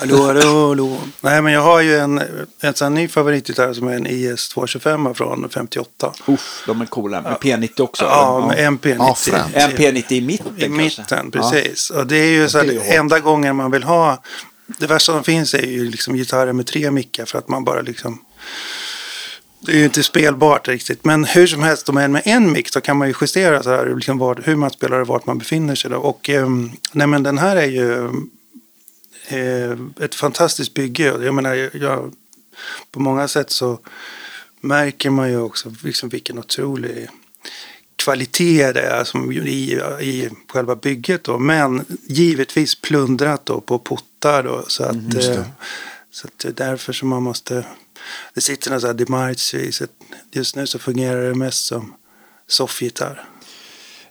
Hallå, hallå, hallå. Nej, men jag har ju en, en sån ny favoritgitarr som är en IS 225 från 58. Uff, de är coola. Med P90 också. Ja, med MP90. Ja, fränt. En P90 i mitten I kanske. mitten, precis. Och det är ju så det att enda gången man vill ha... Det värsta som finns är ju liksom gitarrer med tre mickar för att man bara liksom... Det är ju inte spelbart riktigt. Men hur som helst, om en med en mick så kan man ju justera så här, liksom var, hur man spelar och vart man befinner sig. Då. Och ehm, nej, men den här är ju ett fantastiskt bygge. Jag menar, jag, på många sätt så märker man ju också liksom vilken otrolig kvalitet det är som i, i själva bygget. Då. Men givetvis plundrat då på portar. Då, så, att, Mm, det. eh, så att det är därför som man måste... Det sitter någon sån här Demarch i. Så just nu så fungerar det mest som soffgitarr.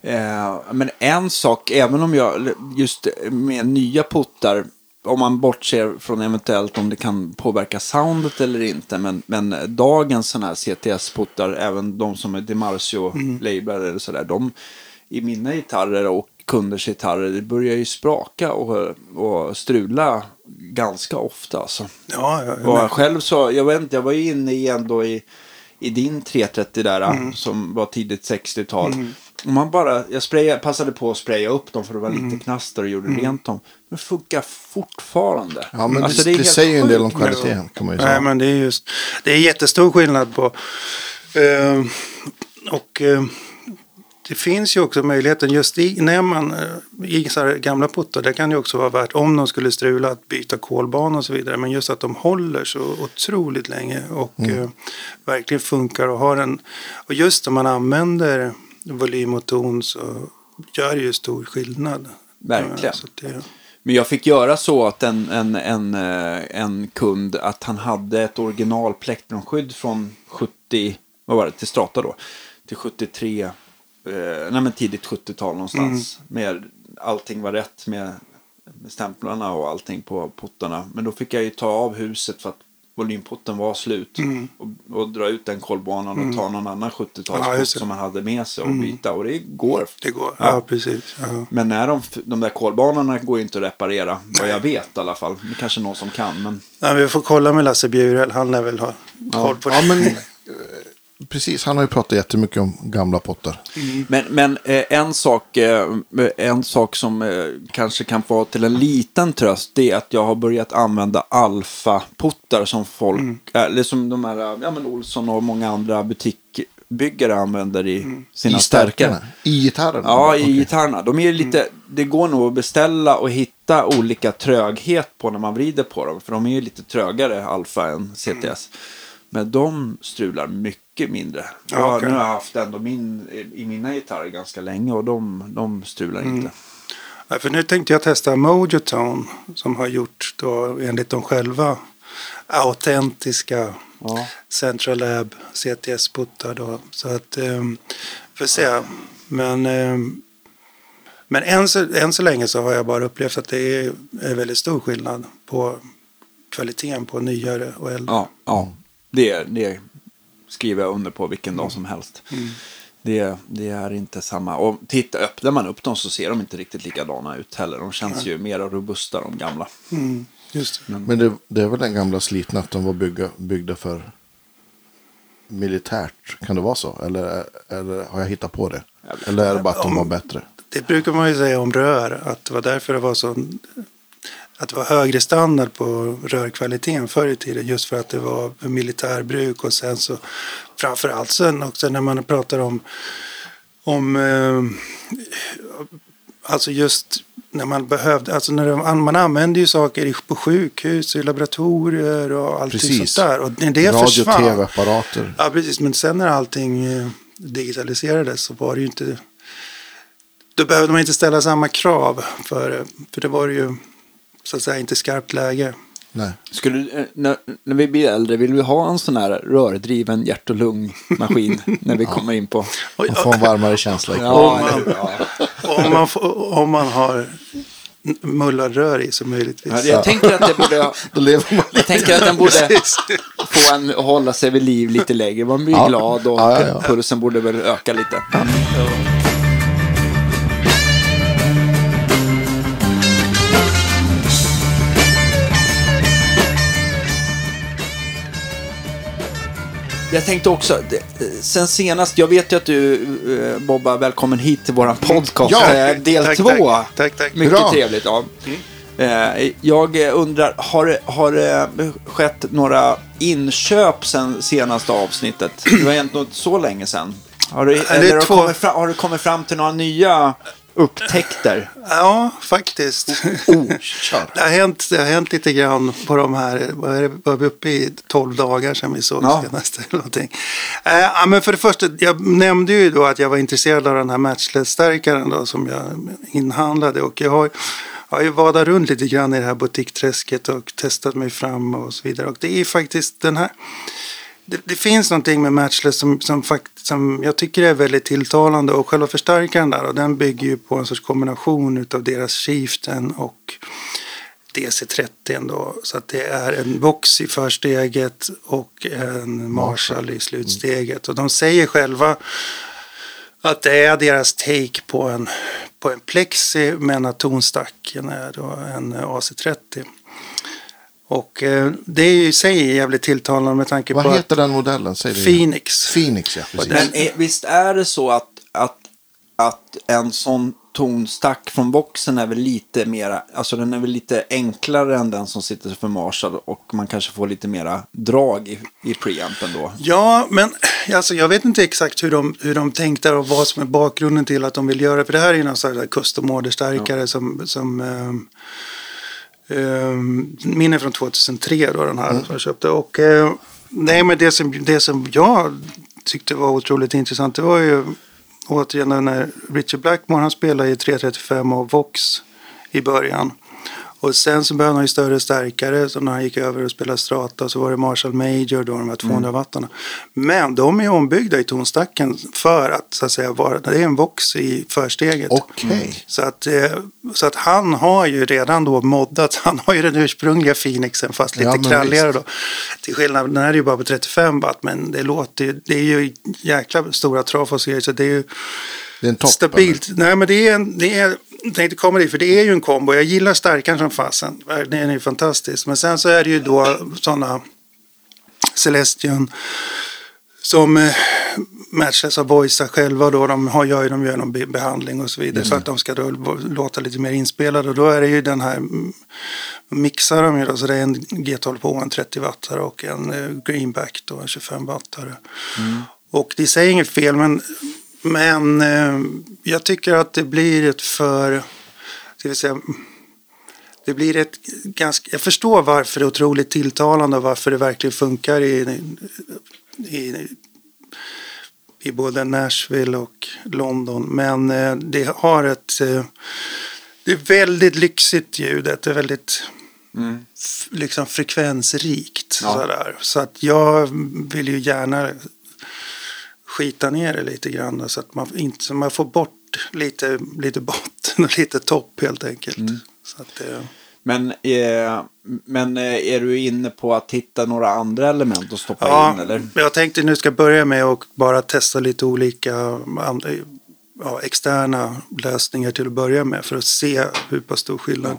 Eh, men en sak, även om jag just med nya puttar, om man bortser från eventuellt om det kan påverka soundet eller inte, men, men dagens sådana här CTS-puttar, även de som är Demarcio-lablar eller sådär, de i mina gitarrer och kunders gitarrer, det börjar ju spraka och, och strula ganska ofta. Alltså. Ja, ja, Och men- själv så, jag vet inte, jag var ju inne i ändå i, i din 330 där som var tidigt 60-tal. Och man bara, jag sprayade, passade på att spraya upp dem för det var lite knaster och gjorde rent dem. Men det funkar fortfarande. Ja, men Alltså, det, det, helt säger ju en del om kvaliteten kan man ju Nej, säga. men det är just... Det är jättestor skillnad på... Eh, och eh, det finns ju också möjligheten just i, när man eh, i så här gamla puttar, det kan ju också vara värt om de skulle strula att byta kolbana och så vidare. Men just att de håller så otroligt länge och eh, verkligen funkar och har en... Och just om man använder volym och ton så gör det ju stor skillnad. Verkligen. Ja, så att det, Men jag fick göra så att en, en, en, eh, en kund, att han hade ett original plektrumskydd från 70, vad var det, till Strata då, till 73, eh, nej men tidigt 70-tal någonstans. Med, allting var rätt med, med stämplarna och allting på puttarna. Men då fick jag ju ta av huset för att volymputten var slut. Och, och dra ut den kolbanan och ta någon annan 70-talsputt Ja, som man hade med sig och byta. Och det går. det går. Ja. Ja, precis. Ja. Men när de, de där kolbanorna går inte att reparera. Vad jag vet i alla fall. Det är kanske någon som kan. Men Ja, vi får kolla med Lasse Bjurel. Han lär väl ha koll på det. Ja, men precis. Han har ju pratat jättemycket om gamla pottar. Men, men eh, en, sak, eh, en sak som eh, kanske kan vara till en liten tröst det är att jag har börjat använda alfa-puttar som folk, eh, eller som de här, ja men Olsson och många andra butikbyggare använder i sina I stärkarna. I gitarren. Ja, i Okej. gitarrerna. De är lite, det går nog att beställa och hitta olika tröghet på när man vrider på dem. För de är ju lite trögare alfa än CTS. Men de strular mycket mindre. Ja, okej. Nu har jag haft ändå min, i mina gitarrer ganska länge och de, de strular inte. Ja, för nu tänkte jag testa Mojo Tone som har gjort då enligt dem själva autentiska Ja. Central Lab CTS-puttar då. Så att, um, får se. Men, ehm, men än, så, än så länge så har jag bara upplevt att det är, är väldigt stor skillnad på kvaliteten på nyare och äldre. Ja, ja. Det, det skriver jag under på vilken dag som helst. Det, det är inte samma. Och titta, öppnar man upp dem så ser de inte riktigt likadana ut heller. De känns ju mer robusta de gamla. Mm, just det. Men det, det är väl den gamla slitna att de var bygga, byggda för militärt. Kan det vara så? Eller, eller har jag hittat på det? Eller är det bara att de var bättre? Det brukar man ju säga om rör, att det var därför det var så att det var högre standard på rörkvaliteten förr i tiden just för att det var militärbruk och sen så framförallt sen också när man pratar om om eh, alltså just när man behövde, alltså när de, man använde ju saker i- på sjukhus, i laboratorier och Precis. sånt där. Och när det Radio, försvann. tv-apparater. Ja, precis. Men sen när allting eh, digitaliserades så var det ju inte... Då behövde man inte ställa samma krav. För, för det var ju så att säga inte skarpt läge. Nej. Skulle, eh, när, när vi blir äldre, vill vi ha en sån här rördriven hjärt och lungmaskin när vi kommer in på... Man får en varmare känsla Ja, man- eller hur? ja. om, man, får- om man har mullarrör i så möjligtvis. Ja, Jag tänker att det borde... Då lever man Jag tänker att den borde få en hålla sig vid liv lite längre. Man blir Ja. glad och Ja, ja, ja. pulsen borde väl öka lite. Jag tänkte också, det- sen senast, jag vet ju att du, eh, Bobba, välkommen hit till våran podcast. Ja, eh, del tack, två. tack. Tack, tack. Mycket Bra. trevligt. Ja. Eh, Jag eh, undrar, har har det skett några inköp sen senaste avsnittet? Det var egentligen inte så länge sedan. Har du, eller har, du två- kommit fram, har du kommit fram till några nya upptäckter? Ja, faktiskt. Oh, kör. Det har, hänt, det har hänt lite grann på de här, var vi uppe i 12 dagar sedan vi såg Ja. senast eller någonting. Ja, men för det första, jag nämnde ju då att jag var intresserad av den här matchless-stärkaren då som jag inhandlade och jag har, jag har ju vadat runt lite grann i det här butikträsket och testat mig fram och så vidare och det är faktiskt den här det, det finns någonting med Matchless som, som, fakt, som jag tycker är väldigt tilltalande och själva förstärkaren där och den bygger ju på en sorts kombination utav deras Chieftain och DC30 då. Så att det är en box i försteget och en Marshall i slutsteget. Och de säger själva att det är deras take på en, på en plexi men att tonstacken är då en AC30. Och eh, det är ju i sig jävligt tilltalande med tanke Vad på heter den modellen? Säg Phoenix. Phoenix, ja. Precis. Men är, visst är det så att, att, att en sån tonstack från boxen är väl lite mera, alltså den är väl lite enklare än den som sitter för Marshall och man kanske får lite mera drag i, i preampen då. Ja, men alltså, jag vet inte exakt hur de, hur de tänkte och vad som är bakgrunden till att de vill göra det. För det här är ju någon sån här custom order-stärkare som, som ehm, ehm, min är från 2003 då den här som jag köpte. Och eh, nej, men det som, det som jag tyckte var otroligt intressant det var ju återigen när Richard Blackmore han spelade i 335 och Vox i början. Och sen så började han ju större stärkare. Så när han gick över och spelade Strata så var det Marshall Major då, de här 200 wattarna. Men de är ombyggda i tonstacken för att så att säga vara, det är en Vox i försteget. Okej. Så att, eh, så att han har ju redan då moddat, han har ju den ursprungliga Phoenixen fast lite Ja, kralligare då. Till skillnad, den här är ju bara på 35 watt men det låter ju, det är ju jäkla stora trafos och så det är ju Det är en topp. stabilt. Nej men det är en, det är, tänkte komma dit för det är ju en kombo. Jag gillar starkaren som fasen. Den är ju fantastisk. Men sen så är det ju då sådana Celestion som eh, Matchless har voicat själva då. De har, gör ju de gör någon be- behandling och så vidare. Så att de ska då låta lite mer inspelade. Och då är det ju den här mm, mixar de ju då. Så det är en G12 på en 30 wattare och en eh, Greenback då en 25 wattare. Och det säger inget fel men, men eh, jag tycker att det blir ett för, ska vi säga, det blir ett ganska, jag förstår varför det är otroligt tilltalande och varför det verkligen funkar i, i, i både Nashville och London. Men eh, det har ett, eh, det är väldigt lyxigt ljudet, det är väldigt f- liksom frekvensrikt. Ja. Sådär. Så att jag vill ju gärna skita ner det lite grann så att man, inte, så man får bort lite, lite botten och lite topp helt enkelt. Så att, eh, Men, eh, men eh, är du inne på att hitta några andra element att stoppa ja, in eller? jag tänkte nu ska börja med att bara testa lite olika andra, ja, externa lösningar till att börja med för att se hur pass stor skillnad.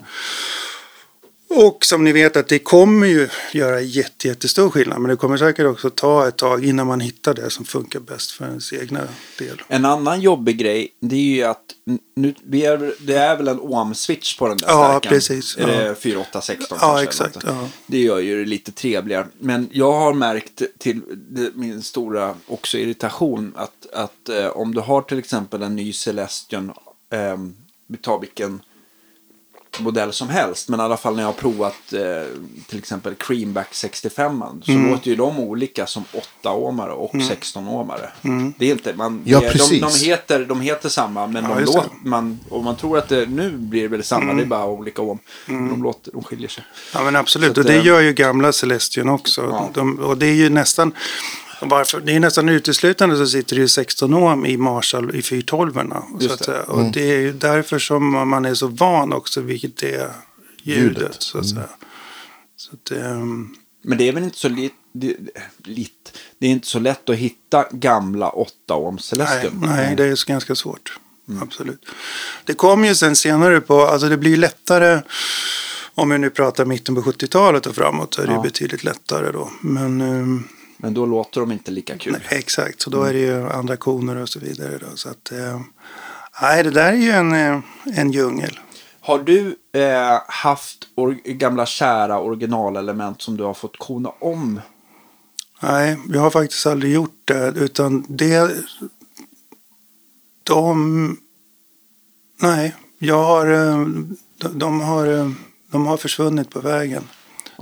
Och som ni vet att det kommer ju göra jätte, jättestor skillnad. Men det kommer säkert också ta ett tag innan man hittar det som funkar bäst för ens egna del. En annan jobbig grej, det är ju att nu, vi är, det är väl en OM-switch på den där Ja, stärkan. precis, Är ja. det 4816 Ja, kanske? exakt, ja. Det gör ju det lite trevligare. Men jag har märkt till min stora också irritation att, att eh, om du har till exempel en ny Celestion, eh, vi tar vilken modell som helst. Men i alla fall när jag har provat eh, till exempel Creamback 65 så Mm. låter ju de olika som 8-åmare och 16-åmare. Det är inte, man, Ja, det- de, precis. de, heter, de heter samma men Ja, de låter, man, och man tror att det, nu blir det väl samma, det är bara olika om. De, låter, de skiljer sig. Ja men absolut, att, och det gör ju gamla Celestion också. Ja. De, och det är ju nästan, varför, det är nästan uteslutande så sitter det ju 16 ohm i Marshall i 412 så att säga. Och det är ju därför som man är så van också vilket det är ljudet. Ljudet. Så att säga. Så att, ehm, Men det är väl inte så lit, det, lit, det är inte så lätt att hitta gamla 8 ohm nej, Celestion. nej, det är så ganska svårt. Absolut. Det kom ju sen senare på, alltså det blir lättare om vi nu pratar mitten på 70-talet och framåt så är det Ja. betydligt lättare då. Men ehm, Men då låter de inte lika kul. Nej, exakt, så då är det ju andra koner och så vidare. Då, så att, eh, nej, det där är ju en, eh, en djungel. Har du eh, haft gamla kära originalelement som du har fått kona om? Nej, jag har faktiskt aldrig gjort det. Utan det... De... Nej, jag har... eh, De, de har, de har försvunnit på vägen.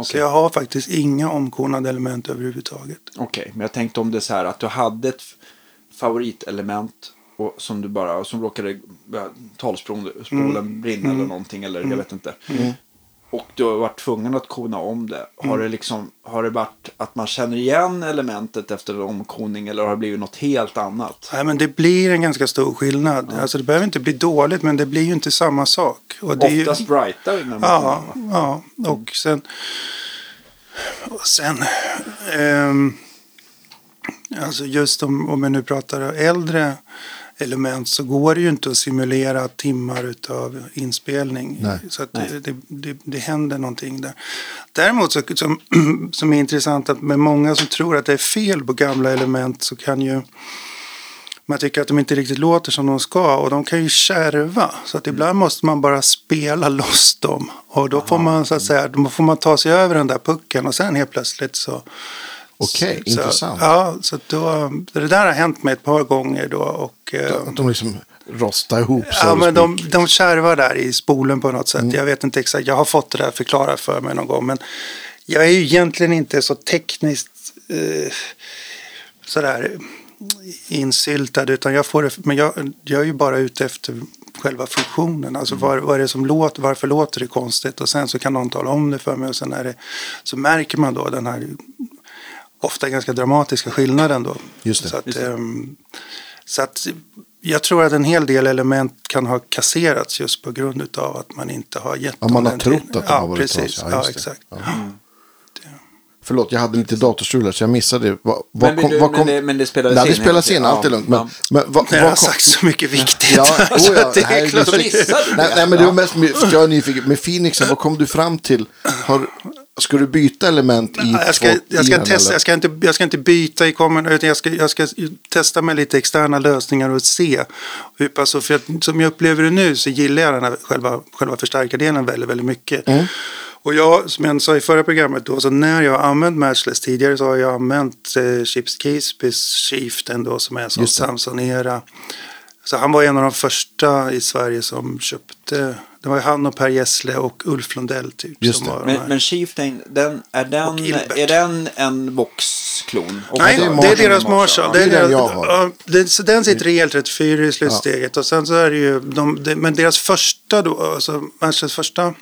Så Okej. jag har faktiskt inga omkornade element överhuvudtaget. Okej, men jag tänkte om det är så här att du hade ett favoritelement och, som du bara, som råkade ja, talspolen Mm. brinna eller någonting eller jag vet inte. Och du har varit tvungen att kona om det. Har Mm. det liksom, har det varit att man känner igen elementet efter en omkoning eller har det blivit något helt annat? Nej, men det blir en ganska stor skillnad. Alltså det behöver inte bli dåligt, men det blir ju inte samma sak. Och det är ju- Oftast brightare när man Ja, konar, ja. Och sen... Och sen... ehm, alltså just om, om vi nu pratar äldre element så går det ju inte att simulera timmar utav inspelning. Nej. Så att det, det, det, det händer någonting där. Däremot så, som, som är intressant att med många som tror att det är fel på gamla element så kan ju man tycker att de inte riktigt låter som de ska och de kan ju kärva. Så att ibland måste man bara spela loss dem. Och då får man så att säga, då får man ta sig över den där pucken och sen helt plötsligt så. Okej, så, intressant. Ja, så då, det där har hänt mig ett par gånger då. Och, eh, Att de liksom rostar ihop så Ja, men de, de kärvar där i spolen på något sätt. Jag vet inte exakt. Jag har fått det där förklarat för mig någon gång. Men jag är ju egentligen inte så tekniskt eh, sådär insyltad. Utan jag får det, men jag, jag är ju bara ute efter själva funktionen. Alltså vad, vad är det som låter, varför låter det konstigt? Och sen så kan någon tala om det för mig. Och sen är det, så märker man då den här ofta ganska dramatiska skillnaden då. Just det. Så att, Just det. ehm, så att jag tror att en hel del element kan ha kasserats just på grund av att man inte har gett Ja, dem man har trott att de ja, har varit precis. trasiga. Ja, Ja, det. exakt. Ja. Förlåt, jag hade lite datorstrul här, så jag missade. Vad, vad Men kom, du- vad men kom, det- men det spelades Nej, det in spelas in, egentligen. allt är lugnt. Men, ja. men vad, Jag har kom, sagt så mycket viktigt. Ja, oh ja, det det är klart. Missade du nej, det? nej, men det var mest jag är nyfiken. Med Phoenixen, vad kom du fram till? Har, ska du byta element i Ja, Jag ska, jag, ska testa, jag, ska inte, jag ska inte byta i kommen, utan jag ska, jag ska testa med lite externa lösningar och se hur pass, för att, som jag upplever det nu så gillar jag den här själva, själva förstärkardelen väldigt, väldigt mycket. Mm. Och jag, som jag sa i förra programmet då, så när jag har använt Matchless tidigare så har jag använt eh, Chips Keespys Chieftain då som är det. Samsonera. Så han var en av de första i Sverige som köpte, det var ju han och Per Gessle och Ulf Lundell typ. Just som det. var de Men, men Chieftain, den, är, den, är den en Vox-klon? Och Nej, det är det är, deras Marshall. Det är den jag har. ja, det, så den sitter i L34 i slutsteget. Och sen så är det ju, de, det, men deras första då, alltså Marshalls första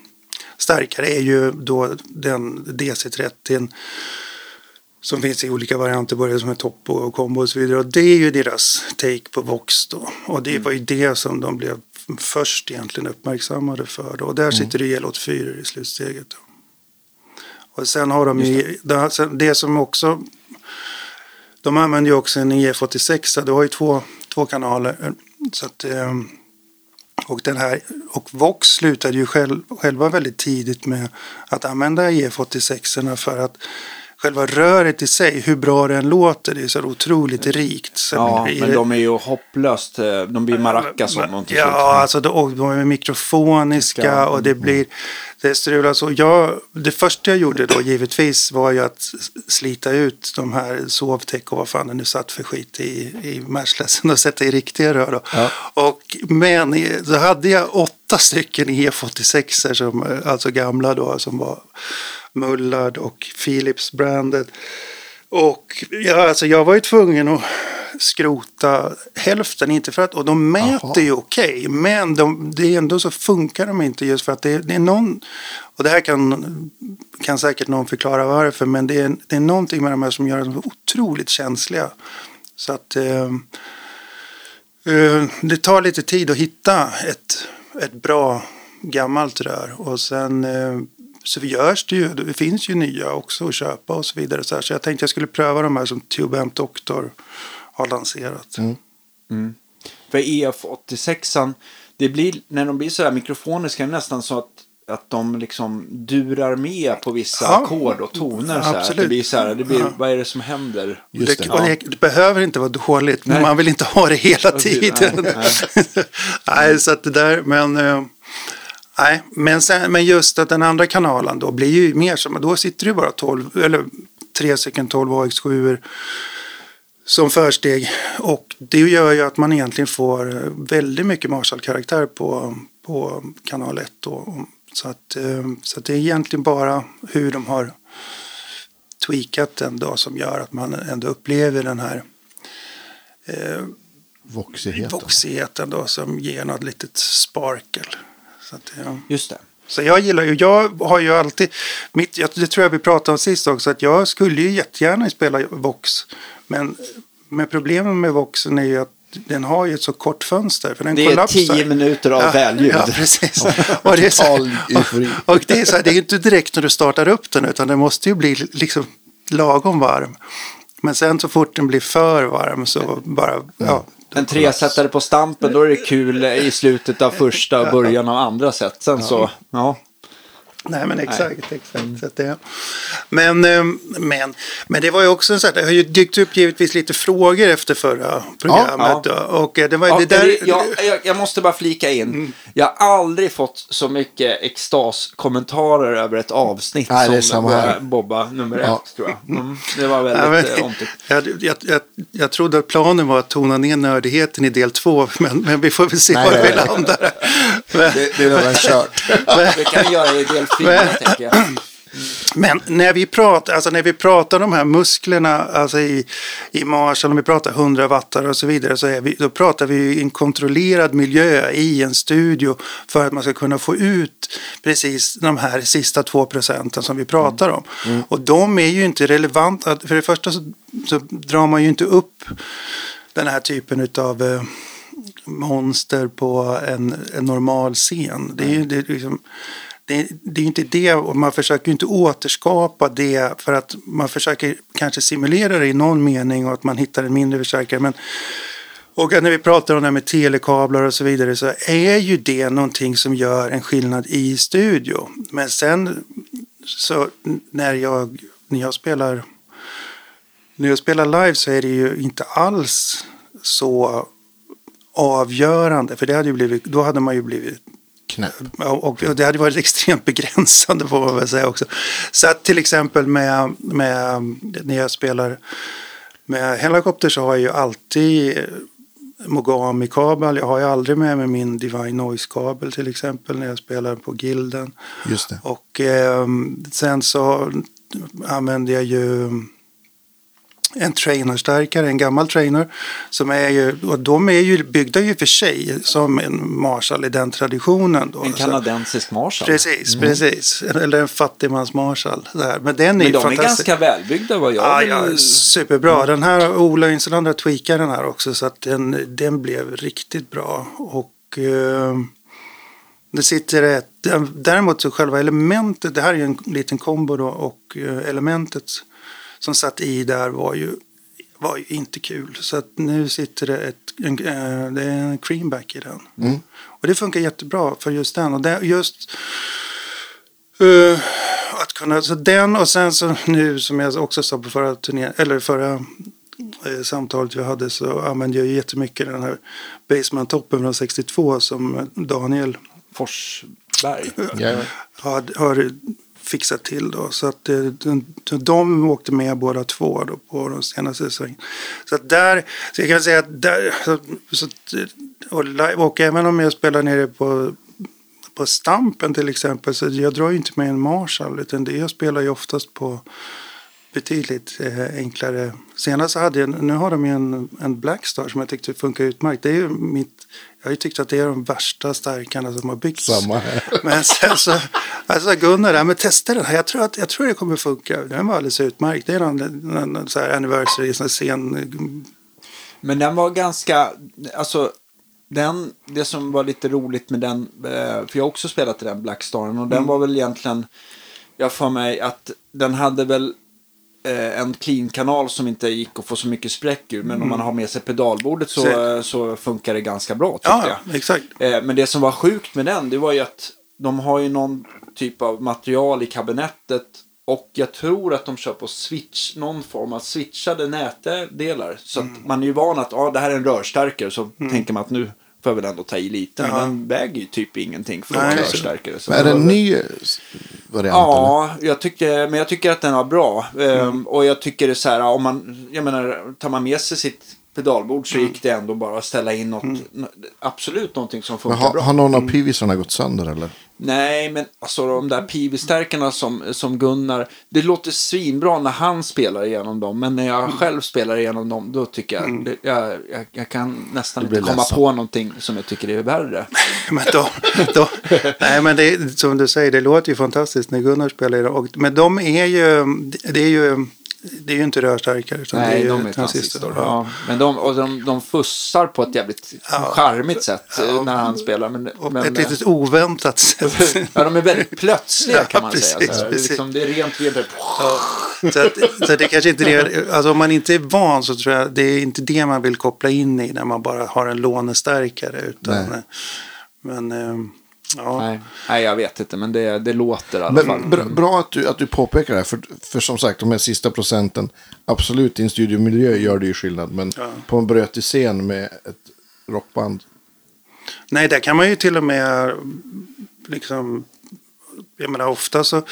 stärkare är ju då den DC30 som finns i olika varianter, både som är topp och kombo och så vidare. Och det är ju deras take på Vox då. Och det var ju det som de blev först egentligen uppmärksammade för. Då. Och där sitter det L84 i slutsteget. Då. Och sen har de ju, det, det som också de använder ju också en IF86. Du har ju två, två kanaler. Så att, ehm, och, den här, och Vox slutade ju själv, själva väldigt tidigt med att använda IF86 för att själva röret i sig, hur bra det än låter, det är så otroligt rikt. Så Ja, men det- de är ju hopplöst, eh, de blir maracas om dem till slut. Ja, alltså de, de är mikrofoniska Ska- och det blir det strular så. Jag, det första jag gjorde då givetvis var ju att slita ut de här sovtäck och vad fan det nu satt för skit i, i matchlessen och sätta i riktiga rör. Då. Ja. Och, men i- så hade jag åtta stycken EF86 som, eh, alltså gamla då, som var Mullard och Philips branded. Och ja, alltså jag var ju tvungen att skrota hälften, inte för att, och de mäter Jaha. ju okej, men de, det är ändå så funkar de inte just för att det, det är någon, och det här kan, kan säkert någon förklara varför, men det är, det är någonting med de här som gör dem otroligt känsliga. Så att eh, eh, det tar lite tid att hitta ett, ett bra gammalt rör och sen eh, så görs det ju, det finns ju nya också att köpa och så vidare. Så, här, så jag tänkte jag skulle pröva de här som Tube Amp Doctor har lanserat. För EF86, det blir, när de blir så här mikrofoniska, är det nästan så att att de liksom durar med på vissa Ja, ackord och toner. Så här. Det blir så här, det blir, Ja. vad är det som händer? Det, det. och det, det behöver inte vara dåligt, men Nej. man vill inte ha det hela tiden. nej, Nej, så att det där, men... nej, men, sen, men just att den andra kanalen då blir ju mer som, då sitter det ju bara 12, eller tre stycken 12 AX7 som försteg. Och det gör ju att man egentligen får eh, väldigt mycket Marshall-karaktär på, på kanal 1 då. Så att, eh, så att det är egentligen bara hur de har tweakat den då som gör att man ändå upplever den här eh, Voxigheten. voxigheten då som ger något litet sparkel. Så, att, ja. Just det. så jag gillar ju, jag har ju alltid, mitt, jag- det tror jag vi pratade om sist också, att jag skulle ju jättegärna spela Vox. Men, men problemet med Voxen är ju att den har ju ett så kort fönster. För den Det är kollapsar. tio minuter av välljud. Ja, precis. och det är så och, och det är så här, det är ju inte direkt när du startar upp den utan den måste ju bli liksom lagom varm. Men sen så fort den blir för varm så bara, ja. En tresättare på stampen, då är det kul i slutet av första och början av andra set. Sen så, ja. Nej men exakt, exakt. Så att det, men, eh, men, men det var ju också en sån här, det har ju dykt upp givetvis lite frågor efter förra programmet. ja. då. Och eh, det var Ja, det där, Mm. jag, jag, jag måste bara flika in. Jag har aldrig fått så mycket extas-kommentarer över ett avsnitt Nej, som. Bobba nummer Ja. ett, tror jag. Mm, det var väldigt men, eh, jag, jag, jag, jag trodde att planen var att tona ner nördigheten i del två, men, men vi får väl se Nej, var nej, vi nej. landar. Men, Det, det är redan kört. Det kan vi göra i del fyra, tänker jag. Men när vi pratar, alltså när vi pratar de här musklerna alltså i, i Marshall, om vi pratar 100 wattar och så vidare, så vi, då pratar vi i en kontrollerad miljö i en studio för att man ska kunna få ut precis de här sista två procenten som vi pratar om. Och de är ju inte relevanta. För det första så, så drar man ju inte upp den här typen av eh, monster på en, en normal scen. Det är ju det är liksom, det, det är ju inte det, och man försöker ju inte återskapa det för att man försöker kanske simulera det i någon mening och att man hittar en mindre förstärkare. Men, och när vi pratar om det här med telekablar och så vidare så är ju det någonting som gör en skillnad i studio. Men sen så när jag, när jag spelar när jag spelar live så är det ju inte alls så avgörande. För det hade ju blivit, då hade man ju blivit Knäpp. Och och det hade varit extremt begränsande får man väl säga också. Så att till exempel med, med när jag spelar med helikopter så har jag ju alltid Mogami-kabel. Jag har ju aldrig med mig min Divine Noise-kabel till exempel när jag spelar på Gilden. Just det. Och eh, sen så använder jag ju en trainerstärkare, en gammal trainer. Som är ju, och de är ju byggda ju för sig som en Marshall i den traditionen. Då. En Så- kanadensisk Marshall. Precis, precis. Eller en fattigmans Marshall. Där. Men den är Men de är fantastisk. ganska välbyggda vad jag Ja, vill- ja, superbra. Den här Ola Insulander tweakade den här också så att den, den blev riktigt bra. Och eh, det sitter ett, däremot så själva elementet, det här är ju en liten kombo då och eh, elementet som satt i där var ju, var ju inte kul. Så att nu sitter det ett, en, eh, det är en creamback i den. Och det funkar jättebra för just den. Och det, just eh, att kunna, så den och sen så nu som jag också sa på förra turnén, eller förra eh, samtalet vi hade så använde jag jättemycket den här Basement-toppen från 62 som Daniel Forsberg. Ja, har, har fixat till då. Så att eh, de, de åkte med båda två då på de senaste svängarna. Så att där, så jag kan säga att där, så, att, eh, och, live, och även om jag spelar nere på på Stampen till exempel så jag drar ju inte med en Marshall utan det jag spelar ju oftast på betydligt eh, enklare. Senast så hade jag, nu har de ju en, en Blackstar som jag tyckte funkar utmärkt. Det är ju mitt, jag har ju tyckt att det är de värsta stärkarna som har byggts. Samma här. Men sen så, alltså Gunnar, där, men testa den här. Jag tror, att, jag tror det kommer funka. Den var alldeles utmärkt. Det är någon, någon så här anniversary, sån här scen. Men den var ganska, alltså den, det som var lite roligt med den, eh, för jag har också spelat i den Blackstaren och den Mm. var väl egentligen, jag får mig att den hade väl en clean-kanal som inte gick att få så mycket spräck ur. Men om man har med sig pedalbordet så, Så- eh, så funkar det ganska bra Ja, jag. exakt. Eh, Men det som var sjukt med den, det var ju att de har ju någon typ av material i kabinettet. Och jag tror att de kör på switch, någon form av switchade nätdelar. Så att man är ju van att ah, det här är en rörstärkare. Så tänker man att nu får jag väl ändå ta i lite. Men Ja. den väger ju typ ingenting för Nej, en så- Men är det en ny variant? eller? Ja, jag tycker, men jag tycker att den var bra. Ehm, och jag tycker det så här, om man, jag menar, tar man med sig sitt pedalbord så gick det ändå bara att ställa in något, nå- absolut någonting som funkar har, bra. har någon Mm. av pivisarna gått sönder eller? Nej, men alltså de där PV-stärkarna som, som Gunnar, det låter svinbra när han spelar igenom dem, men när jag Mm. själv spelar igenom dem, då tycker jag, det, jag, jag, jag kan nästan inte komma ledsen. på någonting som jag tycker är värre. Men de, de, nej, men det, är- som du säger, det låter ju fantastiskt när Gunnar spelar. i det. Och, men de är ju, det är ju, det är ju inte rörstarkare. Utan det är Nej, de är transistor. Ja. Men de, och de, de fussar på ett jävligt charmigt sätt eh, när han spelar. Men, men, ett litet oväntat sätt. ja, de är väldigt plötsliga Ja, kan man precis, säga. Så här, precis. liksom, det är rent Ja, så, att, så det kanske inte är alltså om man inte är van så tror jag det är inte det man vill koppla in i när man bara har en lånestärkare. Utan, Nej. men eh, ja, nej, nej, jag vet inte, men det, det låter i alla fall. Men bra, bra att du, att du påpekar det här. För, för som sagt, de här sista procenten. Absolut, i en studiomiljö gör det ju skillnad. Men Ja. på en brötig scen med ett rockband. Nej, där kan man ju till och med liksom, jag menar ofta så,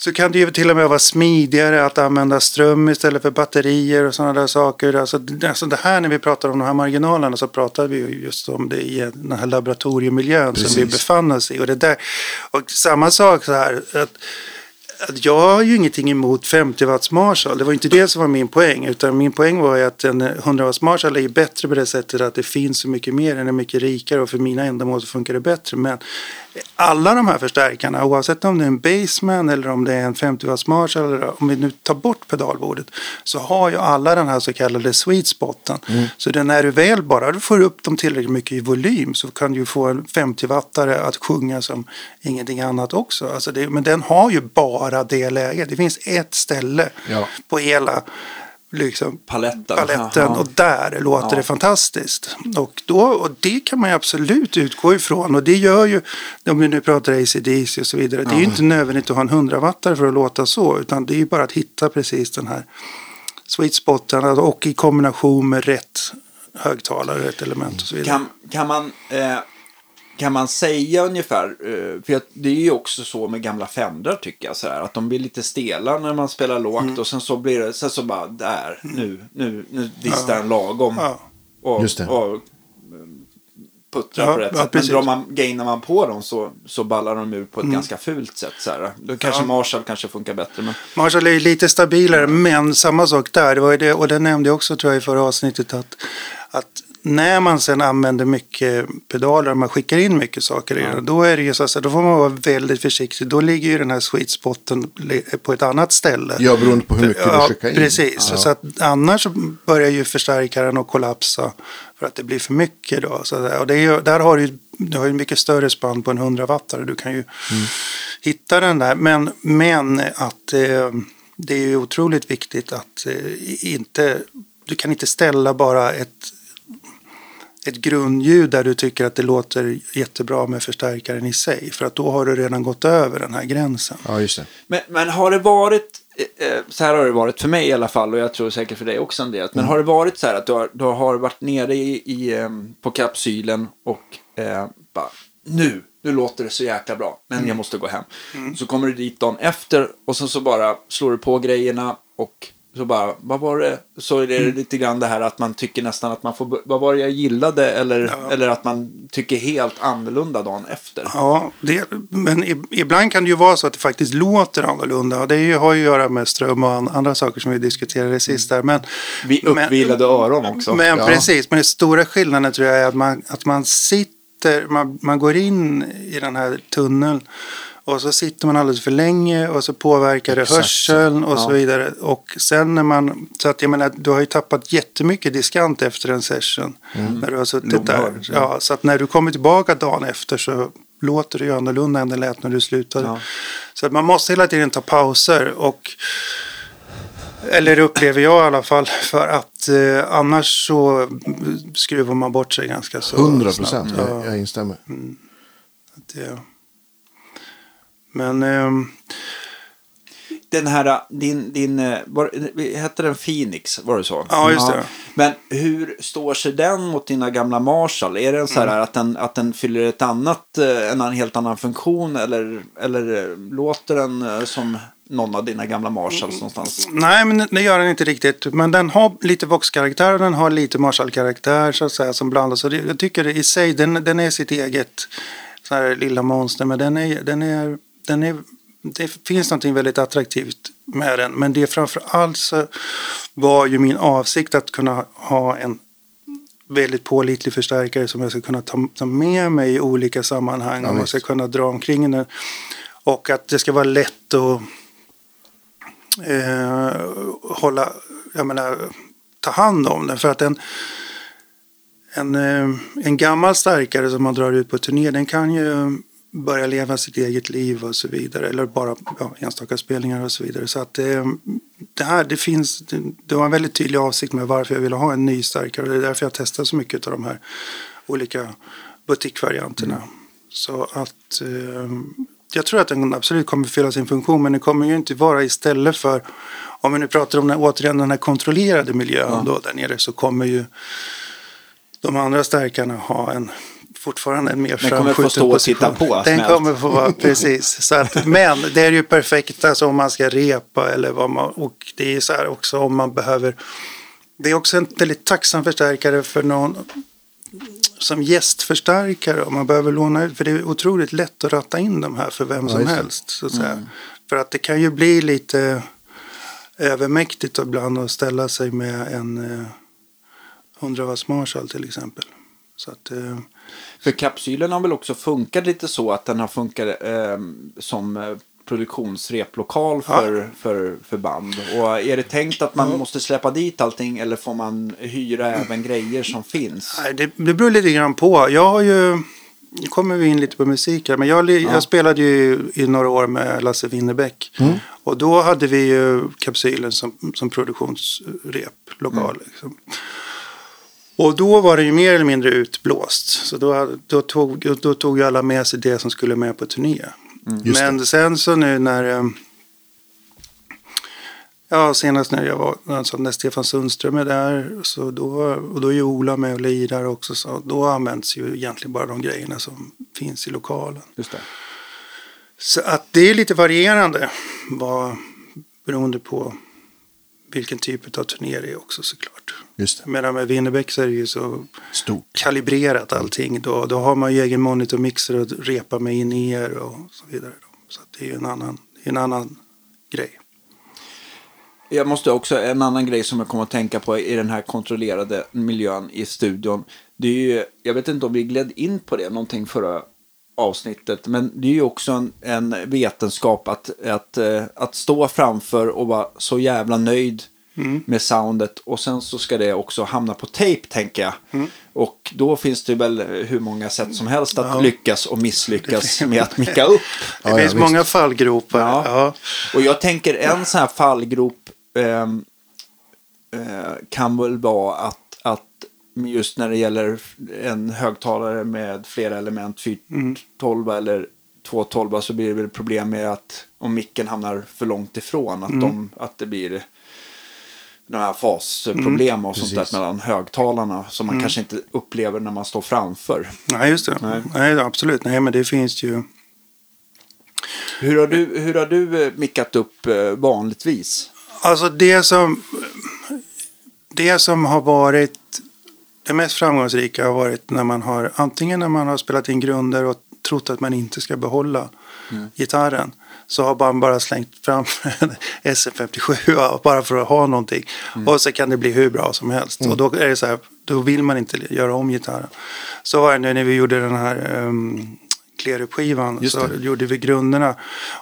så kan det ju till och med vara smidigare att använda ström istället för batterier och sådana där saker. Alltså, alltså det här när vi pratar om de här marginalerna så pratar vi ju just om det i den här laboratoriemiljön som vi Precis. befann oss i. Och, det där, och samma sak så här att att jag har ju ingenting emot 50 watts Marshall. Det var inte det som var min poäng. Utan min poäng var ju att en 100 watts Marshall är bättre på det sättet att det finns så mycket mer. Den är mycket rikare och för mina ändamål så funkar det bättre. Men alla de här förstärkarna, oavsett om det är en Baseman eller om det är en 50 watts Marshall eller om vi nu tar bort pedalbordet så har ju alla den här så kallade sweet spoten. Så det när du väl bara du får upp dem tillräckligt mycket i volym så kan du få en 50 wattare att sjunga som ingenting annat också. Alltså det, men den har ju bara det läget. Det finns ett ställe Ja. på hela liksom, Paletten. paletten och där låter Ja. det fantastiskt. Och, då, och det kan man ju absolut utgå ifrån och det gör ju, om vi nu pratar ACDC och så vidare, det är ju inte nödvändigt att ha en 100-wattare för att låta så, utan det är ju bara att hitta precis den här sweet spoten alltså, och i kombination med rätt högtalare, rätt element och så vidare. Kan, kan, man, eh, kan man säga ungefär, eh, för det är ju också så med gamla Fendrar tycker jag, så här, att de blir lite stela när man spelar lågt Mm. och sen så blir det, sen så bara där, nu, nu, nu distar den lagom. Ja. Och, Just det. och eh, puttrar Ja, på rätt ja, sätt. Men drar man, gainar man på dem så, så ballar de ur på ett ganska fult sätt. Så här. Då kanske Mm. Ja. Marshall kanske funkar bättre. Men... Marshall är ju lite stabilare, men samma sak där. Det var ju det, och det nämnde jag också tror jag i förra avsnittet att, att när man sen använder mycket pedaler och man skickar in mycket saker i den, då är det ju så att då får man vara väldigt försiktig. Då ligger ju den här sweet spoten på ett annat ställe. Ja, beroende på hur mycket Ja, du skickar in. Precis, Ja. så att annars börjar ju förstärkaren att kollapsa för att det blir för mycket. Då, så och det är där har du, du har ju mycket större spann på en 100 wattare. Du kan ju Mm. hitta den där. Men, men att eh, det är ju otroligt viktigt att eh, inte, du kan inte ställa bara ett ett grundljud där du tycker att det låter jättebra med förstärkaren i sig. För att då har du redan gått över den här gränsen. Ja, just det. Men, men har det varit, eh, eh, så här har det varit för mig i alla fall och jag tror säkert för dig också en del. Men har det varit så här att du har, du har varit nere i, i, eh, på kapsylen och eh, bara nu, nu låter det så jäkla bra, men jag måste gå hem. Så kommer du dit dagen efter och sen så bara slår du på grejerna och så bara, vad var det? Så är det lite grann det här att man tycker nästan att man får, vad var det jag gillade? Eller, eller att man tycker helt annorlunda dagen efter. Ja, det, men ibland kan det ju vara så att det faktiskt låter annorlunda. Och det har ju att göra med ström och an- andra saker som vi diskuterade sist där. Men, Vi men- uppvilade öron också. Men Ja. precis, men den stora skillnaden tror jag är att man, att man sitter, man, man går in i den här tunneln och så sitter man alldeles för länge och så påverkar det Exakt så. hörseln och så Ja. vidare. Och sen när man, så att jag menar, du har ju tappat jättemycket diskant efter en session. När du har suttit där. Lomhörd, ja. Ja, så att när du kommer tillbaka dagen efter så låter det ju annorlunda än det lät när du slutade. Ja. Så att man måste hela tiden ta pauser och eller det upplever jag i alla fall. För att eh, annars så skruvar man bort sig ganska så 100 snabbt. procent. Ja, Jag, jag instämmer. det, Men ehm, Den här, din, din eh, var, hette den Phoenix, var det så? Ja, just det. Men hur står sig den mot dina gamla Marshall? Är det så här Mm. att, den, att den fyller ett annat, eh, en helt annan funktion eller, eller eh, låter den eh, som någon av dina gamla Marshalls någonstans? nej, men det gör den inte riktigt. Men den har lite Vox-karaktär och den har lite Marshall-karaktär så att säga som blandas. Det, jag tycker i sig, den, den är sitt eget så här, lilla monster. Men den är, den är, den är, det finns någonting väldigt attraktivt med den. Men det framför allt så var ju min avsikt att kunna ha en väldigt pålitlig förstärkare som jag ska kunna ta, ta med mig i olika sammanhang. Ja, och ska kunna dra omkring den. Och att det ska vara lätt att eh, hålla, jag menar, ta hand om den. För att en, en, eh, en gammal starkare som man drar ut på turné, den kan ju börja leva sitt eget liv och så vidare. Eller bara ja, enstaka spelningar och så vidare. Så att eh, det här, det finns, det, det var en väldigt tydlig avsikt med varför jag ville ha en ny starkare. Det är därför jag testar så mycket av de här olika butikvarianterna. Så att eh, jag tror att den absolut kommer fylla sin funktion. Men det kommer ju inte vara istället för, om vi nu pratar om den, återigen den här kontrollerade miljön då där nere så kommer ju de andra stärkarna ha en fortfarande en mer Den kommer få stå och titta på, Den snällt. kommer få vara, precis. Så att, men det är ju perfekt alltså, om man ska repa eller vad man, och det är så här också om man behöver. Det är också en väldigt tacksam förstärkare för någon som gästförstärkare om man behöver låna ut. För det är otroligt lätt att ratta in de här för vem Ja, som helst. Så att säga. För att det kan ju bli lite övermäktigt ibland att ställa sig med en eh, 100 watts Marshall till exempel. Så att, eh, För kapsylen har väl också funkat lite så att den har funkat eh, som produktionsreplokal för, för, för band. Och är det tänkt att man måste släppa dit allting eller får man hyra även grejer som finns? Nej, det, det beror lite grann på. Jag har ju... Nu kommer vi in lite på musik här. Men jag, li- jag spelade ju i några år med Lasse Winnerbäck. Och då hade vi ju kapsylen som, som produktionsreplokal. Liksom. Och då var det ju mer eller mindre utblåst. Så då, då, tog, då tog ju alla med sig det som skulle med på turné. Just Men sen så nu när... eh, Ja, senast när jag var, alltså när Stefan Sundström är där, så då, och då är ju Ola med och lirar också, så då används ju egentligen bara de grejerna som finns i lokalen. Just det. Så att det är lite varierande, vad, beroende på vilken typ av turné det är också såklart. Just det. Menar med Winnerbäck så är det ju så Stort. kalibrerat allting. Då, då har man ju egen monitormixer och repa med in er och så vidare. Då. Så att det är ju en annan, en annan grej. Jag måste också, en annan grej som jag kommer att tänka på i den här kontrollerade miljön i studion. Det är ju, jag vet inte om vi gled in på det någonting förra avsnittet. Men det är ju också en, en vetenskap att, att, eh, att stå framför och vara så jävla nöjd med soundet. Och sen så ska det också hamna på tape tänker jag. Och då finns det väl hur många sätt som helst att lyckas och misslyckas med att micka upp. Det Ja, finns ja, många fallgropar. Ja. Ja. Och jag tänker en sån här fallgrop ehm, eh, kan väl vara att just när det gäller en högtalare med flera element, 412 eller 212 så blir det väl problem med att om micken hamnar för långt ifrån att, de, att det blir här fasproblem och sånt där mellan högtalarna som man kanske inte upplever när man står framför. Nej, just det. Nej. Nej. absolut. Nej, men det finns ju. Hur har du, hur har du eh, mickat upp eh, vanligtvis? Alltså det som, det som har varit det mest framgångsrika har varit när man har antingen när man har spelat in grunder och trott att man inte ska behålla gitarren. Så har man bara slängt fram en SM57 bara för att ha någonting. Och så kan det bli hur bra som helst. Och då är det så här, då vill man inte göra om gitarren. Så var det nu när vi gjorde den här um, Klerup-skivan. Just Så gjorde vi grunderna.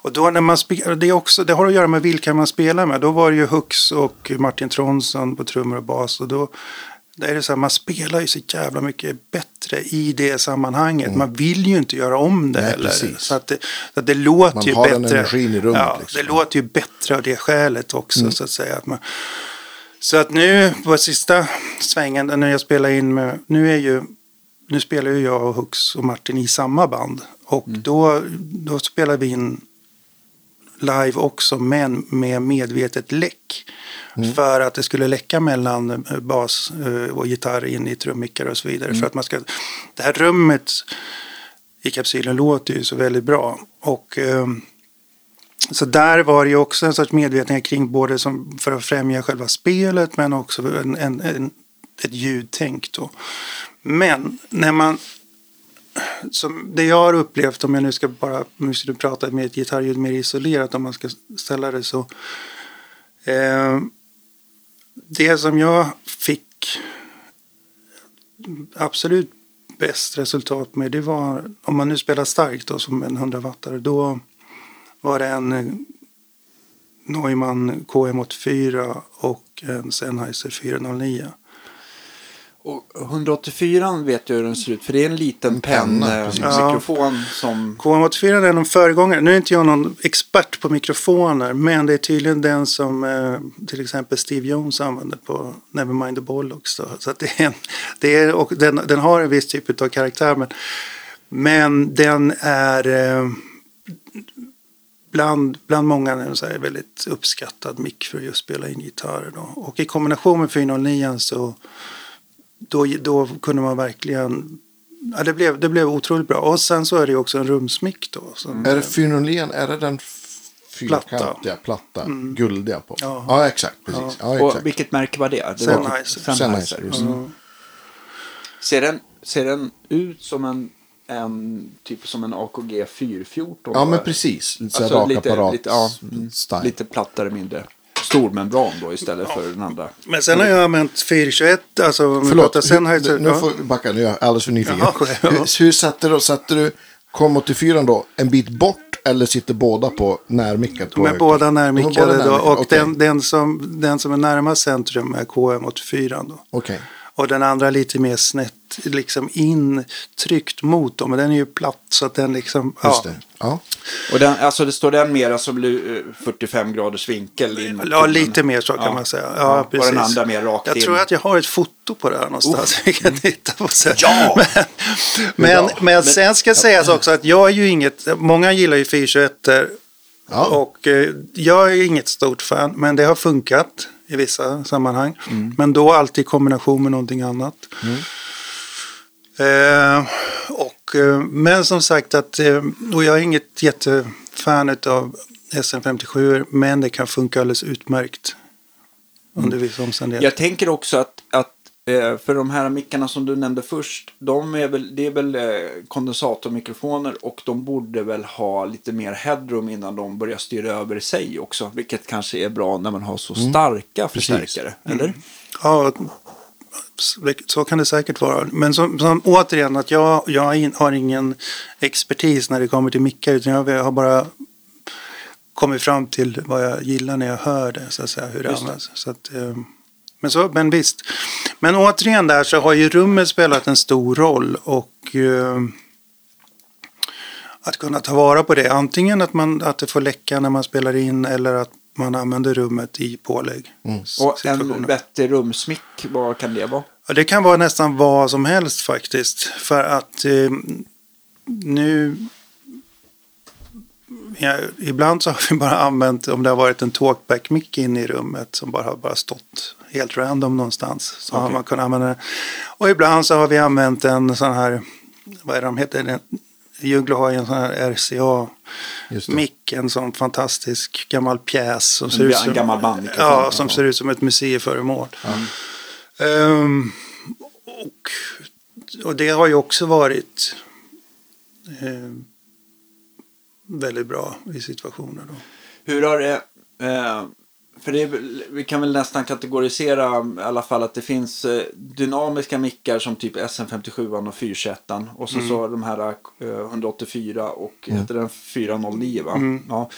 Och då när man det, är också, det har att göra med vilka man spelar med. Då var det ju Hux och Martin Tronsson på trummor och bas. Och då, då är det så här, man spelar ju så jävla mycket bättre i det sammanhanget. Man vill ju inte göra om det Nej, heller. precis. Så att det, så att det låter Man ju har bättre. den energin i rummet, Ja, liksom. det låter ju bättre av det skälet också. Så att säga. Att man, så att nu på sista svängen när jag spelar in med, nu är ju, nu spelar ju jag och Hux och Martin i samma band. Och då, då spelar vi in live också, men med medvetet läck. För att det skulle läcka mellan eh, bas eh, och gitarr in i trummickar och så vidare. För att man ska, det här rummet i kapsylen låter ju så väldigt bra. Och, ehm, så där var det ju också en sorts medvetenhet kring både som för att främja själva spelet men också en, en, en, ett ljudtänk. Då. Men när man som det jag har upplevt, om jag nu ska bara nu ska du prata med ett gitarrljud mer isolerat om man ska ställa det så. Eh, det som jag fick absolut bäst resultat med det var om man nu spelar starkt då som en 100 wattare då var det en eh, Neumann KM84 och en Sennheiser 409. Och 184 vet jag hur den ser ut. För det är en liten pennmikrofon som... KM84 är någon föregångare. Nu är inte jag någon expert på mikrofoner. Men det är tydligen den som eh, till exempel Steve Jones använder på Nevermind the Bollocks. Då. Så att det är, en- det är, och den, den har en viss typ av karaktär. Men, men den är eh, bland, bland många en så här väldigt uppskattad mick för att just spela in gitarrer. Då. Och i kombination med 409 så då, då kunde man verkligen Ja, det, blev, det blev otroligt bra. Och sen så är det ju också en rumsmick då. Som, Är det 409, är det den Platta. fyrkantiga, platta, guldiga på? Ja. Ja, exakt. Precis. Ja. Och exakt. vilket märke var det? det var Sennheiser. Sennheiser, det. Ja. Ser, den, ser den ut som en, en typ som en AKG 414? Ja, men precis. Lite så Alltså här rak lite- apparat lite- ja, mm. Lite plattare, mindre stormembran då istället för den andra. Men sen har jag använt 421. Alltså om Förlåt, pratar Sennheiser. hur, nu ja. får vi backa, nu är jag alldeles för nyfiken. Ja, ja. hur, hur satte du, satte du KM84 då en bit bort eller sitter båda på närmickat? De är båda De är närmickade då. Och okej. den, den, som, den som är närmast centrum är KM84 då. Okej. Och den andra lite mer snett liksom intryckt mot dem. Men den är ju platt så att den liksom. Just Ja, det. Ja. Och den, alltså det står den mera som lu- 45 graders vinkel in ja lite mer så kan Ja. man säga. Ja, Ja, och precis. den andra mer rakt Jag in. tror att jag har ett foto på det här någonstans. Vi kan titta på sen. Ja! Men, men, men sen ska sägas också att jag är ju inget. Många gillar ju 421 Ja. Och eh, jag är inget stort fan, men det har funkat i vissa sammanhang. Men då alltid i kombination med någonting annat. Eh, och, eh, men som sagt, att, eh, och jag är inget jättefan av SM57, men det kan funka alldeles utmärkt under vissa omständigheter. Jag tänker också att, att för de här mickarna som du nämnde först, de är väl, det är väl eh, kondensatormikrofoner och de borde väl ha lite mer headroom innan de börjar styra över sig också. Vilket kanske är bra när man har så starka förstärkare, eller? Ja, så kan det säkert vara. Men som, som, återigen, att jag, jag har ingen expertis när det kommer till mickar. Utan jag har bara kommit fram till vad jag gillar när jag hör det. Så att säga, hur det Just används. Så att, eh, men, så, men visst. Men återigen där så har ju rummet spelat en stor roll. Och eh, att kunna ta vara på det. Antingen att, man, att det får läcka när man spelar in eller att man använder rummet i pålägg. Och en vettig rumsmick, vad kan det vara? Ja, det kan vara nästan vad som helst faktiskt. För att eh, nu... Ja, ibland så har vi bara använt, om det har varit en talkback-mick inne i rummet som bara har bara stått helt random någonstans. Så har Okej. man kunnat använda den. Och ibland så har vi använt en sån här, vad är det de heter? Jugglo har ju en sån här. RCA-mick, en sån fantastisk gammal pjäs. Som ser En ut som, gammal bandmikrofon. Ja, som ser ut som ett museiföremål. Ehm, och, och det har ju också varit ehm, väldigt bra i situationer. Då. Hur har det... Eh, för det vi kan väl nästan kategorisera i alla fall att det finns eh, dynamiska mickar som typ SM57 och 421 och så, så de här eh, 184 och heter den 409 va? Ja,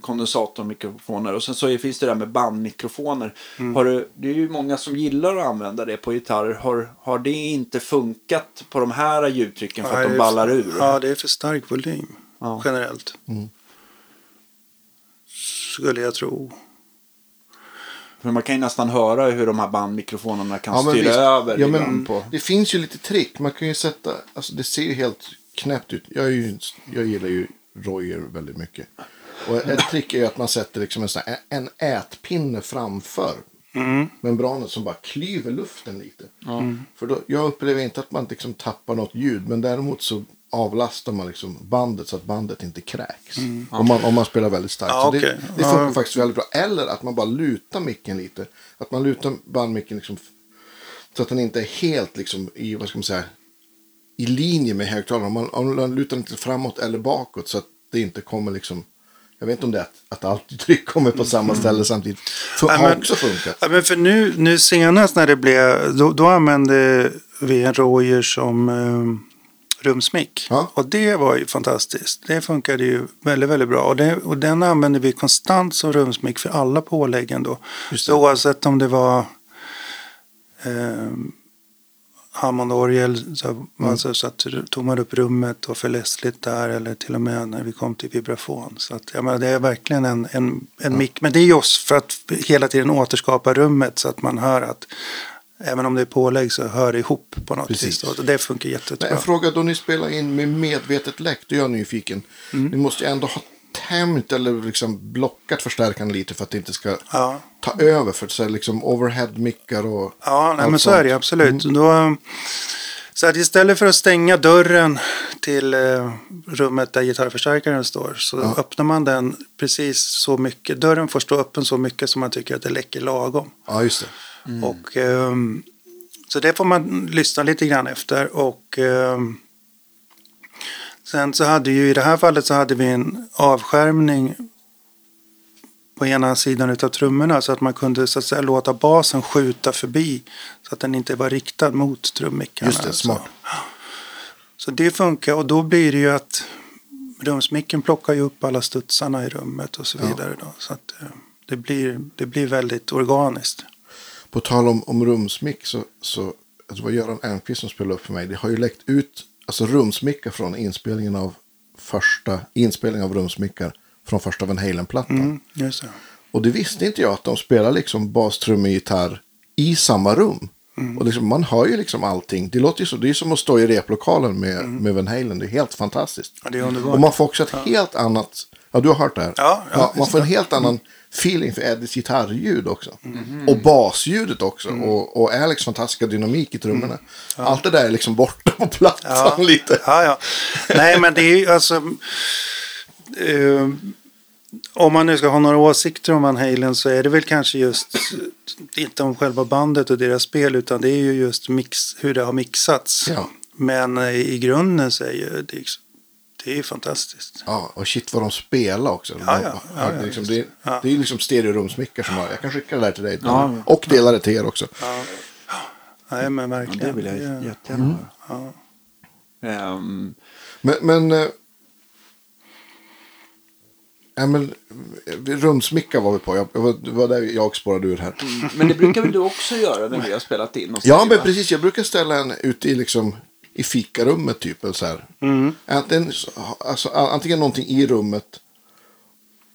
kondensatormikrofoner och sen så finns det där med bandmikrofoner. Har du, det är ju många som gillar att använda det på gitarrer. Har, har det inte funkat på de här ljudtrycken för att Nej, de ballar ur? Ja, det är för stark volym Ja. generellt. Skulle jag tro. För man kan ju nästan höra hur de här bandmikrofonerna kan Ja, men styra visst. över ja, men på... Det finns ju lite trick. Man kan ju sätta, alltså det ser ju helt knäppt ut. Jag, är ju, jag gillar ju Royer väldigt mycket. Och ett trick är ju att man sätter liksom en, sån här, en ätpinne framför membranet som bara klyver luften lite. För då, jag upplever inte att man liksom tappar något ljud, men däremot så avlastar man liksom bandet så att bandet inte kräks. Om, man, om man spelar väldigt starkt. Ja, så det, det funkar faktiskt väldigt bra. Eller att man bara lutar micken lite. Att man lutar bandmicken liksom, så att den inte är helt liksom, i, vad ska man säga, i linje med högtalaren. Om man, om man lutar inte framåt eller bakåt så att det inte kommer liksom jag vet inte om det är att, att allt tryck kommer på samma ställe samtidigt. För, Ja, har men- också funkat. Ja, men för nu, nu senast när det blev, då, då använde vi en Royer som eh, rumsmick. Ja. Och det var ju fantastiskt. Det funkade ju väldigt, väldigt bra. Och, det, och den använde vi konstant som rumsmick för alla påläggen då. Så oavsett om det var eh, Hammondorgel, så, Mm. alltså, så att tog man upp rummet och för lässligt där eller till och med när vi kom till vibrafon. Så att, jag menar, det är verkligen en, en, en mick. Men det är just för att hela tiden återskapa rummet så att man hör att även om det är pålägg så hör det ihop på något Precis. vis. Och det funkar Men jättebra. en fråga, då ni spelar in med medvetet läck, då är jag nyfiken. Mm. Ni måste ju ändå ha tämjt eller liksom blockat förstärkaren lite för att det inte ska Ja. ta över. För så här liksom overhead-mickar och Ja, nej, men så är det absolut. Då, så att istället för att stänga dörren till eh, rummet där gitarrförstärkaren står så Ja. öppnar man den precis så mycket. Dörren får stå öppen så mycket som man tycker att det läcker lagom. Ja, just det. Och, ehm, så det får man lyssna lite grann efter. Och, ehm, sen så hade ju i det här fallet så hade vi en avskärmning på ena sidan utav trummorna så att man kunde så att säga, låta basen skjuta förbi så att den inte var riktad mot trummickarna. Just det, smart. Så, så det funkar och då blir det ju att rumsmicken plockar ju upp alla studsarna i rummet och så Ja. vidare. Då, så att eh, det blir, det blir väldigt organiskt. På tal om, om rumsmick så, så det var Göran Ernqvist som spelade upp för mig. Det har ju läckt ut alltså rumsmickar från inspelningen av första inspelningen av rumsmickar från första Van Halen-plattan. Mm, det. Och det visste inte jag att de spelar liksom bas, trummor, gitarr i samma rum. Mm. Och liksom, man hör ju liksom allting. Det låter ju så, det är som att stå i replokalen med, Mm. med Van Halen. Det är helt fantastiskt. Ja, är. Och man får också ett helt annat, ja du har hört det här. Ja, ja, man får en helt annan feeling för Eddies gitarrljud också. Mm. Och basljudet också. Och, och Alex fantastiska dynamik i trummorna. Allt det där är liksom borta på plattan Ja. lite. Ja, ja. Nej, men det är ju alltså... eh, om man nu ska ha några åsikter om Van Halen så är det väl kanske just inte om själva bandet och deras spel utan det är ju just mix, hur det har mixats. Ja. Men eh, i grunden så är ju det, är ju fantastiskt. Ja, och shit vad de spelar också. Ja, ja. Ja, det, ja, är liksom, det. Ja. det är liksom stereorumsmickar som har. Jag kan skicka det där till dig. Ja. Och dela det till er också. Nej, men Ja, verkligen. det vill jag Ja. jättegärna Ja. höra. Ehm, Men, men, eh, ja, men rumsmickar var vi på. Jag, jag var, där jag spårade ur här. men det brukar väl du också göra när vi har spelat in? Och så, Ja, men precis. Jag brukar ställa en ute i, liksom, i fikarummet typ. Eller så här. Antingen, alltså, antingen någonting i rummet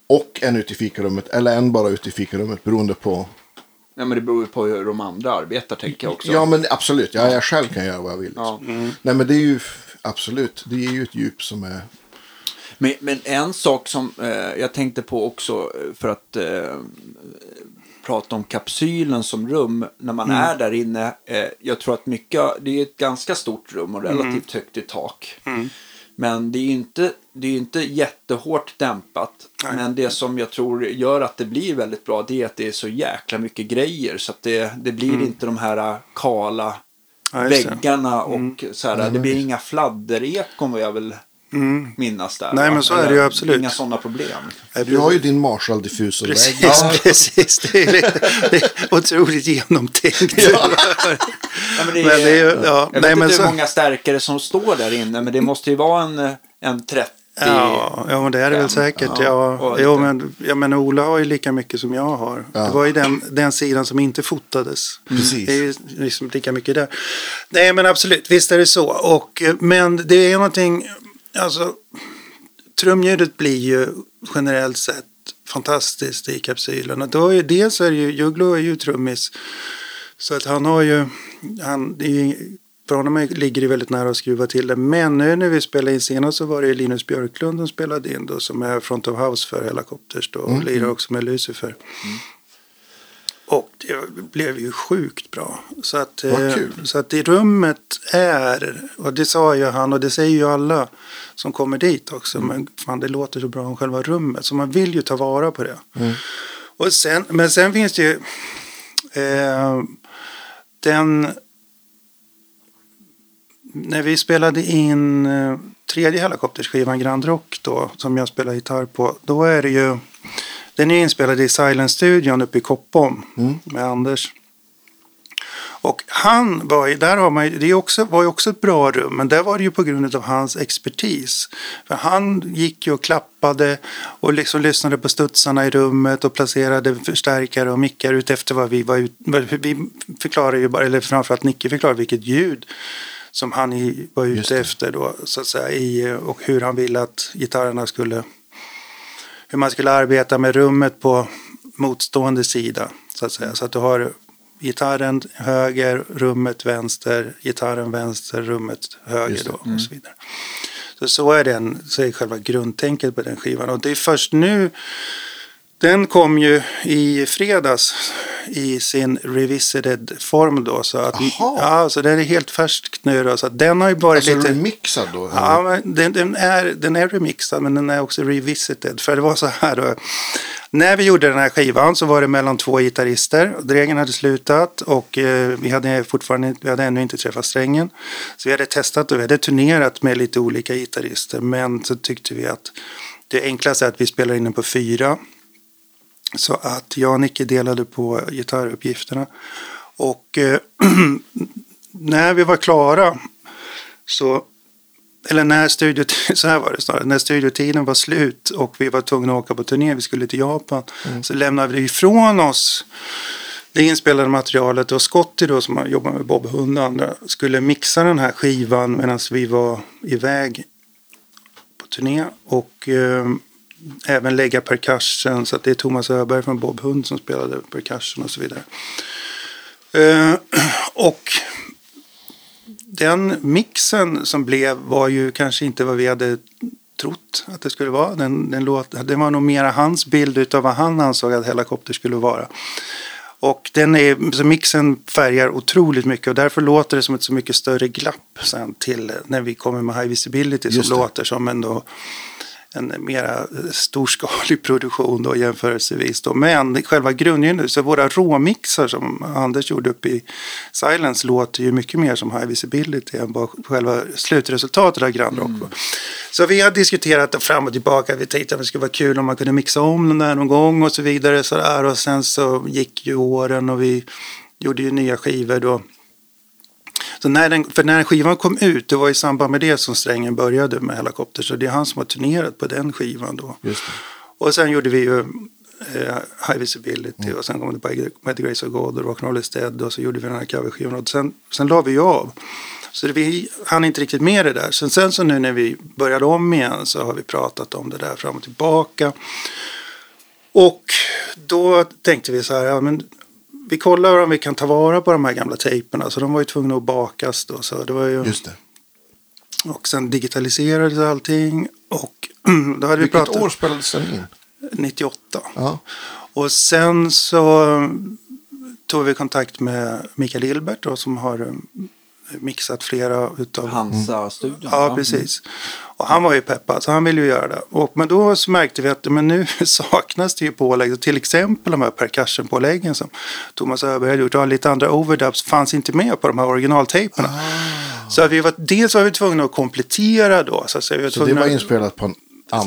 och en ute i fikarummet. Eller en bara ute i fikarummet beroende på. Ja, men det beror ju på hur de andra arbetar, tänker jag också. Ja, men absolut. Ja, jag själv kan göra vad jag vill. Ja. Liksom. Nej, men det är ju absolut. Det är ju ett djup som är. Men, men en sak som eh, jag tänkte på också eh, för att eh, prata om kapsylen som rum när man är där inne. Eh, jag tror att mycket, det är ett ganska stort rum och relativt högt i tak. Men det är ju inte, det är inte jättehårt dämpat. Nej. Men det som jag tror gör att det blir väldigt bra det är att det är så jäkla mycket grejer. Så att det, det blir inte de här eh, kala Ja, väggarna och så här. Det blir inga fladderekon vad jag vill minnas där. Nej, va? men så är det ju absolut. Inga sådana problem. Du har ju din Marshall-diffusor. Precis, Ja. precis. Det är, det är otroligt genomtänkt. Ja, men det är, Men det är ju- ja, jag nej, vet men inte så- hur många stärkare som står där inne, men det måste ju vara en, en 30. Ja, ja, men det är det väl säkert. Ja, Ja, jo, men, jag menar, Ola har ju lika mycket som jag har. Ja. Det var ju den, den sidan som inte fotades. Precis. Det är ju liksom lika mycket där. Nej, men absolut, visst är det så. Och, eh, men det är någonting, alltså, trumljudet blir ju generellt sett fantastiskt i kapsylen. Och då är, dels är det ju, Juglo är ju trummis. Så att han har ju, han, det är ju för honom ligger det väldigt nära att skruva till det. Men nu när vi spelade in senast så var det Linus Björklund som spelade in då. Som är front of house för Helicopters då. Och Mm. lirar också med Lucifer. Och det blev ju sjukt bra. Så att, eh, så att det rummet är, och det sa ju han och det säger ju alla som kommer dit också. Mm. Men fan det låter så bra om själva rummet. Så man vill ju ta vara på det. Mm. Och sen, men sen finns det ju eh, den... När vi spelade in eh, tredje helikopterskivan Grand Rock då, som jag spelar gitarr på, då är det ju... Den är inspelad i Silence-studion uppe i Koppom med Anders. Och han var ju, där har man ju, det också, var ju också ett bra rum, men där var det ju på grund av hans expertis. För han gick ju och klappade och liksom lyssnade på studsarna i rummet och placerade förstärkare och mickar ut efter vad vi var ut, Vi förklarade ju bara, eller framförallt Nicke förklarade vilket ljud som han var ute efter då, så att säga, i, och hur han ville att gitarrerna skulle hur man skulle arbeta med rummet på motstående sida. Så att säga. Så att du har gitarren höger, rummet vänster, gitarren vänster, rummet höger då och så vidare. Så, så är den, så är själva grundtänket på den skivan. Och det är först nu, den kom ju i fredags i sin revisited form då. Så att, ja, så den är helt färsk nu då. Så att den har ju varit Alltså lite... remixad då? Ja, men den, den, är, den är remixad men den är också revisited. För det var så här då. När vi gjorde den här skivan så var det mellan två gitarrister. Dregen hade slutat och eh, vi hade fortfarande vi hade ännu inte träffat strängen. Så vi hade testat och vi hade turnerat med lite olika gitarrister. Men så tyckte vi att det enklaste är att vi spelar in den på fyra. Så att jag och Nicke delade på gitarruppgifterna. Och eh, när vi var klara så eller när studiotiden, så här var det snarare, när studiotiden var slut och vi var tvungna att åka på turné, vi skulle till Japan, så lämnade vi ifrån oss det inspelade materialet och Scotty då som har jobbat med Bob Hund och andra skulle mixa den här skivan medan vi var iväg på turné och eh, även lägga percussion så att det är Thomas Öberg från Bob Hund som spelade percussion och så vidare. Eh, och den mixen som blev var ju kanske inte vad vi hade trott att det skulle vara. Den, den låt, det var nog mera hans bild av vad han ansåg att helikopter skulle vara. Och den är, så mixen färgar otroligt mycket och därför låter det som ett så mycket större glapp sen till när vi kommer med High Visibility som låter som ändå en mera storskalig produktion då jämförelsevis. Då. Men själva grundgrunden, så våra råmixar som Anders gjorde upp i Silence låter ju mycket mer som High Visibility än vad själva slutresultatet av Grand Rock var. Så vi har diskuterat fram och tillbaka. Vi tänkte att det skulle vara kul om man kunde mixa om den där någon gång och så vidare. Så där. Och sen så gick ju åren och vi gjorde ju nya skivor då. Så när den, för när skivan kom ut, det var i samband med det som Strängen började med Helikopter. Så det är han som har turnerat på den skivan då. Och sen gjorde vi ju eh, High Visibility och sen kom det på By the Grace of God och Rock'n'Roll is Dead och så gjorde vi den här coverskivan och sen, sen la vi ju av. Så det, vi hann inte riktigt med det där. Sen, sen så nu när vi började om igen så har vi pratat om det där fram och tillbaka. Och då tänkte vi så här, ja men vi kollar om vi kan ta vara på de här gamla tejperna. Så de var ju tvungna att bakas då. Så det var ju, Just det. och sen digitaliserades allting. Och då hade vi Vilket pratat... år spelades den in? 98. Ja. Och sen så tog vi kontakt med Mikael Ilbert då, som har mixat flera utav... Hansa-studion. Ja, precis. Och han var ju peppad, så han ville ju göra det. Och, men då så märkte vi att men nu saknas det ju pålägg. Till exempel de här percussion-påläggen som Thomas Öberg hade gjort. Och lite andra overdubs fanns inte med på de här originaltejperna. Ah. Så att vi var, dels var vi tvungna att komplettera då. Så, att säga, vi var Så det var inspelat på en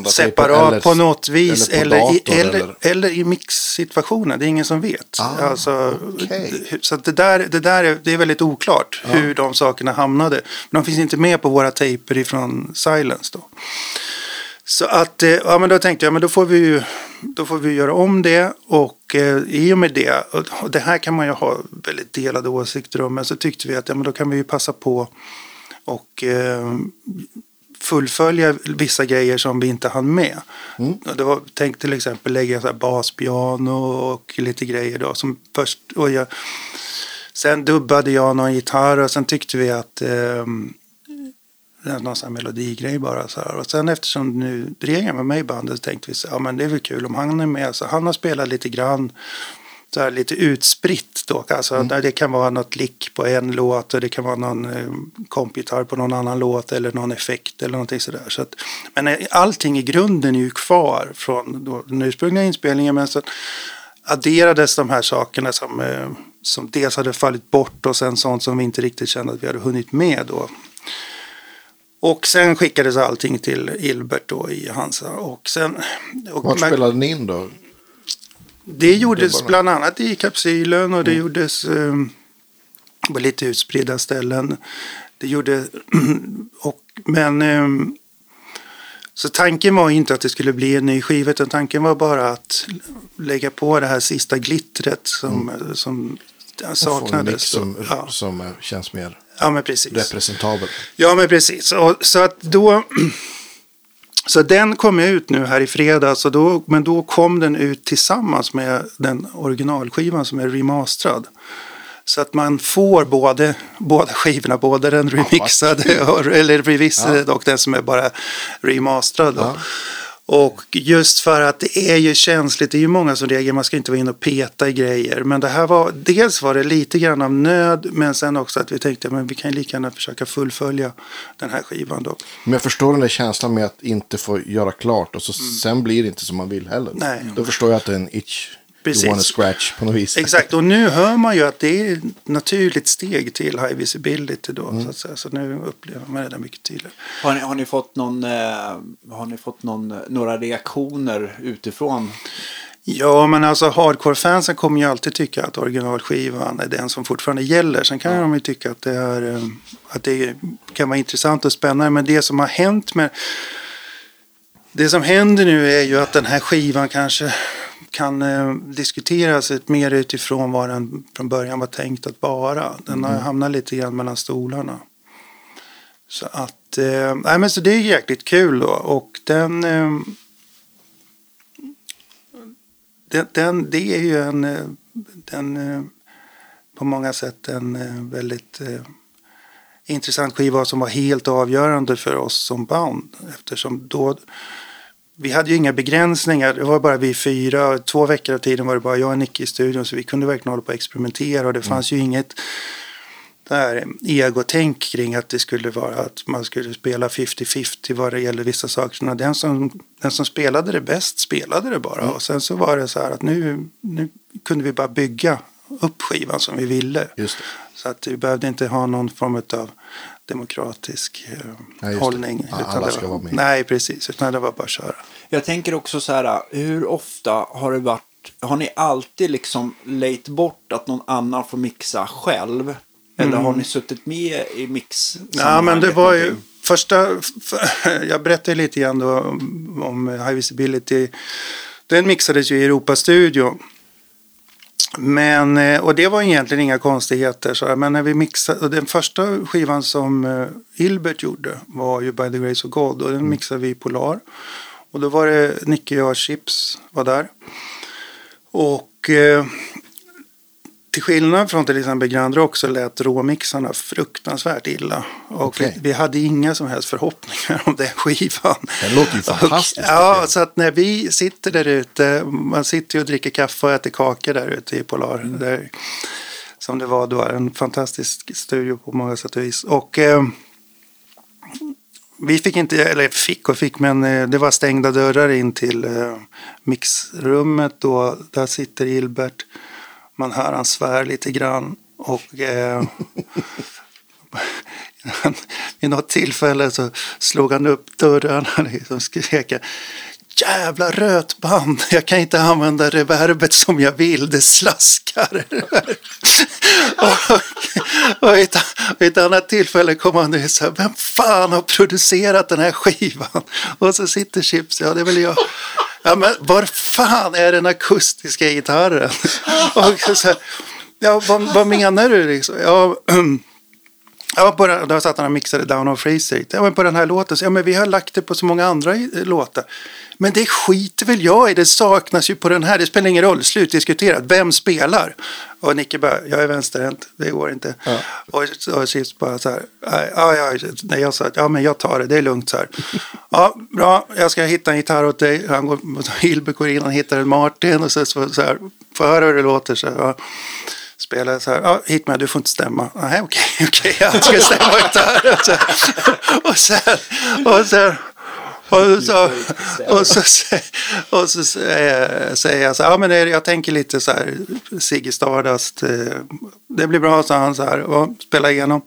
separat eller, på något vis. eller Eller, på i, dator, eller, eller? eller i mixsituationen. Det är ingen som vet. Ah, alltså, d- Så det där, det där är, det är väldigt oklart hur de sakerna hamnade. Men de finns inte med på våra tejper ifrån Silence. Då. Så att, eh, ja men då tänkte jag, men då får vi ju då får vi göra om det och eh, i och med det, och det här kan man ju ha väldigt delade åsikter om, men så tyckte vi att ja, men då kan vi ju passa på och eh, fullfölja vissa grejer som vi inte hann med. Och Det var, tänk till exempel lägga så baspiano och lite grejer då som först, och jag, Sen dubbade jag någon gitarr och sen tyckte vi att eh, någon sån här melodigrej bara. Så här. Och sen eftersom nu Dregen var med i bandet så tänkte vi så ja men det är väl kul om han är med. Så han har spelat lite grann så här lite utspritt då. Alltså, Mm. Det kan vara något lick på en låt och det kan vara någon eh, kompgitarr på någon annan låt eller någon effekt eller någonting sådär. Så att, men eh, allting i grunden är ju kvar från då, den ursprungliga inspelningen. Men så adderades de här sakerna som, eh, som dels hade fallit bort och sen sånt som vi inte riktigt kände att vi hade hunnit med då. Och sen skickades allting till Ilbert då i Hansa. Och sen, och Vart spelade ni in då? Det gjordes Dubbarna. bland annat i kapsylen och det gjordes eh, på lite utspridda ställen. Det gjorde, och, men eh, så tanken var inte att det skulle bli en ny skiva utan tanken var bara att lägga på det här sista glittret som, som Få en mix saknades. som, ja. som eh, känns mer ja, men precis. representabel. Ja, men precis. Och, så att då... Så den kom ut nu här i fredags, och då, men då kom den ut tillsammans med den originalskivan som är remasterad. Så att man får både, båda skivorna, både den remixade, och, eller revisade och den som är bara remasterad. Ja. Och just för att det är ju känsligt, det är ju många som reagerar, man ska inte vara inne och peta i grejer. Men det här var, dels var det lite grann av nöd, men sen också att vi tänkte men vi kan lika gärna försöka fullfölja den här skivan då. Men jag förstår den där känslan med att inte få göra klart och så sen blir det inte som man vill heller. Mm. Nej. Då förstår jag att det är en itch Precis. you scratch på något vis. Exakt, och nu hör man ju att det är ett naturligt steg till high visibility då. Mm. Så, att säga. så nu upplever man det där mycket tydligare. Har ni, har ni fått, någon, eh, har ni fått någon, några reaktioner utifrån? Ja, men alltså hardcore-fansen kommer ju alltid tycka att originalskivan är den som fortfarande gäller. Sen kan de ju tycka att det, är, eh, att det kan vara intressant och spännande. Men det som har hänt med... Det som händer nu är ju att den här skivan kanske kan eh, diskuteras mer utifrån vad den från början var tänkt att vara. Den har hamnat lite grann mellan stolarna. Så att, eh, nej men så det är jäkligt kul då. Och den... Eh, den, den, det är ju en, eh, den, eh, på många sätt en eh, väldigt intressant skiva som var helt avgörande för oss som band. Eftersom då, vi hade ju inga begränsningar, det var bara vi fyra. Två veckor av tiden var det bara jag och Nicky i studion så vi kunde verkligen hålla på och experimentera och det fanns ju inget där egotänk kring att det skulle vara att man skulle spela 50-50 vad det gäller vissa saker. Den som, den som spelade det bäst spelade det bara. Och sen så var det så här att nu, nu kunde vi bara bygga upp skivan som vi ville. Så att vi behövde inte ha någon form av demokratisk eh, Ja, hållning. Ja, utan alla ska var, vara med. Nej, precis. Utan det var bara att köra. Jag tänker också så här, hur ofta har det varit, har ni alltid liksom lejt bort att någon annan får mixa själv? Eller har ni suttit med i mix Mm. Ja, men det var ju första... Jag berättade lite grann då om, om High Visibility. Den mixades ju i Europastudion. Men, eh, och det var egentligen inga konstigheter. Så, men när vi mixade, den första skivan som eh, Hilbert gjorde var ju By the Grace of God. Och den mixade vi i Polar. Och då var det Nicky och jag, Chips var där. Och eh, till skillnad från till exempel Grand Rock så lät råmixarna fruktansvärt illa. Och Okej. vi, vi hade inga som helst förhoppningar om den skivan. Den låter ju fantastiskt. ja, så att när vi sitter där ute, man sitter ju och dricker kaffe och äter kakor där ute i Polar. Där, som det var då, en fantastisk studio på många sätt och vis. Och eh, vi fick inte, eller fick och fick, men eh, det var stängda dörrar in till eh, mixrummet då. Där sitter Gilbert. Man hör han svär lite grann. Och eh, vid något tillfälle så slog han upp dörren och liksom skrek Jävla rötband, jag kan inte använda reverbet som jag vill, det slaskar. och, och vid ett, och ett annat tillfälle kom han och säger vem fan har producerat den här skivan? Och så sitter Chips, ja det är väl jag. Ja men var fan är den akustiska gitarren? och så här, ja vad, vad menar du liksom? Ja, Ja, på den, då satt han och mixade Down of Fraser. Ja, men på den här låten. Så, ja, men vi har lagt det på så många andra i- låtar. Men det skiter väl jag i. Det saknas ju på den här. Det spelar ingen roll. Slutdiskuterat. Vem spelar? Och Nicke bara, jag är vänsterhänt. Det går inte. Ja. Och, och Chips bara så här. Ja, ja, nej, jag sa att ja, men jag tar det. Det är lugnt så här. Ja, bra. Jag ska hitta en gitarr åt dig. Han går, Hilbert går in och hittar en Martin. Och så, så, så här. Får höra hur det låter. Så här, ja spelade så här, ja, hit med, du får inte stämma. Nej, okej, okej, jag ska stämma gitarr. Och, så, och sen, och sen, och så, och så, och så säger jag så här, ja men jag tänker lite så här, Ziggy Stardust, eh, det blir bra, sa han så här, och spela igenom.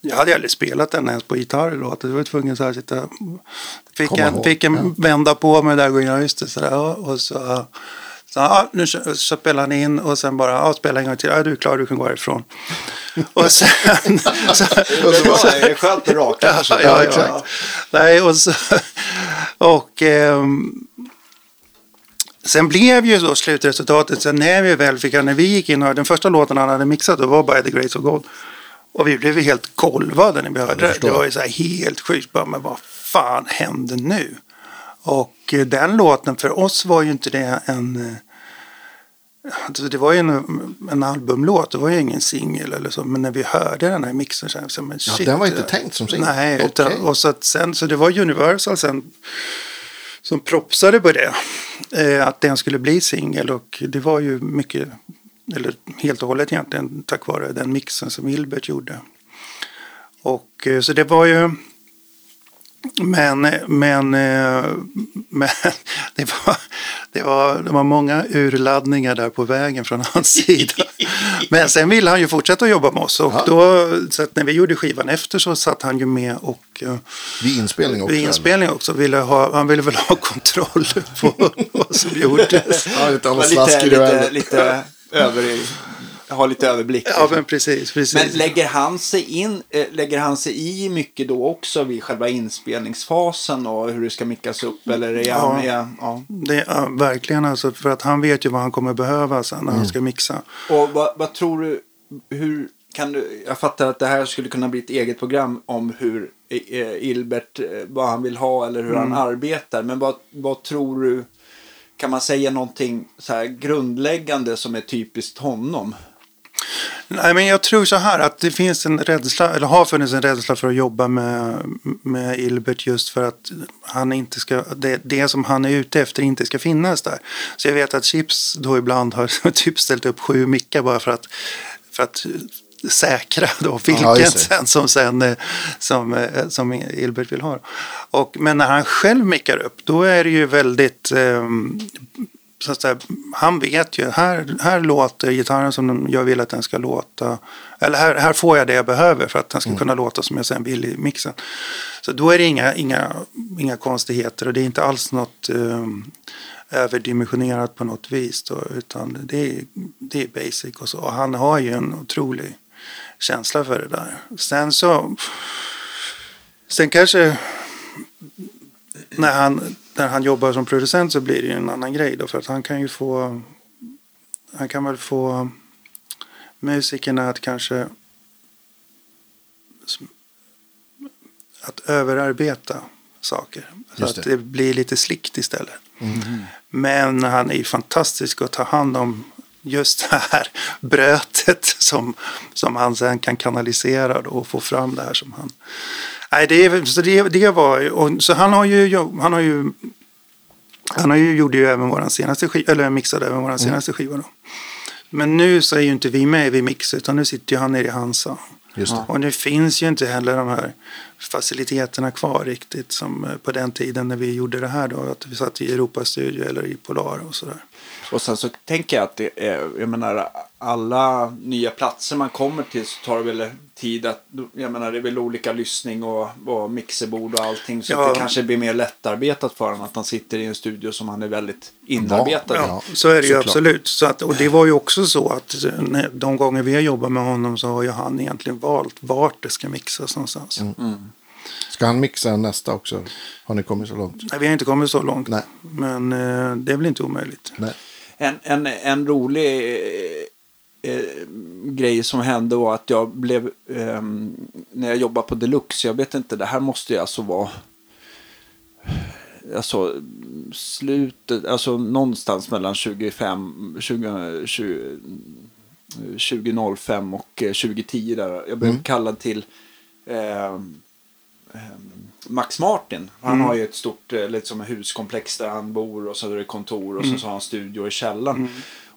Jag hade aldrig spelat den ens på gitarr låten. Jag var tvungen så här sitta, fick Komma en, ihåg, fick en vända på mig där, och just det, så där, och så så ja, nu så spelar han in och sen bara, ja, spela en gång till. Ja, du är klar, du kan gå härifrån. och sen... så, Det är bra, det är skönt och raka ja, ja, exakt. Nej, och så... Och... ehm, sen blev ju då slutresultatet, sen när vi väl fick, när vi gick in och den första låten han hade mixat, då var By the Grace of God. Och vi blev helt golvade när vi hörde det. Det var ju så här helt sjukt, bara, men vad fan händer nu? Och eh, den låten för oss var ju inte det en... eh, Alltså det var ju en, en albumlåt, det var ju ingen singel eller så. Men när vi hörde den här mixen så här, men Ja, shit. den var inte tänkt som singel. Nej, Okej. utan, och så, att sen, så det var Universal sen som propsade på det. Eh, att den skulle bli singel och det var ju mycket, eller helt och hållet egentligen tack vare den mixen som Hilbert gjorde. Och eh, så det var ju men, men, eh, men det, var, det, var, det var många urladdningar där på vägen från hans sida. Men sen ville han ju fortsätta att jobba med oss. Och då, så att när vi gjorde skivan efter så satt han ju med och eh, Vid inspelning också. vid inspelning också. Ville ha, han ville väl ha kontroll på vad som gjordes. Ja, lite lite, lite över, ha lite överblick. Ja, men precis. precis. Men lägger han sig in, eh, lägger han sig i mycket då också vid själva inspelningsfasen och hur det ska mickas upp eller är han Ja. Ja. det, ja, verkligen alltså, för att han vet ju vad han kommer behöva sen när han ska mixa. Och vad, vad tror du, hur kan du, jag fattar att det här skulle kunna bli ett eget program om hur eh, Ilbert, eh, vad han vill ha eller hur han arbetar. Men vad, vad tror du, kan man säga någonting så grundläggande som är typiskt honom? Nej, men jag tror så här att det finns en rädsla, eller har funnits en rädsla för att jobba med, med Ilbert just för att han inte ska, det, det som han är ute efter inte ska finnas där. Så jag vet att Chips då ibland har typ ställt upp sju mickar bara för att, för att säkra då vilken Ja, sen som, sen, eh, som, eh, som Ilbert vill ha. Och, men när han själv mickar upp då är det ju väldigt ehm, så att säga, han vet ju, här, här låter gitarren som jag vill att den ska låta. Eller här, här får jag det jag behöver för att den ska kunna låta som jag sen vill i mixen. Så då är det inga, inga, inga konstigheter och det är inte alls något um, överdimensionerat på något vis. Då, utan det är, det är basic och så. Och han har ju en otrolig känsla för det där. Sen så, sen kanske när han, när han jobbar som producent så blir det ju en annan grej då. För att han kan ju få, han kan väl få musikerna att kanske att överarbeta saker. Så att det. blir lite slickt istället. Men han är ju fantastisk att ta hand om just det här brötet som, som han sen kan kanalisera och få fram det här som han... Nej, det, så det, det var. Och, så han har ju... Han har ju han har ju, gjorde ju även våran senaste skiva, eller mixade även våran senaste skiva då. Men nu så är ju inte vi med vid mix utan nu sitter ju han nere i Hansa. Och nu finns ju inte heller de här faciliteterna kvar riktigt som eh, på den tiden när vi gjorde det här då. Att vi satt i Europastudio eller i Polar och sådär. Och sen så tänker jag att det är, jag menar, alla nya platser man kommer till så tar det väl tid att, jag menar det är väl olika lyssning och, och mixerbord och allting. Så Ja. att det kanske blir mer lättarbetat för honom att han sitter i en studio som han är väldigt inarbetad i. Ja, så är det ju såklart. absolut. Så att, och det var ju också så att de gånger vi har jobbat med honom så har ju han egentligen valt vart det ska mixas någonstans. Ska han mixa nästa också? Har ni kommit så långt? Nej, vi har inte kommit så långt. Nej. Men eh, det är väl inte omöjligt. Nej. En, en, en rolig eh, eh, grej som hände var att jag blev, eh, när jag jobbade på Deluxe, jag vet inte, det här måste ju alltså vara alltså slutet, alltså någonstans mellan 25, 20, 20, 2005 och 2010 där. Jag blev Mm. kallad till eh, eh, Max Martin. Han Mm. har ju ett stort eh, liksom, huskomplex där han bor och så är det kontor och så, så har han studio i källaren.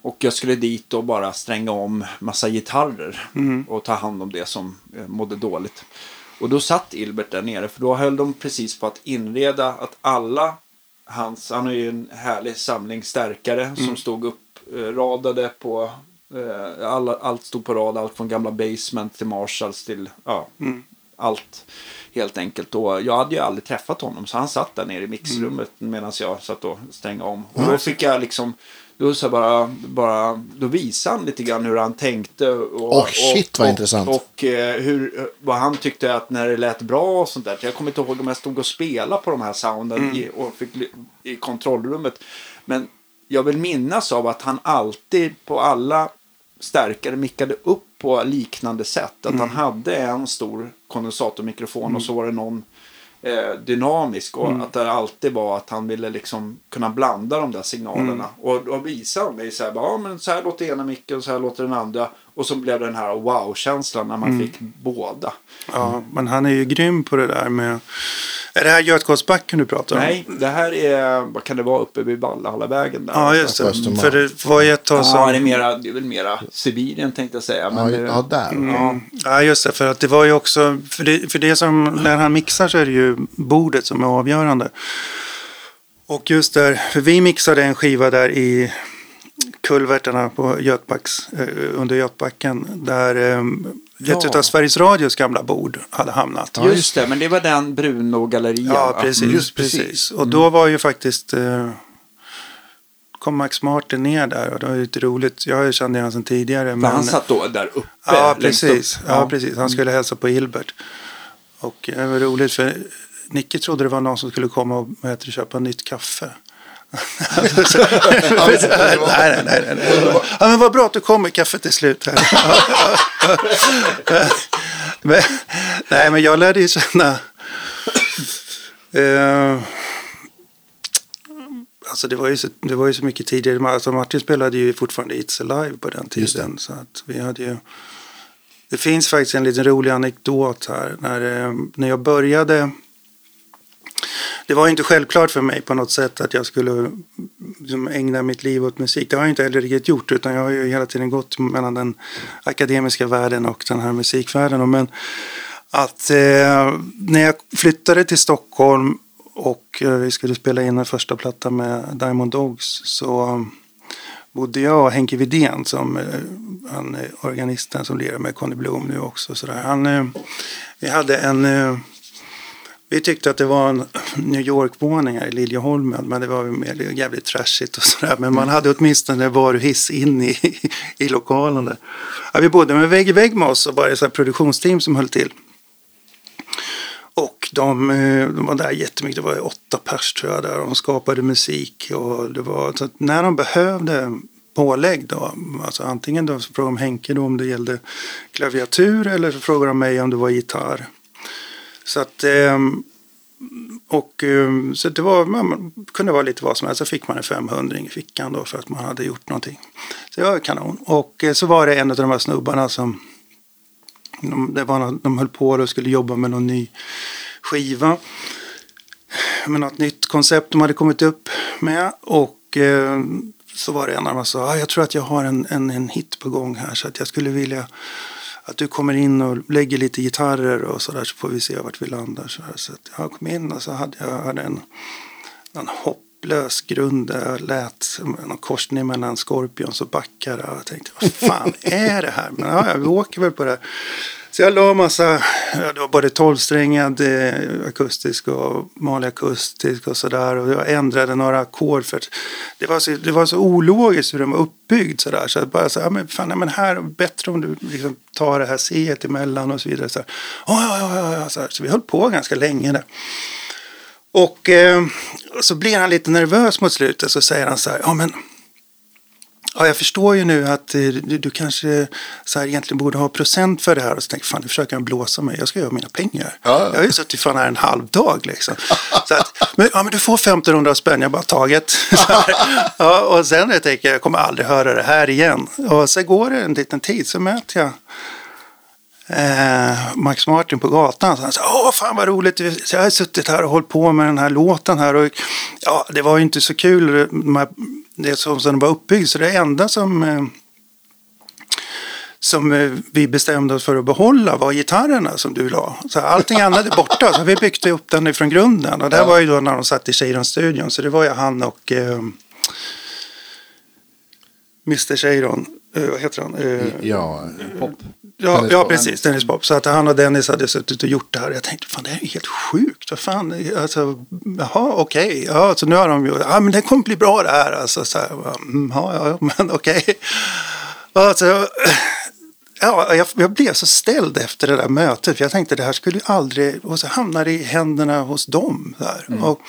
Och jag skulle dit och bara stränga om massa gitarrer och ta hand om det som eh, mådde dåligt. Och då satt Ilbert där nere för då höll de precis på att inreda att alla hans, han har ju en härlig samling stärkare som stod uppradade på eh, alla, allt stod på rad, allt från gamla Basement till Marshalls till ja, allt helt enkelt. Och jag hade ju aldrig träffat honom så han satt där nere i mixrummet medan jag satt och stängde om. Och då fick jag liksom då, så bara, bara, då visade han lite grann hur han tänkte. Och, Åh, shit, vad och, intressant. Och eh, hur, vad han tyckte att när det lät bra och sånt där. Jag kommer inte ihåg om jag stod och spelade på de här sounden i, och fick, i kontrollrummet. Men jag vill minnas av att han alltid på alla stärkare mickade upp på liknande sätt. Att han hade en stor kondensatormikrofon och så var det någon eh, dynamisk. Och att det alltid var att han ville liksom kunna blanda de där signalerna. Och då visade han mig så här, ja men så här låter ena micken och så här låter den andra. Och så blev det den här wow-känslan när man fick båda. Ja, men han är ju grym på det där med... Är det här Götgatsbacken du pratar om? Nej, det här är, vad kan det vara, uppe vid Valhallavägen där. Ja, just det. Östermalm. För det var ju ett tag som... Ja, det är, mera, det är väl mera Sibirien tänkte jag säga. Men Ja, det, ja, där. Ja, Ja, just det. För att det var ju också... För det, för det som... När han mixar så är det ju bordet som är avgörande. Och just där... För vi mixade en skiva där i kulverterna på Götbacks, eh, under Götbacken. Där eh, Ja. ett av Sveriges Radios gamla bord hade hamnat. Just det, men det var den Bruno-gallerian. Ja, precis. Mm. precis. precis. Och då var ju faktiskt... Eh, kom Max Martin ner där och det var ju lite roligt. Jag kände honom sedan tidigare. För han satt då där uppe. Ja, precis. upp. Ja, precis. Han skulle hälsa på Hilbert. Och det var roligt för Nicke trodde det var någon som skulle komma och heter köpa nytt kaffe. Nej, nej, nej, nej. Ja, men vad bra att du kom med kaffet till slut. Här. men, nej, men jag lärde ju känna... Eh, Alltså det var, ju så, det var ju så mycket tidigare. Alltså Martin spelade ju fortfarande It's Alive på den tiden. Så att vi hade ju... Det finns faktiskt en liten rolig anekdot här. När, eh, när jag började... Det var ju inte självklart för mig på något sätt att jag skulle liksom, ägna mitt liv åt musik. Det har jag inte heller riktigt gjort. Utan jag har ju hela tiden gått mellan den akademiska världen och den här musikvärlden. Men att eh, när jag flyttade till Stockholm och eh, vi skulle spela in den första platta med Diamond Dogs så bodde jag och Henke Widén som eh, han är organisten som lirar med Conny Blom nu också. Så där. Han, eh, vi hade en eh, vi tyckte att det var en New York-våning här i Liljeholmen men det var mer jävligt trashigt och sådär. Men man hade åtminstone varuhiss in i, i lokalen där. Ja, vi bodde med vägg i vägg med oss och var ett produktionsteam som höll till. Och de, eh, de var där jättemycket, det var åtta pers tror jag där. De skapade musik och det var så när de behövde pålägg då, alltså antingen då frågade de Henke då om det gällde klaviatur eller så frågade de mig om det var gitarr. Så att ehm, och ehm, så det var, man kunde vara lite vad som helst. Så fick man en 500 i fickan då för att man hade gjort någonting. Så det var kanon. Och eh, så var det en av de här snubbarna som de, det var någon, de höll på och skulle jobba med någon ny skiva. Med något nytt koncept de hade kommit upp med. Och eh, så var det en av dem som sa, ah, jag tror att jag har en, en, en hit på gång här. Så att jag skulle vilja att du kommer in och lägger lite gitarrer och så där så får vi se vart vi landar. Så, här. så att jag kom in och så hade jag hade en, en hopplös grund där jag lät som någon korsning mellan Scorpions och Backar. Och jag tänkte, vad fan är det här? Men ja, vi åker väl på det här. Så jag la massa, det var både tolvsträngad eh, akustisk och vanlig akustisk och sådär. Och jag ändrade några ackord för att det var så, det var så ologiskt hur den var uppbyggd sådär. Så jag bara så ja men fan, ja, men här, bättre om du liksom tar det här C emellan och så vidare. Så, här, ja, ja, ja, ja, så, här. så vi höll på ganska länge där. Och eh, så blir han lite nervös mot slutet så säger han så här, ja men Ja, jag förstår ju nu att eh, du, du kanske så här, egentligen borde ha procent för det här. Och så tänker fan nu försöker han blåsa mig. Jag ska göra mina pengar. Ja, ja. Jag har ju suttit fan här en halv dag liksom. så att, men, ja, men du får 1500 spänn, jag bara taget. Ja, och sen jag tänker jag, jag kommer aldrig höra det här igen. Och så går det en liten tid så möter jag eh, Max Martin på gatan. Så han sa, åh fan vad roligt, så jag har suttit här och hållit på med den här låten här. Och, ja, det var ju inte så kul, de här- det som, som den var uppbyggd. Så det enda som, eh, som eh, vi bestämde oss för att behålla var gitarrerna som du la. Så allting annat är borta. Så vi byggde upp den ifrån grunden. Och det Ja. var ju då när de satt i Cheiron-studion. Så det var ju han och eh, Mr Cheiron. Eh, vad heter han? Eh, Ja, Pop. Ja, ja precis. Dennis Pop. Så att han och Dennis hade suttit och gjort det här. Jag tänkte, fan det här är helt sjukt. Vad fan, alltså, jaha, okej. Ja, så nu har de ju, ja men det kommer bli bra det här. Alltså, så här mm, ja, ja, men okej. Alltså, ja, jag, jag blev så ställd efter det där mötet. För jag tänkte det här skulle ju aldrig, och så hamnar det i händerna hos dem. Där. Och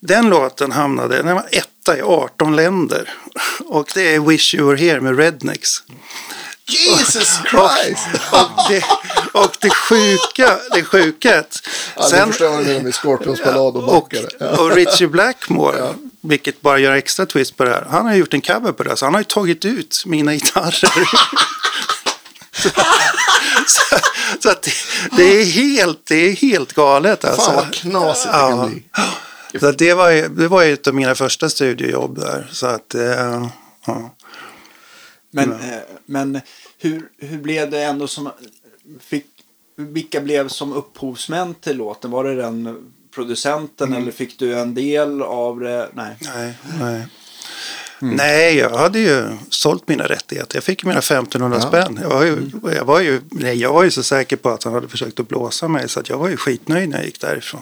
den låten hamnade, den var etta i 18 länder. Och det är Wish You Were Here med Rednecks. Jesus Christ! Och det, och det sjuka, det sjuka att Ja, sen, förstår man det med Scorpions ballad och och, backare. Ja. och Richie Blackmore, vilket bara gör extra twist på det här, han har gjort en cover på det så han har ju tagit ut mina gitarrer. så så, så att det, det, är helt, det är helt galet alltså. Fan vad knasigt det kan Ja. bli. Så det, var, ju- det var ett av mina första studiojobb där. Så att, eh, ja. Men, eh, men hur, hur blev det ändå som... Fick, vilka blev som upphovsmän till låten? Var det den producenten Mm. eller fick du en del av det? Nej. Nej, nej. Nej, jag hade ju sålt mina rättigheter. Jag fick mina 1500 Ja. spänn. Jag var, ju, jag, var ju, nej, jag var ju så säker på att han hade försökt att blåsa mig så att jag var ju skitnöjd när jag gick därifrån.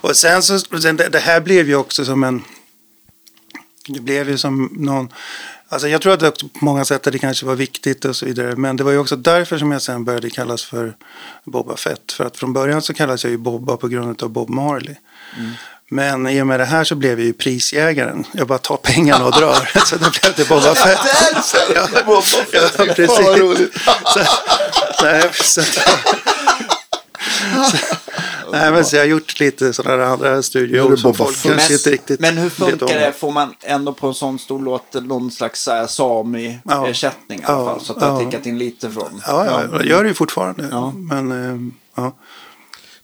Och sen så, sen det, det här blev ju också som en... Det blev ju som någon... Alltså jag tror att det på många sätt att det kanske var viktigt och så vidare. Men det var ju också därför som jag sen började kallas för Boba Fett. För att från början så kallades jag ju Bobba på grund av Bob Marley. Men i och med det här så blev jag ju prisjägaren. Jag bara tar pengarna och drar. så då blev det Boba Fett. ja, ja, Fan vad precis. roligt. Så, nej, så, så, nej, men så jag har gjort lite sådana där andra det som folk kanske inte riktigt men hur funkar det? Får man ändå på en sån stor låt någon slags Sami-ersättning i alla Ja. fall? Så att det har Ja. tickat in lite från. Ja, ja, jag gör det ju fortfarande. Ja. Men, eh, ja.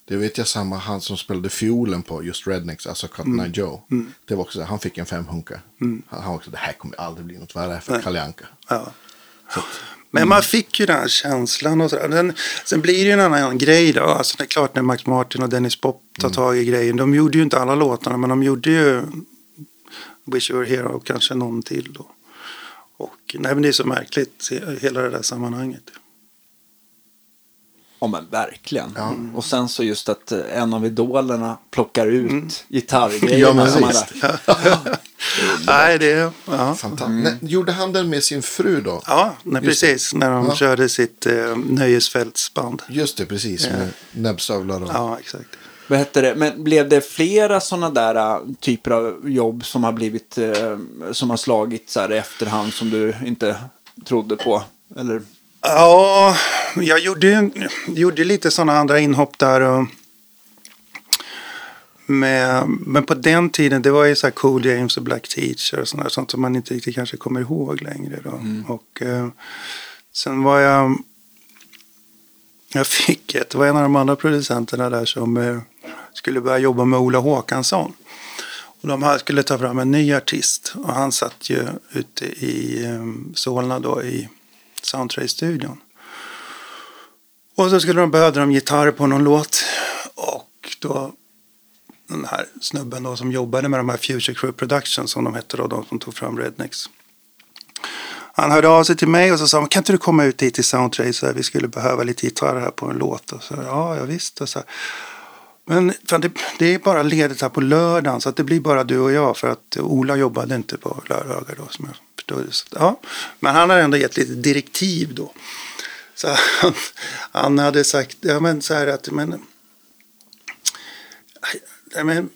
Det vet jag samma, han som spelade fiolen på just Rednecks, alltså Cotton Mm. Joe. Det var också, han fick en femhunka. Han, han var också, det här kommer aldrig bli något värre för Kalle Anka. Ja. Men man fick ju den här känslan och sådär. Den, sen blir det ju en annan grej då. Alltså det är klart när Max Martin och Dennis Pop tar tag i grejen. De gjorde ju inte alla låtarna men de gjorde ju Wish You Were Here och kanske någon till då. Och nej, men det är så märkligt hela det där sammanhanget. Ja men verkligen. Ja. Och sen så just att eh, en av idolerna plockar ut Mm. gitarrgrejerna. Ja, men som man. Nej, det ja. Fantastiskt. Nej, Gjorde han den med sin fru då? Ja, nej, Just det. precis. När de Ja. körde sitt eh, nöjesfältsband. Just det, precis. Med näbbstövlar och... Ja, exakt. Vad hette det? Men blev det flera sådana där äh, typer av jobb som har blivit eh, som har slagit så här i efterhand som du inte trodde på? Eller? Ja, jag gjorde, gjorde lite sådana andra inhopp där. Och med, men på den tiden, det var ju så här Cool James och Black Teacher och sånt, sånt som man inte riktigt kanske kommer ihåg längre. Då. Och eh, sen var jag, jag fick ett, det var en av de andra producenterna där som eh, skulle börja jobba med Ola Håkansson. Och de här skulle ta fram en ny artist och han satt ju ute i eh, Solna då i Soundtrace-studion. Och så skulle de behövde de gitarr på någon låt. Och då den här snubben då som jobbade med de här Future Crew Productions som de hette då, de som tog fram Rednecks. Han hörde av sig till mig och så sa han, kan inte du komma ut hit till Soundtrace? Vi skulle behöva lite gitarr här på en låt. Och så, ja, ja visst. Och så, men fan, det, det är bara ledigt här på lördagen så att det blir bara du och jag för att Ola jobbade inte på lördagar då som jag förstod det. Så, ja. Men han har ändå gett lite direktiv då. Så han, han hade sagt, ja men så här att, men, men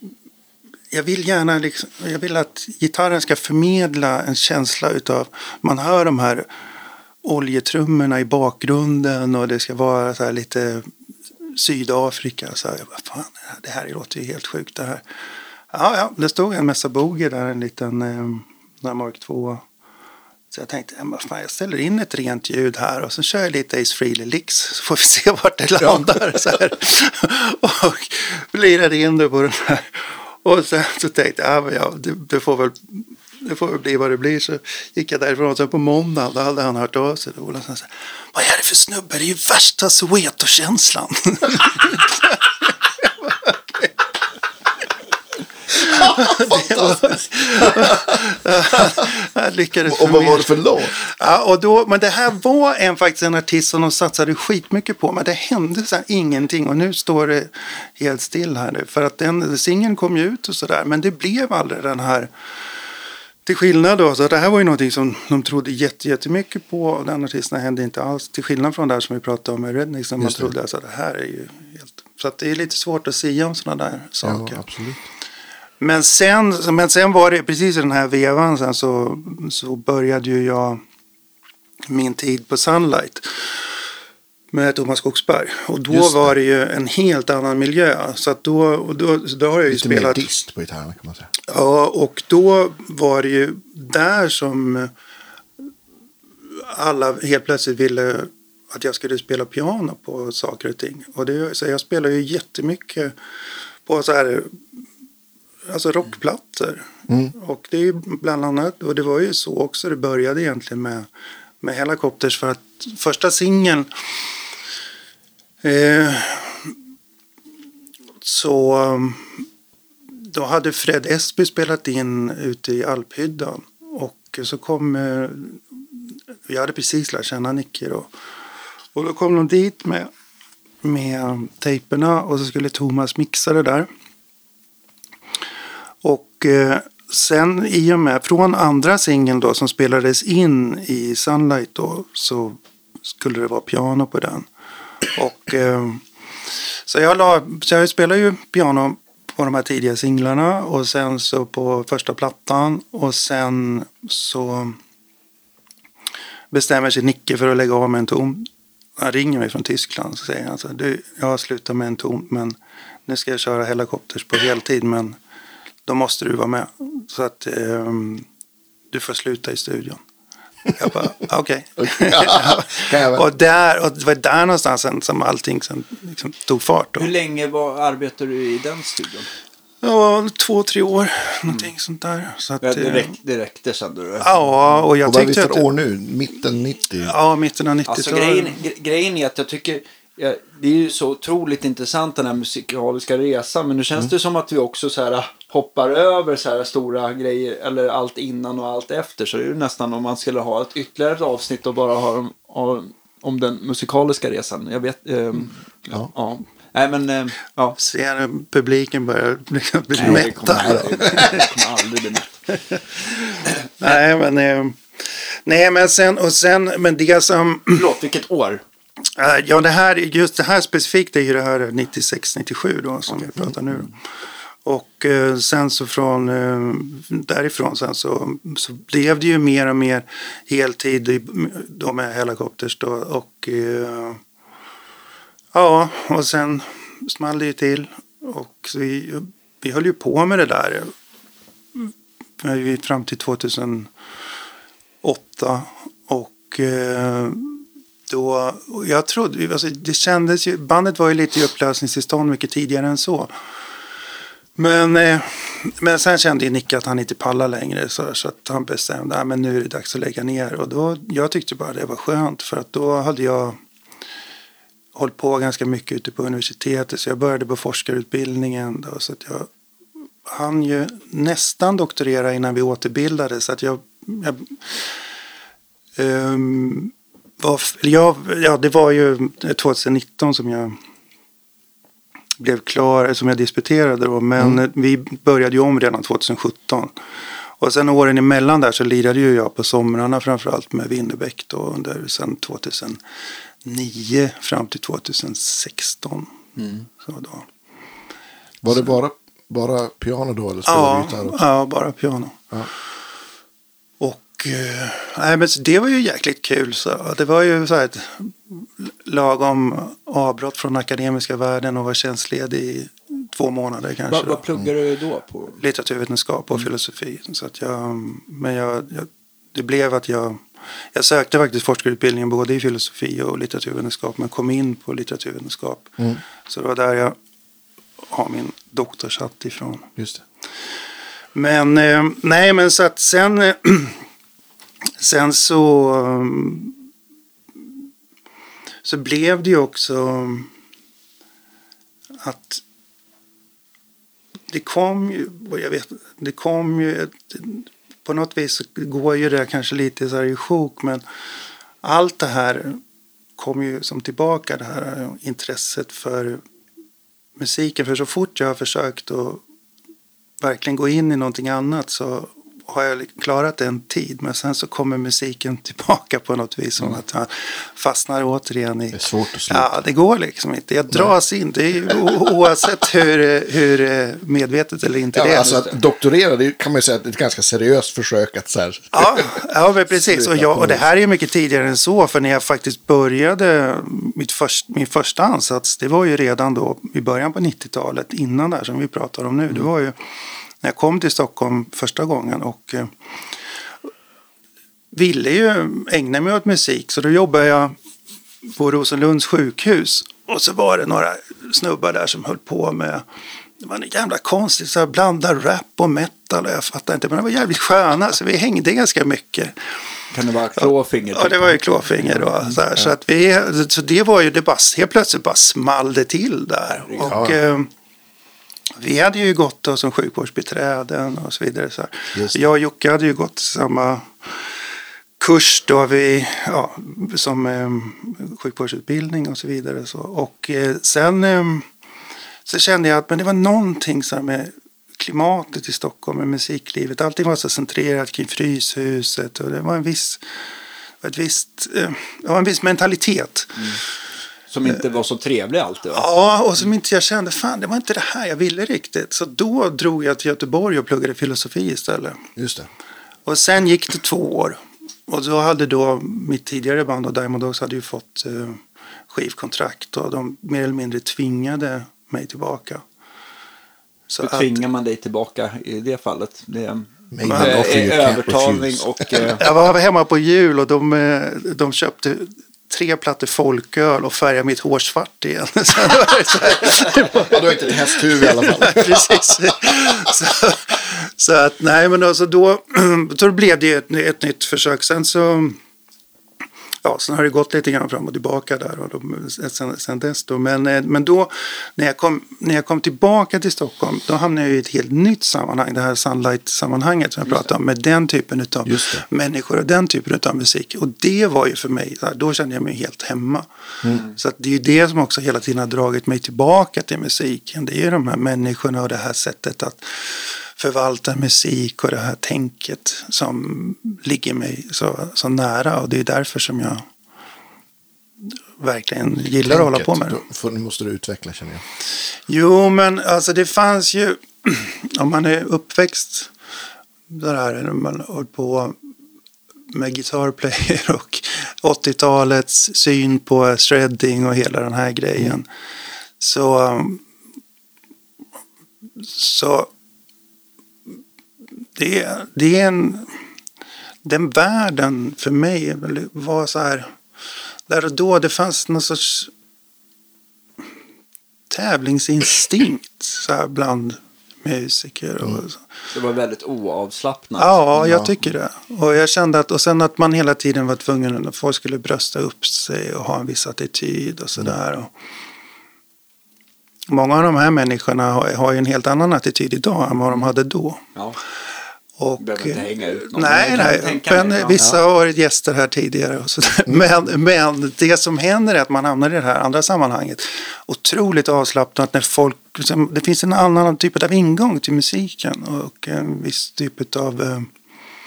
jag vill gärna liksom, jag vill att gitarren ska förmedla en känsla utav, man hör de här oljetrummorna i bakgrunden och det ska vara så här lite Sydafrika. Så här, jag bara, fan, det här låter ju helt sjukt det här. Ja, ja, det stod en Messa Boogie där, en liten eh, Mark 2. Så jag tänkte, ja, fan, jag ställer in ett rent ljud här och så kör jag lite Ace Frehley Licks så får vi se vart det landar. Så här. och lirade in det på den här. Och sen så tänkte jag, ja, det, det, får väl, det får väl bli vad det blir. Så gick jag därifrån. Sen på måndagen, då hade han hört av sig. Då, och så här, vad är det för snubbe? Det är ju värsta Soweto-känslan. jag lyckades Och vad var det för låt? Ja, och då, men det här var en, faktiskt en artist som de satsade skitmycket på. Men det hände så ingenting. Och nu står det helt still här nu. För att den singeln kom ju ut och sådär. Men det blev aldrig den här. Till skillnad då, så det här var ju någonting som de trodde jättemycket på. Och den artisten hände inte alls. Till skillnad från det här som vi pratade om med Rednix. Man Just det. trodde att det här är ju helt... Så att det är lite svårt att säga om sådana där saker. Ja, absolut. Men sen, men sen var det precis i den här vevan sen så, så började ju jag min tid på Sunlight med Thomas Skogsberg. Och då Just var det ju en helt annan miljö. Så att då, och då, då har jag ju Lite mer spelat. dist på gitarren kan man säga. Ja, och då var det ju där som alla helt plötsligt ville att jag skulle spela piano på saker och ting. Och det, så jag spelar ju jättemycket på så här, alltså rockplattor. Och det är bland annat, och det var ju så också det började egentligen med, med Helicopters för att första singeln eh, så um, då hade Fred Esby spelat in ute i Alphyddan. Och så kom, eh, vi hade precis lärt känna Nicke då. Och då kom de dit med, med tejperna och så skulle Thomas mixa det där. Och eh, sen i och med, från andra singeln då som spelades in i Sunlight då så skulle det vara piano på den. Och eh, så jag, la, så jag spelar ju piano på de här tidiga singlarna och sen så på första plattan och sen så bestämmer sig Nicke för att lägga av med en ton. Han ringer mig från Tyskland och säger han så här, du, jag har slutat med en ton men nu ska jag köra helikopters på heltid men då måste du vara med. Så att ehm, du får sluta i studion. Jag bara, okej. Väl? och, där, och det var där någonstans sen som allting sen liksom tog fart. Då. Hur länge var, arbetade du i den studion? Ja, två, tre år. Någonting sånt där. Så att, Ja, det, eh, räck, det räckte kände du? Ja, och jag Och vad är vi tyckte för år nu? Mitten 90? Ja, mitten av 90-talet. Alltså grejen, gre- grejen är att jag tycker ja, det är ju så otroligt intressant den här musikaliska resan. Men nu känns det som att vi också så här, hoppar över så här stora grejer. Eller allt innan och allt efter. Så det är ju nästan om man skulle ha ett ytterligare ett avsnitt och bara ha om, om, om den musikaliska resan. Jag vet. ehm, Ja. ja. Nej men ehm, ja. Ser publiken börjar liksom bli Nej, det kommer mätta. aldrig, kommer aldrig bli mätt. Nej, men... Eh, nej, men sen... Och sen men det som... Förlåt, vilket år? Eh, Ja, det här, just det här specifikt är ju det här 96-97 då som vi pratar nu. Och eh, sen så från eh, därifrån sen så, så blev det ju mer och mer heltid i, då med Helicopters då. Och eh, ja, och sen small det ju till. Och vi, vi höll ju på med det där fram till 2008. Och då, och jag trodde, alltså det kändes ju, bandet var ju lite i upplösningstillstånd mycket tidigare än så. Men, eh, men sen kände ju Nicke att han inte pallar längre så, så att han bestämde att nu är det dags att lägga ner. Och då, jag tyckte bara det var skönt för att då hade jag hållit på ganska mycket ute på universitetet så jag började på forskarutbildningen. Då, så att jag hann ju nästan doktorera innan vi återbildade så att jag, jag um, var, jag, ja, det var ju 2019 som jag blev klar, som jag disputerade då. Men vi började ju om redan 2017. Och sen åren emellan där så lirade ju jag på somrarna framförallt med Winnerbäck då under sen 2009 fram till 2016. Så då. Var det bara bara piano då? Eller du Ja, gitarr också? ja, bara piano. Ja. Eh, nej, men det var ju jäkligt kul. Så. Det var ju så här ett lagom avbrott från akademiska världen och var tjänstledig i två månader kanske. Vad, pluggar du då på? litteraturvetenskap och filosofi. Så att jag, men jag, jag, det blev att jag, jag sökte faktiskt forskarutbildningen både i filosofi och litteraturvetenskap men kom in på litteraturvetenskap. Mm. Så det var där jag har min doktorshatt ifrån. Just det. Men eh, nej, men så att sen, eh, sen så, um, så blev det ju också att det kom ju, jag vet, det kom ju, på något vis går ju det kanske lite så här i sjok, men allt det här kom ju som tillbaka, det här intresset för musiken. För så fort jag har försökt att verkligen gå in i någonting annat så har jag klarat det en tid. Men sen så kommer musiken tillbaka på något vis. Som att jag fastnar återigen i... Det är svårt att sluta. Ja, det går liksom inte. Jag dras in. Det är oavsett hur, hur medvetet eller inte det Ja, är. alltså att doktorera, det kan man ju säga att det är ett ganska seriöst försök att så här. Ja, ja men precis. Och, jag, och det här är ju mycket tidigare än så. För när jag faktiskt började mitt först, min första ansats. Det var ju redan då i början på 90-talet. Innan det här som vi pratar om nu. Det var ju när jag kom till Stockholm första gången. Och eh, ville ju ägna mig åt musik. Så då jobbade jag på Rosenlunds sjukhus. Och så var det några snubbar där som höll på med det var en jävla konstigt, så här, rap och metal. och Jag fattar inte, men det var jävligt sköna. Så vi hängde ganska mycket. Kan det vara klåfinger? Ja, det var ju klåfinger då. Så, här, så, att vi, så det var ju, det bara, helt plötsligt bara small det till där. Och, Ja. Eh, vi hade ju gått då som sjukvårdsbiträden och så vidare. Så. Jag och Jocke hade ju gått samma kurs då vi, ja, som eh, sjukvårdsutbildning och så vidare. Så. Och eh, sen eh, så kände jag att men det var någonting så med klimatet i Stockholm med musiklivet. Allting var så centrerat kring Fryshuset och det var en viss, ett visst, eh, det var en viss mentalitet. Som inte var så trevlig alltid va? Ja, och som inte jag kände, fan det var inte det här jag ville riktigt. Så då drog jag till Göteborg och pluggade filosofi istället. Just det. Och sen gick det två år. Och då hade då mitt tidigare band och Diamond Dogs hade ju fått eh, skivkontrakt och de mer eller mindre tvingade mig tillbaka. Så Hur tvingar man dig tillbaka i det fallet? Det can't övertalning och... eh, Jag var hemma på jul och de, eh, de köpte tre plattor folköl och färgade mitt hår svart igen. Ja, du har inte ett hästhuvud i alla fall. Precis. Så, så att nej men alltså då, då blev det ett, ett nytt försök. Sen så Ja, sen har det gått lite grann fram och tillbaka där och de, sen, sen dess då. Men, eh, men då när jag, kom, när jag kom tillbaka till Stockholm då hamnade jag i ett helt nytt sammanhang. Det här Sunlight-sammanhanget som jag pratade om. Med den typen av människor och den typen av musik. Och det var ju för mig, så då kände jag mig helt hemma. Så att det är ju det som också hela tiden har dragit mig tillbaka till musiken. Det är ju de här människorna och det här sättet att förvalta musik och det här tänket som ligger mig så, så nära. Och det är därför som jag verkligen gillar att hålla på med det. Får- måste du utveckla känner jag. Jo, men alltså det fanns ju, om man är uppväxt där när man håller på med gitarrplayer och 80-talets syn på shredding och hela den här grejen. Så, um, så det, det är en, den världen för mig var så här, där och då det fanns någon sorts tävlingsinstinkt så här bland musiker. Och så. Det var väldigt oavslappnat. Ja, jag Ja. tycker det. Och jag kände att, och sen att man hela tiden var tvungen, att folk skulle brösta upp sig och ha en viss attityd och sådär. Och Många av de här människorna har, har ju en helt annan attityd idag än vad de hade då. Ja. Och, Behöver inte hänga ut någon. Nej, kan nej. tänka Men vissa har varit gäster här tidigare. Och så där. Men, men det som händer är att man hamnar i det här andra sammanhanget. Otroligt avslappnat när folk... Det finns en annan typ av ingång till musiken. Och en viss typ av... eh,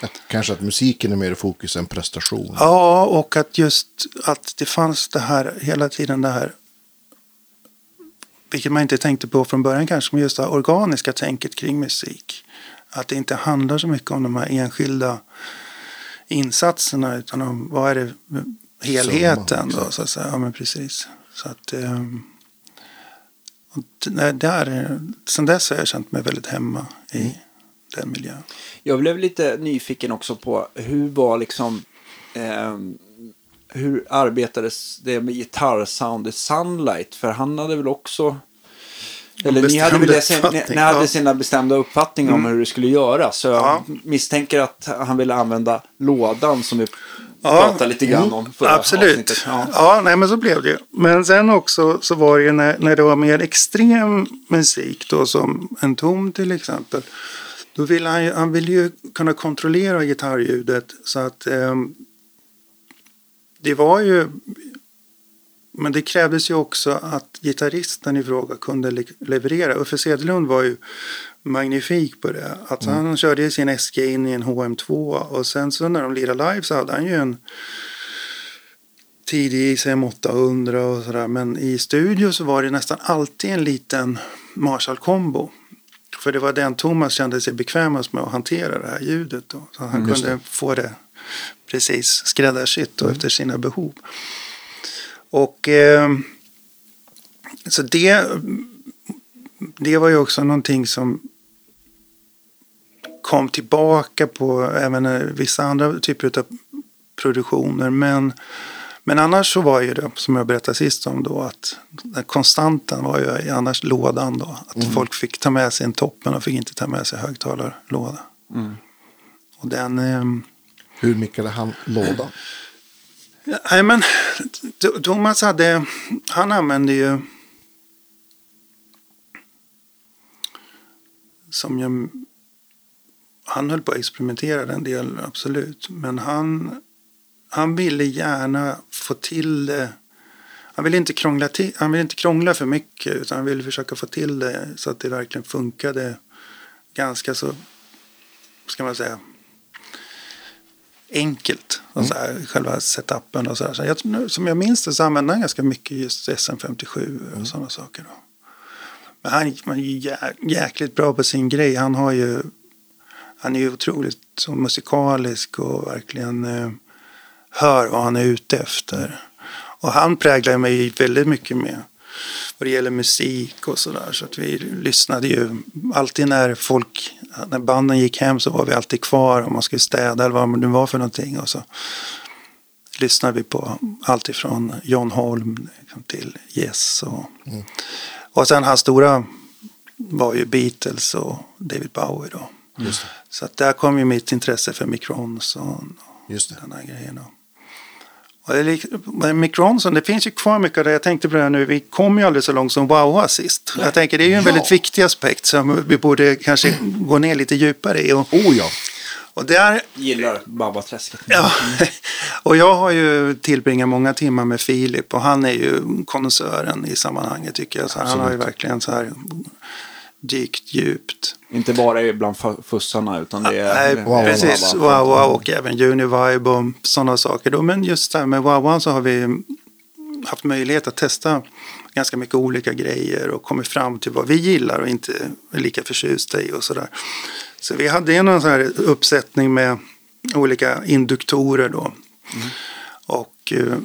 Att, kanske att musiken är mer i fokus än prestation. Ja, och att just att det fanns det här hela tiden det här vilket man inte tänkte på från början kanske, men just det organiska tänket kring musik. Att det inte handlar så mycket om de här enskilda insatserna utan om vad är det helheten Summa, då så att säga. Ja men precis. Så att ehm, och det- där, sen dess har jag känt mig väldigt hemma i Mm. den miljön. Jag blev lite nyfiken också på hur var liksom ehm, hur arbetades det med gitarrsoundet Sunlight? För han hade väl också eller ni hade väl sen- ni, ni hade sina bestämda uppfattningar om hur det skulle göras. Så jag Ja. misstänker att han ville använda lådan som vi Ja. pratade lite grann om förra Absolut. avsnittet. Ja. Ja. nej men så blev det ju. Men sen också så var det ju när, när det var mer extrem musik då som en tom till exempel. Då ville han han ville ju kunna kontrollera gitarrljudet så att ehm, det var ju men det krävdes ju också att gitarristen i fråga kunde le- leverera. Uffe Sedelund var ju magnifik på det. Att Han körde ju sin SG in i en HM2 och sen så när de lirade live så hade han ju en tidig ICM 800 och sådär. Men i studio så var det nästan alltid en liten Marshall-kombo. För det var den Thomas kände sig bekvämast med att hantera det här ljudet. Då. Så han just kunde få det precis skräddarsytt då efter sina behov. Och eh, så det, det var ju också någonting som kom tillbaka på även eh, vissa andra typer av produktioner. Men, men annars så var ju det, som jag berättade sist om då, att den konstanten var ju annars lådan då. Att folk fick ta med sig en topp men de fick inte ta med sig högtalarlåda. Och den... ehm, Hur mickade han lådan? Nej, men Thomas hade, han använde ju som jag, han höll på att experimentera en del, absolut. Men han, han ville gärna få till det. Han ville inte krångla, till, han ville inte krångla för mycket utan han ville försöka få till det så att det verkligen funkade ganska så, ska man säga, enkelt. Och så här, själva setupen och så här. Så jag, som jag minns det så använde han ganska mycket just SM57 och sådana saker. Då. Men han, han är ju jä, jäkligt bra på sin grej. Han har ju han är ju otroligt så musikalisk och verkligen eh, hör vad han är ute efter. Och han präglar mig väldigt mycket med vad det gäller musik och sådär. Så att vi lyssnade ju alltid när folk, när banden gick hem så var vi alltid kvar om man skulle städa eller vad det nu var för någonting. Och så lyssnade vi på allt ifrån John Holm liksom, till Yes. Och, och sen hans stora var ju Beatles och David Bowie då. Så att där kom ju mitt intresse för Mick Ronson Just det. den här grejen. då. Och det är lik- men Mick Ronson, det finns ju kvar mycket av det. Jag tänkte på det här nu, vi kom ju aldrig så långt som Wowa sist. Jag tänker det är ju en Ja. väldigt viktig aspekt som vi borde kanske gå ner lite djupare i. Och, Oh ja. och där Gillar Babbaträsket. Ja, och jag har ju tillbringat många timmar med Filip och han är ju konnässören i sammanhanget tycker jag. Så han har ju verkligen så här dykt djupt. Inte bara bland fu- fussarna utan det är... Nej, Wow, wow, precis. wow. Wow, wow, och även Univibe och sådana saker. Då. Men just det här med Wow, wow så har vi haft möjlighet att testa ganska mycket olika grejer och kommit fram till vad vi gillar och inte är lika förtjusta i och sådär. Så vi hade en sån här uppsättning med olika induktorer då. Och eh,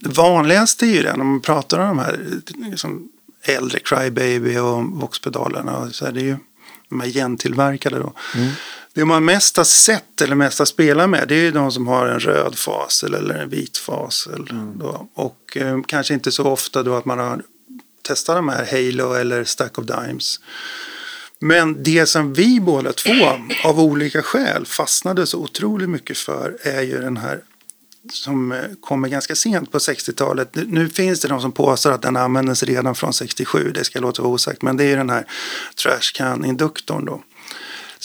det vanligaste är ju det när man pratar om de här liksom, äldre Crybaby och Vox-pedalerna. Så är det ju de här gentillverkade då. Det man mest har sett eller mest har spelat med det är ju de som har en röd fasel eller en vit fasel. Då. Och eh, kanske inte så ofta då att man har testat de här Halo eller Stack of Dimes. Men det som vi båda två av olika skäl fastnade så otroligt mycket för är ju den här som eh, kommer ganska sent på 60-talet. Nu, finns det de som påstår att den användes redan från 67, det ska låta vara osagt. Men det är ju den här trashcan-induktorn då.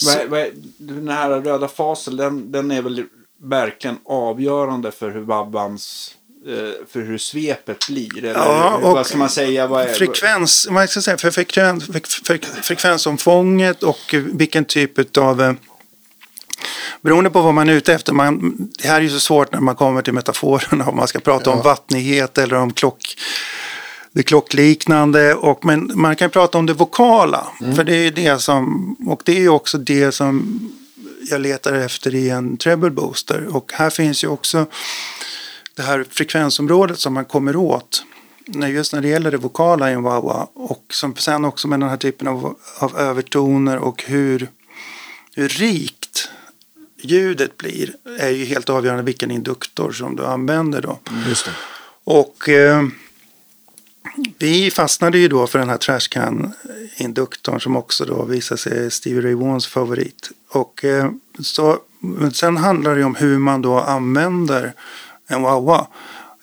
Vad är- vad är- Den här röda fasen, den, den är väl verkligen avgörande för hur Babbans eh, för hur svepet blir? Eller Ja, och vad ska man säga? Vad är, Frekvens, vad ska jag säga, för frekvens, fre, fre, frekvensomfånget och vilken typ av eh, Beroende på vad man är ute efter. Man, det här är ju så svårt när man kommer till metaforerna. Om man ska prata om Ja. vattnighet eller om klock, det klockliknande. Och, men man kan prata om det vokala. För det är det som, och det är ju också det som jag letar efter i en treble booster. Och här finns ju också det här frekvensområdet som man kommer åt. Just när det gäller det vokala i en wah Och som sen också med den här typen av, av övertoner och hur, hur rikt ljudet blir. Är ju helt avgörande vilken induktor som du använder då. Just det. Och eh, vi fastnade ju då för den här Trashcan-induktorn som också då visade sig Stevie Ray Vaughans favorit. Och eh, så, men sen handlar det ju om hur man då använder en wah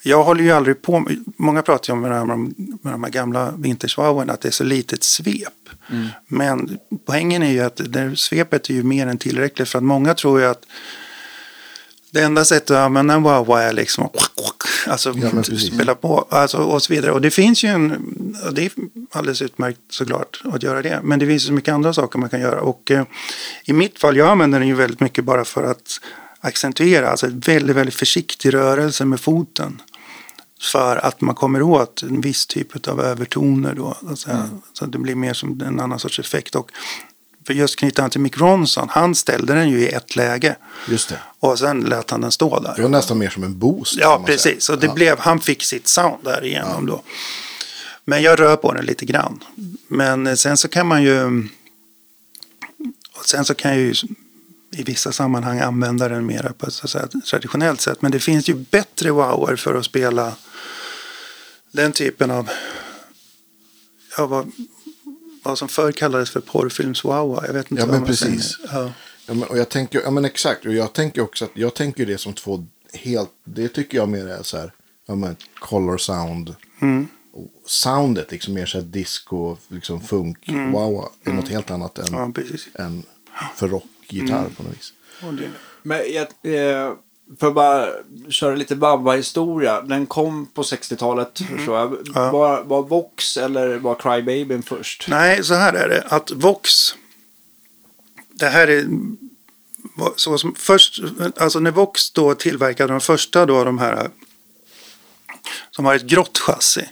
Jag håller ju aldrig på med, många pratar ju om med de här, med de här gamla vintage att det är så litet svep. Men poängen är ju att det, svepet är ju mer än tillräckligt för att många tror ju att det enda sättet att använda en wah är liksom alltså, Ja, spela på alltså, och så vidare. Och det finns ju en, det är alldeles utmärkt såklart att göra det. Men det finns ju så mycket andra saker man kan göra. Och eh, i mitt fall, jag använder den ju väldigt mycket bara för att accentuera, alltså väldigt, väldigt försiktig rörelse med foten. För att man kommer åt en viss typ av övertoner då. Alltså, Så att det blir mer som en annan sorts effekt. Och för just knyta an till Mick Ronson, han ställde den ju i ett läge. Just det. Och sen lät han den stå där. Det var nästan mer som en boost. Ja, precis. Och det Ja. blev, han fick sitt sound där igenom då. Men jag rör på den lite grann. Men sen så kan man ju... Och sen så kan jag ju i vissa sammanhang använda den mer på ett säga, traditionellt sätt. Men det finns ju bättre wower för att spela den typen av... Ja, vad, vad som förr kallades för porrfilms-wowa. Jag vet inte Ja, vad men man precis. säger. Ja. Ja, men, och jag tänker, ja men exakt, och jag tänker också att jag tänker det som två helt, det tycker jag mer är så här, ja men color sound. Mm. Och soundet liksom mer så här disco, liksom funk, wow, är något helt annat än, Mm. ja, än för rockgitarr Mm. på något vis. Men jag, eh, för att bara köra lite Babba-historia. Den kom på 60-talet förstår jag. Ja. Var, var Vox eller var Crybabyn först? Nej, så här är det. Att Vox. Det här är så som först. Alltså när Vox då tillverkade de första då de här. Som har ett grått chassi.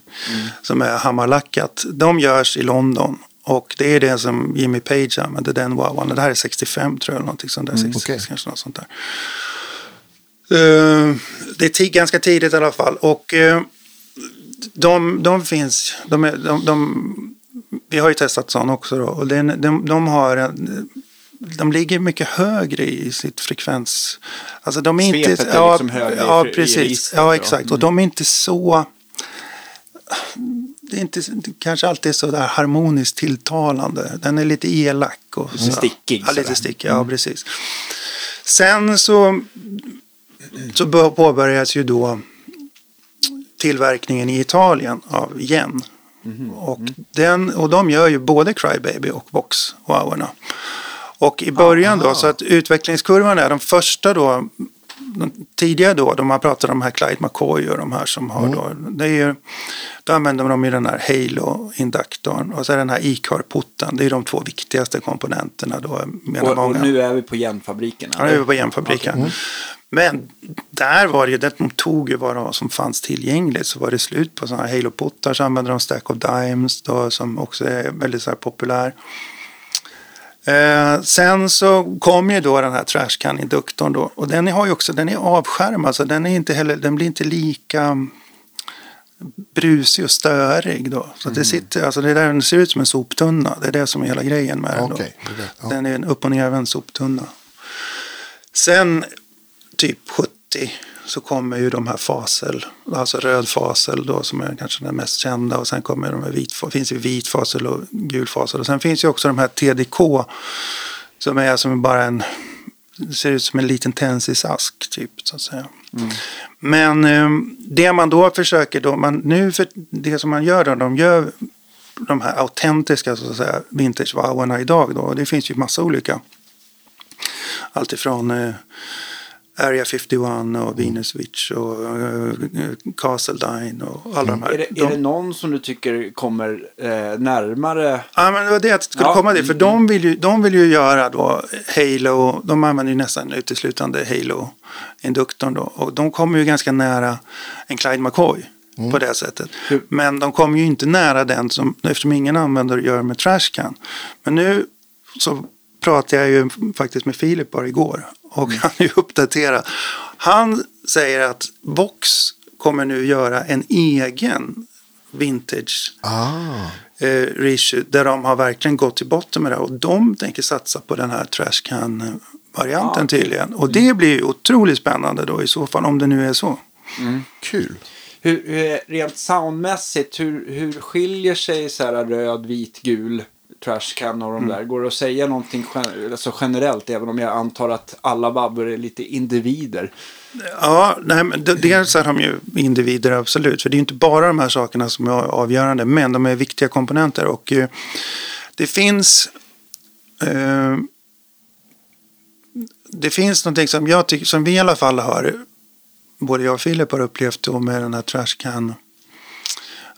Som är hammarlackat. De görs i London. Och det är det som Jimmy Page använde. Den wowan. Det här är 65 tror jag. Någonting sånt där. 66 okej. kanske något sånt där. Eh, det är ganska tidigt i alla fall. Och eh, de, de finns. De är, de, de, vi har ju testat sån också då. Och den, de, de har en, de ligger mycket högre i sitt frekvens. Alltså de är Svepet inte... är liksom högre ja, i precis. Ja, ja. exakt. Och de är inte så... Det är inte det kanske alltid så där harmoniskt tilltalande. Den är lite elak. Och så. Stickig Ja, lite stickig. Ja, precis. Sen så, så bör- påbörjas ju då tillverkningen i Italien av Yen. Och, den, och de gör ju både Crybaby och Vox wowerna. Och i början då, så att utvecklingskurvan är de första då, de tidiga då, de har pratat om här Clyde McCoy och de här som har då, det är ju, då använder de ju den här Halo-induktorn och så är den här ICAR-putten, det är de två viktigaste komponenterna då. menar Och, och många. nu är vi på Genfabriken. Ja, det var på järnfabriken. Men där var det ju, det de tog ju vad som fanns tillgängligt. Så var det slut på sådana här Halo-puttar. Så använde de Stack of Dimes då, som också är väldigt så här populär. Eh, sen så kom ju då den här Trashcan-induktorn då. Och den har ju också, den är avskärmad. Så den, är inte heller, den blir inte lika brusig och störig då. Så att det sitter, alltså det där den ser ut som en soptunna. Det är det som är hela grejen med den då. Det. Ja. Den är en upp och nervänd soptunna. Sen typ 70 så kommer ju de här fasel, alltså röd fasel då som är kanske den mest kända och sen kommer de här vit, finns ju vit fasel och gul fasel. Och sen finns ju också de här TDK som är som bara en, ser ut som en liten tensisask typ så att säga. Men eh, det man då försöker då, man, nu för det som man gör då, de gör de här autentiska så att säga vintage idag då, och det finns ju massa olika. Alltifrån eh, Area 51 och Venus Witch och eh, Castledine och alla de här. Är det, de, är det någon som du tycker kommer eh, närmare? Ja, men det var det jag skulle Ja, komma till. För mm, de, vill ju, de vill ju göra då Halo. De använder ju nästan uteslutande Halo-induktorn då. Och de kommer ju ganska nära en Clyde McCoy. på det sättet. Men de kommer ju inte nära den som, eftersom ingen användare gör med Trashcan. Men nu så pratade jag ju faktiskt med Filip bara igår och han är ju uppdaterad. Han säger att Vox kommer nu göra en egen vintage Ah. eh, reissue där de har verkligen gått till botten med det och de tänker satsa på den här Trashcan-varianten tydligen. Och det blir ju otroligt spännande då i så fall om det nu är så. Kul. Hur, hur, rent soundmässigt, hur, hur skiljer sig så här röd, vit, gul trashcan och de där? Går det att säga någonting gen- alltså generellt, även om jag antar att alla vabbor är lite individer? Ja, nej, men dels är de ju individer absolut. För det är ju inte bara de här sakerna som är avgörande. Men de är viktiga komponenter. Och eh, det finns... Eh, det finns någonting som jag tycker, som vi i alla fall har, både jag och Filip har upplevt då med den här trashcan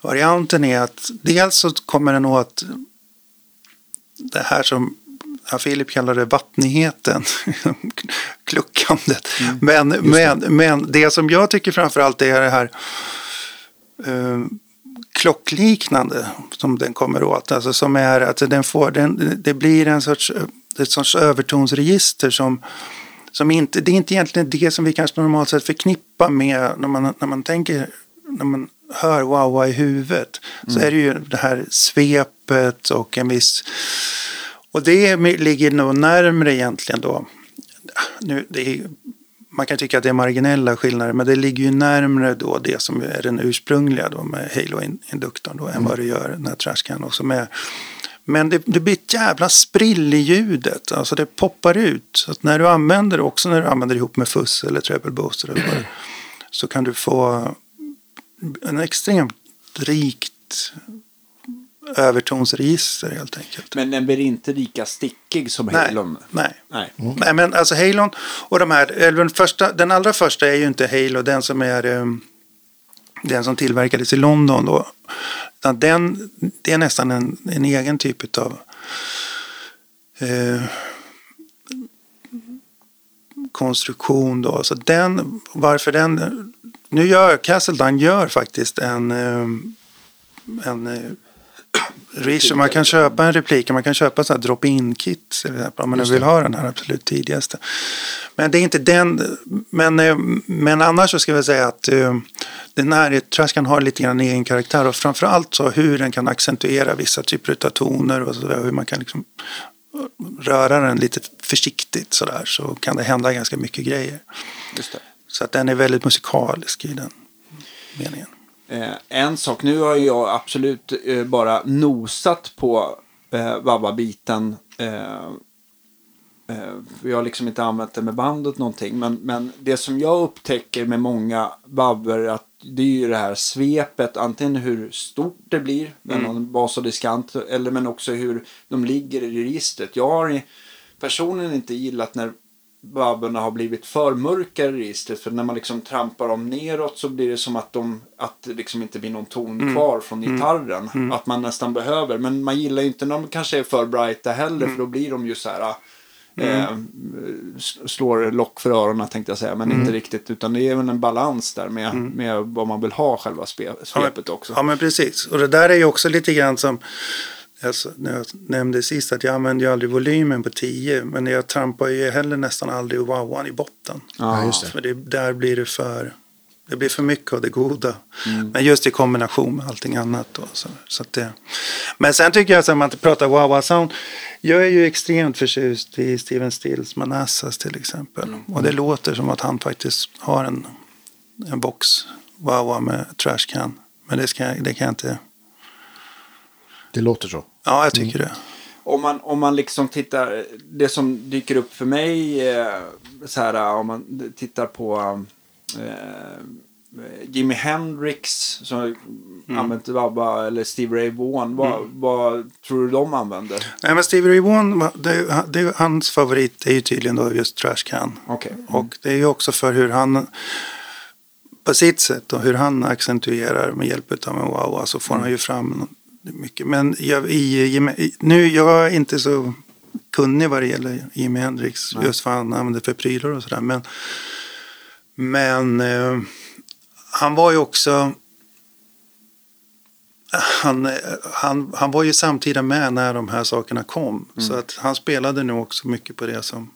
varianten är att dels så kommer den åt det här som ja, Filip kallar det vattnigheten, kluckandet. men, men, men det som jag tycker framförallt är det här eh, klockliknande som den kommer åt. Alltså som är att den får, den, det blir en sorts, ett sorts övertonsregister som som inte, det är inte egentligen det som vi kanske normalt sett förknippar med när man, när man tänker, när man hör wow i huvudet. Så är det ju det här svepet och en viss... Och det ligger nog närmre egentligen då. Nu, är, man kan tycka att det är marginella skillnader, men det ligger ju närmre då det som är den ursprungliga då med Halo-induktorn då, än vad det gör den här Trashcan också med. Men det, det blir ett jävla sprill i ljudet. Alltså det poppar ut. Så när du använder det, också när du använder det ihop med fuss eller treble booster eller vad så kan du få en extremt rikt övertonsregister helt enkelt. Men den blir inte lika stickig som Nej, Halon? nej. Nej. Nej, men alltså Halon och de här, eller den, första, den allra första är ju inte Halo, den som är eh, den som tillverkades i London då. Den, det är nästan en, en egen typ av eh, konstruktion då. Så den, varför den, nu gör Castledine gör faktiskt en, eh, en eh, Reach, man kan köpa en replik, man kan köpa så här drop-in kit om man vill ha den här absolut tidigaste. Men det är inte den, men, eh, men annars så ska jag säga att eh, den här traskan har lite grann egen karaktär och framförallt så hur den kan accentuera vissa typer av toner och så där, hur man kan liksom röra den lite försiktigt så där så kan det hända ganska mycket grejer. Just det. Så att den är väldigt musikalisk i den meningen. Eh, en sak, nu har jag absolut eh, bara nosat på eh, Vabba-biten. Eh, eh, vi har liksom inte använt det med bandet någonting. Men, men det som jag upptäcker med många vabbor att det är ju det här svepet. Antingen hur stort det blir med någon bas och diskant. Eller men också hur de ligger i registret. Jag har personligen inte gillat när vabborna har blivit för mörka i registret. För när man liksom trampar dem neråt så blir det som att, de, att det liksom inte blir någon ton kvar från gitarren. Att man nästan behöver. Men man gillar ju inte när de kanske är för brighta heller. För då blir de ju så här. Eh, slår lock för öronen tänkte jag säga. Men inte riktigt. Utan det är väl en balans där med, med vad man vill ha själva spe, svepet också. Ja, men precis. Och det där är ju också lite grann som alltså, när jag nämnde sist att jag använder ju aldrig volymen på 10 men jag trampar ju heller nästan aldrig wowan i botten. Ja, just det. För det, där blir det för det blir för mycket av det goda. Mm. Men just i kombination med allting annat. Då, så, så att det, men sen tycker jag, om man pratar wow sound jag är ju extremt förtjust i Steven Stills Manassas till exempel. Mm. Och det låter som att han faktiskt har en, en box wow med trashcan. Men det, ska, det kan jag inte... Det låter så. Ja, jag tycker det. om man, om man liksom tittar, det som dyker upp för mig, eh, så här, om man tittar på eh, Jimi Hendrix som har använt Vabba eller Steve Ray Vaughan, vad, vad tror du de använder? Nej, men Stevie Ray Vaughan, va- det, det, hans favorit är ju tydligen då just trashcan. Okej. Och det är ju också för hur han på sitt sätt och hur han accentuerar med hjälp av en wow så får han ju fram mycket. Men jag, i, i, nu, jag är inte så kunnig vad det gäller Jimi Hendrix. Just vad han använder för prylar och sådär. Men, men eh, han var ju också han, han, han var ju samtida med när de här sakerna kom. Mm. Så att han spelade nog också mycket på det som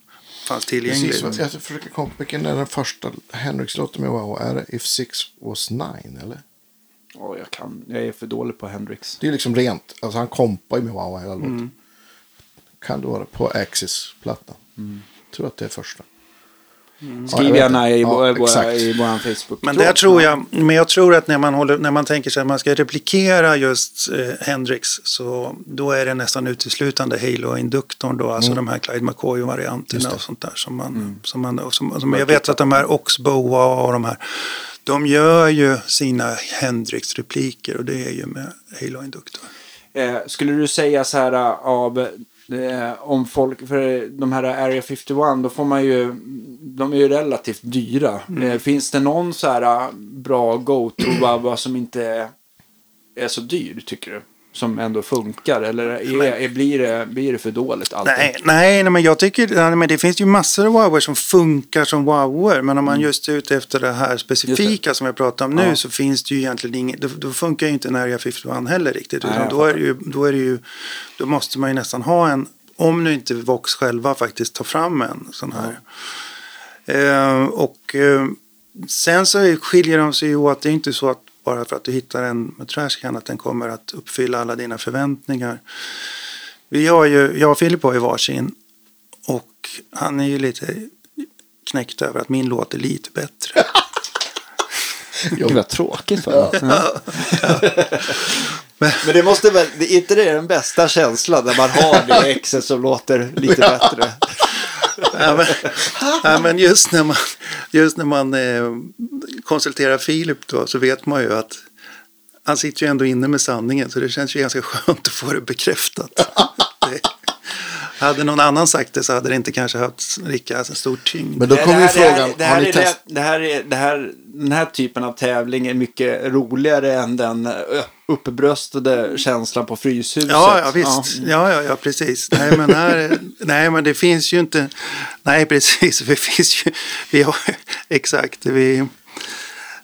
fanns tillgängligt. Precis, jag försöker komma på vilken är den första Hendrix-låten med Wow? Är det If Six Was Nine eller? Ja, jag, kan, jag är för dålig på Hendrix. Det är liksom rent, alltså han kompar ju med Wow hela låten. Mm. Kan det vara på Axis-plattan? Tror att det är första. Ja, jag Skriv vet gärna i, Ja, i vår Facebook. Men där tror jag, men jag tror att när man, håller, när man tänker sig att man ska replikera just eh, Hendrix så då är det nästan uteslutande Halo-induktorn då, alltså de här Clyde McCoy-varianterna och sånt där som man, som man som, som jag vet att de här Oxbow och de här, de gör ju sina Hendrix-repliker och det är ju med Halo-induktor. Eh, skulle du säga så här äh, av eh, om folk, för de här Area 51, då får man ju, de är ju relativt dyra. Eh, finns det någon så här bra go-to-babba som inte är så dyr tycker du? Som ändå funkar eller är, är, blir, det, blir det för dåligt alltid? Nej, nej, nej, men jag tycker nej, men det finns ju massor av wower som funkar som wower. Men om man just är ute efter det här specifika som jag pratar om nu Ja. så finns det ju egentligen inget. Då, då funkar ju inte en Area 51 heller riktigt. Nej, Utan då, är det ju, då är det ju, då måste man ju nästan ha en, om nu inte Vox själva faktiskt tar fram en sån här. Eh, och eh, sen så skiljer de sig ju åt. Det är inte så att bara för att du hittar en med trashcan att den kommer att uppfylla alla dina förväntningar. Vi har ju, jag och Filip har ju varsin. Och han är ju lite knäckt över att min låter lite bättre. Gud vad tråkigt. Va? Men det måste väl, det är inte det den bästa känslan när man har det exet som låter lite bättre? Ja, men, ja, men just när man, just när man eh, konsulterar Filip då så vet man ju att han sitter ju ändå inne med sanningen så det känns ju ganska skönt att få det bekräftat. det, hade någon annan sagt det så hade det inte kanske haft lika stor tyngd. Men då kommer ju här- det här- frågan, det har här ni är testat? det- det här är- det här- Den här typen av tävling är mycket roligare än den uppbröstade känslan på Fryshuset. Ja, ja visst. Ja, ja, ja, precis. Nej men, här, nej, men det finns ju inte. Nej, precis. Det finns ju. Vi har, exakt. Vi,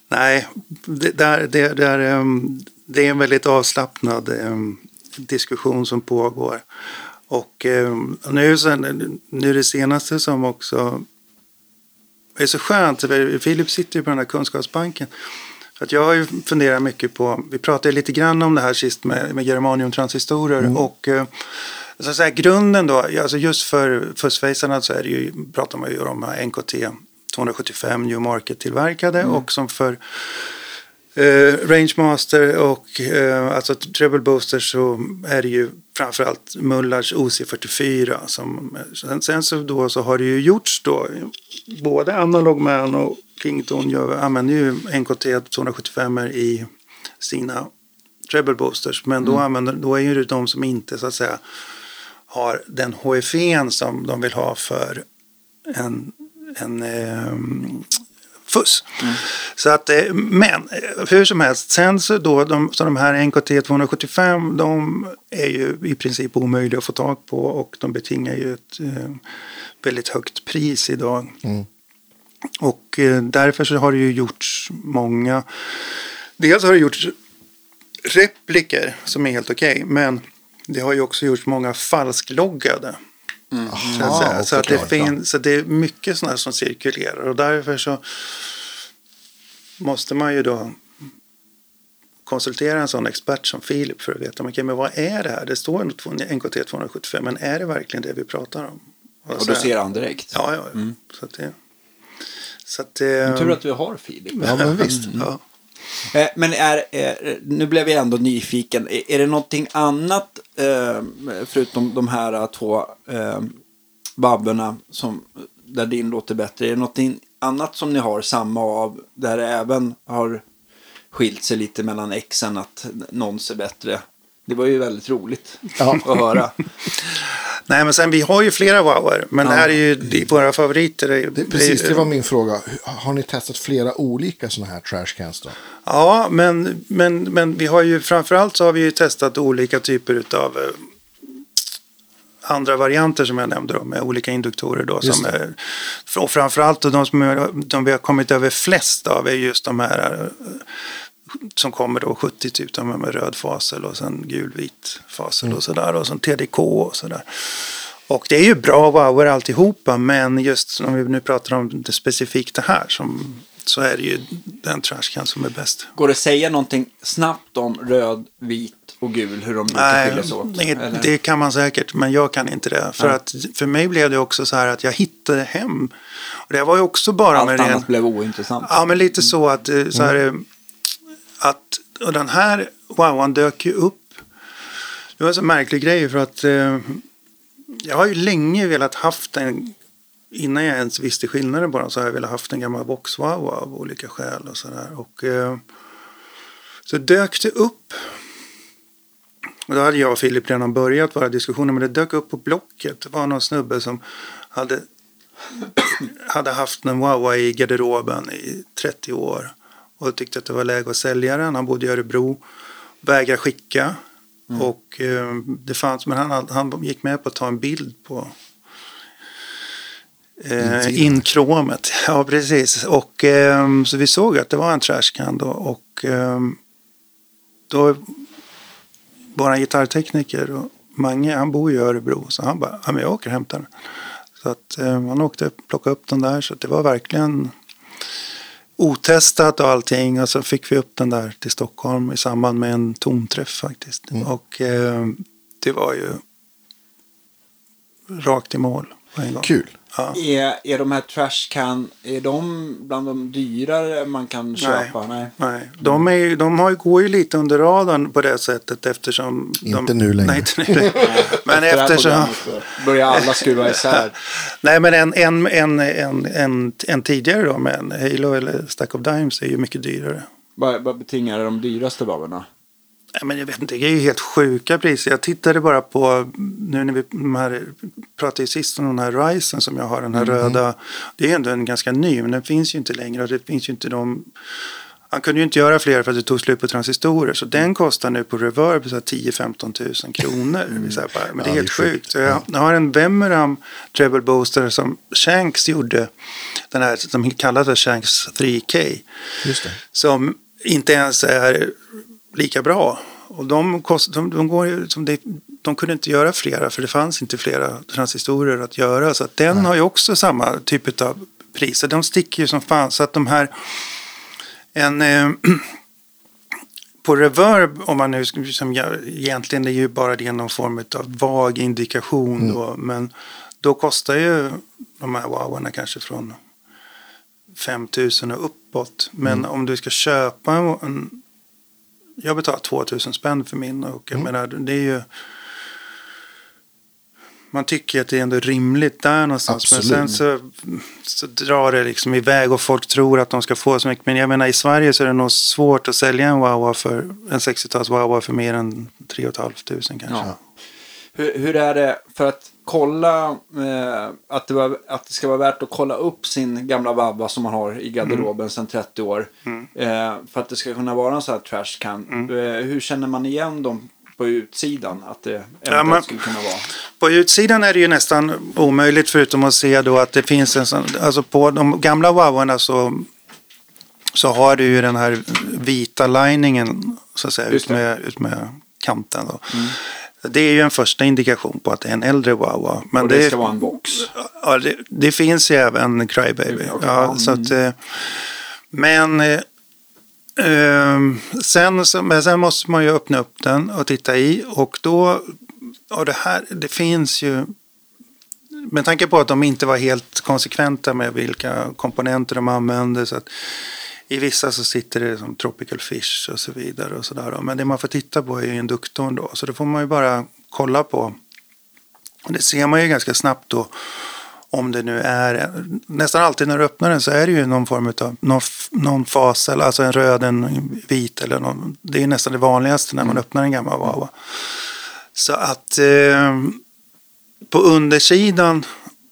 nej, det, där, det, där, ehm, det är en väldigt avslappnad ehm, diskussion som pågår. Och ehm, nu, sen, nu det senaste som också är så skönt. för Filip sitter ju på den här kunskapsbanken. Att jag har ju funderat mycket på, vi pratade lite grann om det här sist med, med germaniumtransistorer. Och eh, så att säga, grunden då, alltså just för fussfacerna så är det ju, pratar man ju om här NKT 275 New Market-tillverkade och som för Eh, Rangemaster och eh, alltså Treble Booster så är det ju framförallt Mullars OC44. Som, sen, sen så, då så har det ju gjorts då, både Analog Man och Kington gör, använder ju NKT 275 i sina Treble Boosters. Men då, använder, då är det de som inte så att säga har den HFN som de vill ha för en, en ehm, fuss. Så att, eh, men eh, hur som helst, sen så då, de, så de här NKT 275, de är ju i princip omöjliga att få tag på och de betingar ju ett eh, väldigt högt pris idag. Och eh, därför så har det ju gjorts många, dels har det gjorts repliker som är helt okej, men det har ju också gjorts många falskloggade. Så att, säga. Så, att det finns, så det är mycket sådana som cirkulerar och därför så måste man ju då konsultera en sån expert som Filip för att veta okay, men vad är det här? Det står NKT 275 men är det verkligen det vi pratar om? Och så då här- ser han direkt. Ja, ja, ja. Så att det... Så att det... Tur att vi har Filip. Ja, men visst. Ja. Eh, Men är, är, nu blev jag ändå nyfiken. Är, är det någonting annat eh, förutom de här eh, två eh, babborna som, där din låter bättre? Är det någonting annat som ni har samma av där det även har skilt sig lite mellan exen att någon ser bättre? Det var ju väldigt roligt Ja. att höra. Nej, men sen vi har ju flera wower. Men det här är ju våra favoriter. Det, precis, det var min fråga. Har ni testat flera olika sådana här trashcans då? Ja, men, men, men vi har ju framförallt så har vi ju testat olika typer av andra varianter som jag nämnde då, med olika induktorer då. Just Som är, och framförallt de som de vi har kommit över flest av är just de här eh, som kommer då 70 typ med, med röd fasel och sen gul-vit fasel och sådär. Och sen TDK och sådär. Och det är ju bra wower alltihopa, men just om vi nu pratar om det specifikt det här som, så är det ju den trashcan som är bäst. Går det att säga någonting snabbt om röd, vit och gul, hur de brukar Nej, skiljas åt? det, eller? det kan man säkert, men jag kan inte det. För, Nej. att, för mig blev det också så här att jag hittade hem. Och det var ju också bara Allt med annat ren... blev ointressant. Ja, men lite så att, eh, så här, eh, att och den här wowan dök ju upp. Det var en så märklig grej för att eh, jag har ju länge velat haft en, innan jag ens visste skillnaden bara så har jag velat haft en gammal box wow av olika skäl och sådär. Och eh, så dök det upp. Och då hade jag och Filip redan börjat våra diskussioner men det dök upp på Blocket. Det var någon snubbe som hade hade haft en Wawa i garderoben i 30 år och tyckte att det var läge att sälja den. Han bodde i Örebro, vägrade skicka. Och eh, det fanns, men han, han gick med på att ta en bild på eh, inkromet. Ja, precis. Och eh, så vi såg att det var en trashcan då. Och eh, då vår gitarrtekniker och Mange, han bor i Örebro. Så han bara, ja men jag åker och hämtar den. Så att eh, han åkte och plockade upp den där. Så det var verkligen otestat och allting. Och så fick vi upp den där till Stockholm i samband med en tomträff faktiskt. Och eh, det var ju rakt i mål på en gång. Kul. Ja. Är, är de här trashcan, är de bland de dyrare man kan köpa? Nej. Nej, de, är, ju- de har, ju- går ju lite under radarn på det sättet eftersom... Inte de, nu längre. Nej, inte nu längre. men Efter eftersom... Börjar alla skruva isär. Nej, men en, en, en, en, en, en tidigare då med en Halo eller Stack of Dimes är ju mycket dyrare. Vad, vad betingar de dyraste wawerna? Men jag vet inte, det är ju helt sjuka priser. Jag tittade bara på, nu när vi här, pratade sist om den här Ryzen som jag har, den här röda. Det är ändå en ganska ny, men den finns ju inte längre. Och det finns ju inte de... Han kunde ju inte göra fler för att det tog slut på transistorer. Så den kostar nu på Reverb så här 10-15 tusen kronor. Så här men det är Ja, helt sjukt. Så jag, jag har en Vemeram Treble Booster som Shanks gjorde. Den här som kallas Shanks 3K Just det. som inte ens är lika bra. Och de, kost, de, de, går som det, de kunde inte göra flera för det fanns inte flera transistorer att göra. Så att den har ju också samma typ av priser. De sticker ju som fan. Så att de här... En, eh, på reverb, om man nu som jag, egentligen är ju bara det någon form av vag indikation då. Men då kostar ju de här wowarna kanske från 5 000 och uppåt. Men om du ska köpa en jag betalar 2 000 spänn för min och jag menar det är ju man tycker att det är ändå rimligt där någonstans. Men sen Absolut. så, så drar det liksom iväg och folk tror att de ska få så mycket. Men jag menar i Sverige så är det nog svårt att sälja en Wawa för en 60-tals Wawa för mer än 3 500 kanske. Ja. Hur, hur är det för att kolla eh, att, det var, att det ska vara värt att kolla upp sin gamla vabba som man har i garderoben sedan 30 år. Eh, för att det ska kunna vara en sån här trash can. Eh, hur känner man igen dem på utsidan? Att det eventuellt men- skulle kunna vara. På utsidan är det ju nästan omöjligt förutom att se då att det finns en sån, alltså på de gamla Wawarna så, så har du ju den här vita liningen så att säga ut med, ut med kanten då. Det är ju en första indikation på att det är en äldre Wawa. Men Och det ska vara en box. Ja, det, det finns ju även Crybaby. Ja, ja, så att, eh, men eh, ehm, sen, men sen måste man ju öppna upp den och titta i. Och då, och det här, det finns ju med tanke på att de inte var helt konsekventa med vilka komponenter de använde. Så att I vissa så sitter det som tropical fish och så vidare. och så där. Men det man får titta på är ju induktorn då. Så då får man ju bara kolla på. Och det ser man ju ganska snabbt då. Om det nu är, nästan alltid när du öppnar den så är det ju någon form av någon, någon fas, alltså en röd, en vit eller någon. Det är nästan det vanligaste när man öppnar en gammal Wawa. Så att eh, på undersidan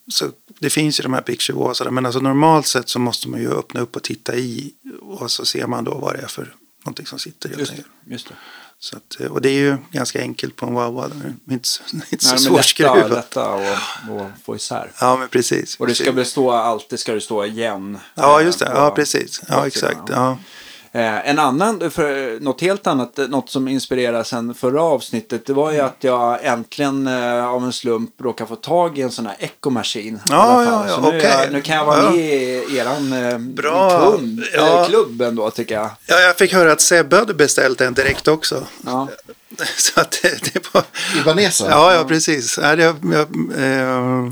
så det finns ju de här picture men alltså normalt sett så måste man ju öppna upp och titta i och så ser man då vad det är för någonting som sitter. Just. Just det. Så att, eh, och det är ju ganska enkelt på en Wawa. Det är inte, så- inte så svårskruvat. lätta och, och få isär. Ja, men precis. Och det ska precis. bestå, alltid ska det stå igen. Ja, eh, just det. Ja, precis. Ja, exakt. Ja. Eh, en annan, för något helt annat, eh, något som inspirerar sen förra avsnittet, det var ju att jag äntligen eh, av en slump råkade få tag i en sån här i Ja, ja, ja, nu, jag, nu kan jag vara Ja. med i eran eh, Bra. kund, Ja. eh, klubb ändå tycker jag. Ja, jag fick höra att Sebbe hade beställt en direkt också. Ja. Så att det, det var... Ibanesa? Ja, ja, precis. Ja, det, jag, eh,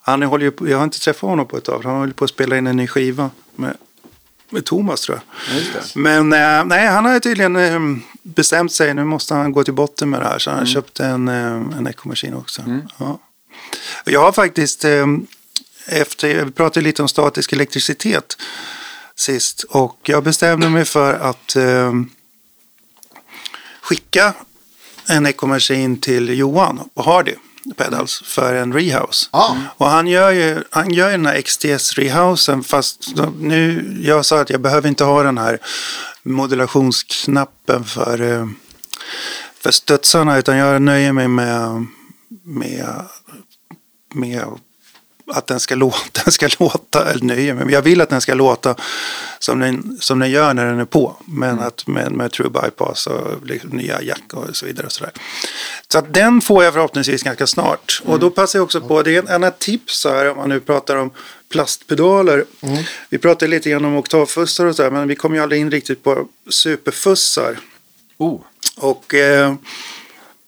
han håller ju på, jag har inte träffat honom på ett tag. Han håller på att spela in en ny skiva med, med Thomas tror jag. Men eh, nej, han har tydligen eh, bestämt sig. Nu måste han gå till botten med det här. Så han köpte en, eh, en Echo Machine också. Ja. Jag har faktiskt, eh, efter, vi pratade lite om statisk elektricitet sist. Och jag bestämde mig för att eh, skicka en Echo Machine till Johan på Hardy Pedals för en rehouse. Ja. Och han gör ju han gör ju den här XTS rehousen fast nu, jag sa att jag behöver inte ha den här modulationsknappen för, eh, för studsarna utan jag nöjer mig med, med, med att den ska låta, den ska låta, eller nöjer mig, men jag vill att den ska låta som den, som den gör när den är på. Men att med, med true bypass och liksom nya jack och så vidare. Och så där. så att den får jag förhoppningsvis ganska snart. Och då passar jag också på, det är ett annat tips här om man nu pratar om plastpedaler. Vi pratade lite grann om oktavfussar och så här, men vi kommer ju aldrig in riktigt på superfussar. Oh. Och eh,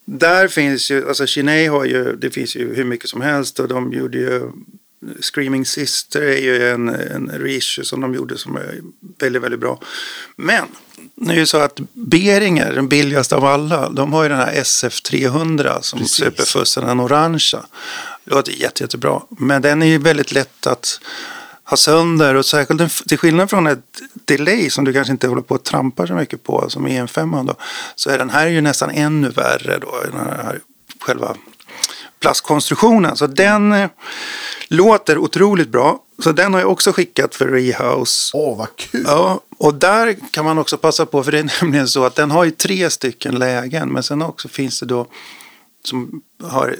där finns ju, alltså Kinney har ju, det finns ju hur mycket som helst och de gjorde ju Screaming Sister är ju en, en reissue som de gjorde som är väldigt, väldigt bra. Men nu är det så att Beringer, den billigaste av alla, de har ju den här SF300 som Precis. superfussen, den orangea. Det låter jätte, jättebra. Men den är ju väldigt lätt att ha sönder och särskilt en- till skillnad från ett delay som du kanske inte håller på att trampa så mycket på som en femma då. Så är den här ju nästan ännu värre då. Den här själva plastkonstruktionen. Så den eh, låter otroligt bra. Så den har jag också skickat för rehouse. Åh, vad kul. Ja, och där kan man också passa på, för det är nämligen så att den har ju tre stycken lägen, men sen också finns det då som har,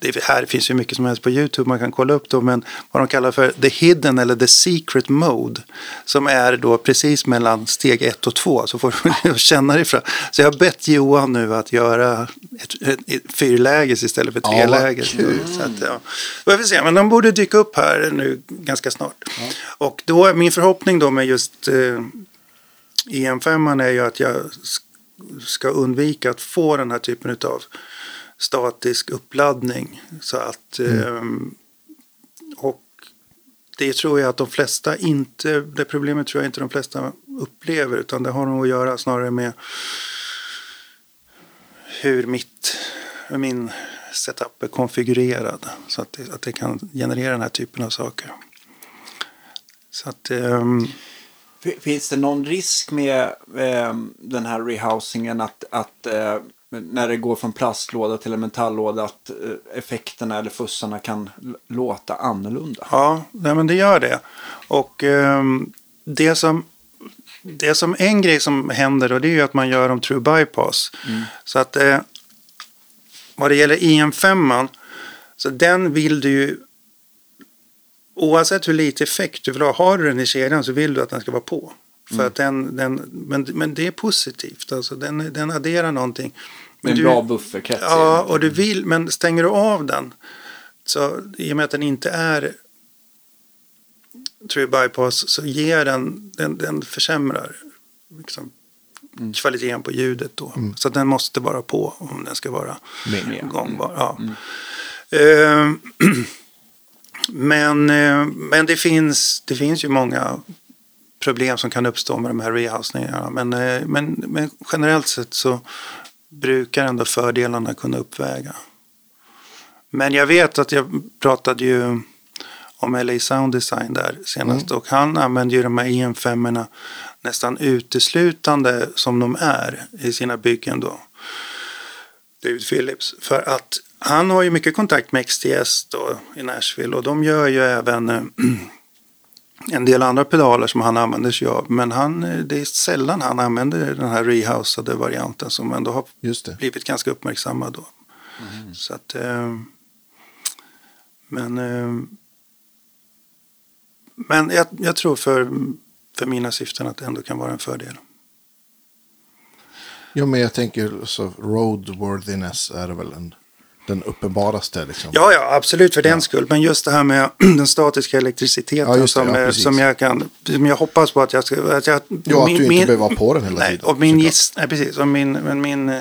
det här finns ju mycket som helst på YouTube man kan kolla upp då, men vad de kallar för the hidden eller the secret mode, som är då precis mellan steg ett och två, så får du känna det ifrån. Så jag har bett Johan nu att göra ett, ett, ett fyrläges istället för Ja, treläges. Så att, ja. Vi får se, men de borde dyka upp här nu ganska snart. Och då är min förhoppning då med just eh, EM5 är ju att jag sk- ska undvika att få den här typen av statisk uppladdning. Så att, eh, och det tror jag att de flesta inte, det problemet tror jag inte de flesta upplever utan det har nog att göra snarare med hur mitt, min setup är konfigurerad. Så att det, att det kan generera den här typen av saker. Så att, ehm, F- Finns det någon risk med eh, den här rehousingen att, att eh, när det går från plastlåda till en metalllåda att eh, effekterna eller fussarna kan låta annorlunda? Ja, nej, men det gör det. Och ehm, det, som, det som en grej som händer då, det är ju att man gör dem true bypass. Så att eh, vad det gäller EM5, så den vill du ju Oavsett hur lite effekt du vill ha, har du den i kedjan så vill du att den ska vara på. För att den, den, men, men det är positivt, alltså den, den adderar någonting. Är en du- bra bufferkrets. Ja, och du vill, men stänger du av den så i och med att den inte är true bypass så ger den, den, den försämrar liksom, kvaliteten på ljudet då. Så att den måste vara på om den ska vara Med. gångbar. Ja. Eh, men eh, men det, finns, det finns ju många problem som kan uppstå med de här rehousningarna. Men, eh, men, men generellt sett så brukar ändå fördelarna kunna uppväga. Men jag vet att jag pratade ju om LA Sound Design där senast och han använder ju de här EM5 nästan uteslutande som de är i sina byggen då. David Phillips. För att han har ju mycket kontakt med XTS då i Nashville och de gör ju även eh, en del andra pedaler som han använder sig av. Men han, eh, det är sällan han använder den här rehousade varianten som ändå har blivit ganska uppmärksammad då. Så att, eh, men eh, men jag, jag tror för, för mina syften att det ändå kan vara en fördel. Ja, men jag tänker så roadworthiness är väl en, den uppenbaraste. Liksom. Ja, ja, absolut för den skull. Men just det här med den statiska elektriciteten Ja, det, som, ja, eh, som, jag kan, som jag hoppas på att jag ska... Att jag, Ja, att du inte behöver vara på den hela nej, tiden, Och min, giss, nej, precis, och min, men min eh,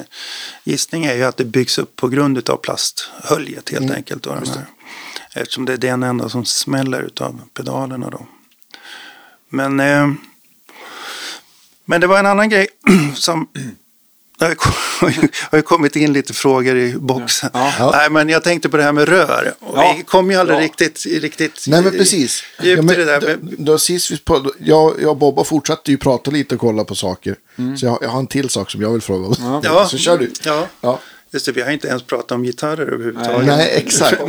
gissning är ju att det byggs upp på grund av plasthöljet helt enkelt. Då, den här. Eftersom det är den enda som smäller av pedalerna då. Men, eh, men det var en annan grej som det har ju- kommit in lite frågor i boxen. Ja. Ja. Nej, men jag tänkte på det här med rör. Ja. Vi kom ju aldrig Ja. riktigt, riktigt Nej, men precis. djupt ja, men, i det där. då, då, sist vi på, jag, jag och Bobba fortsatte ju prata lite och kolla på saker. Så jag, jag har en till sak som jag vill fråga om. Ja. Så kör du. ja, Ja. Just det, vi har inte ens pratat om gitarrer överhuvudtaget. Nej, exakt.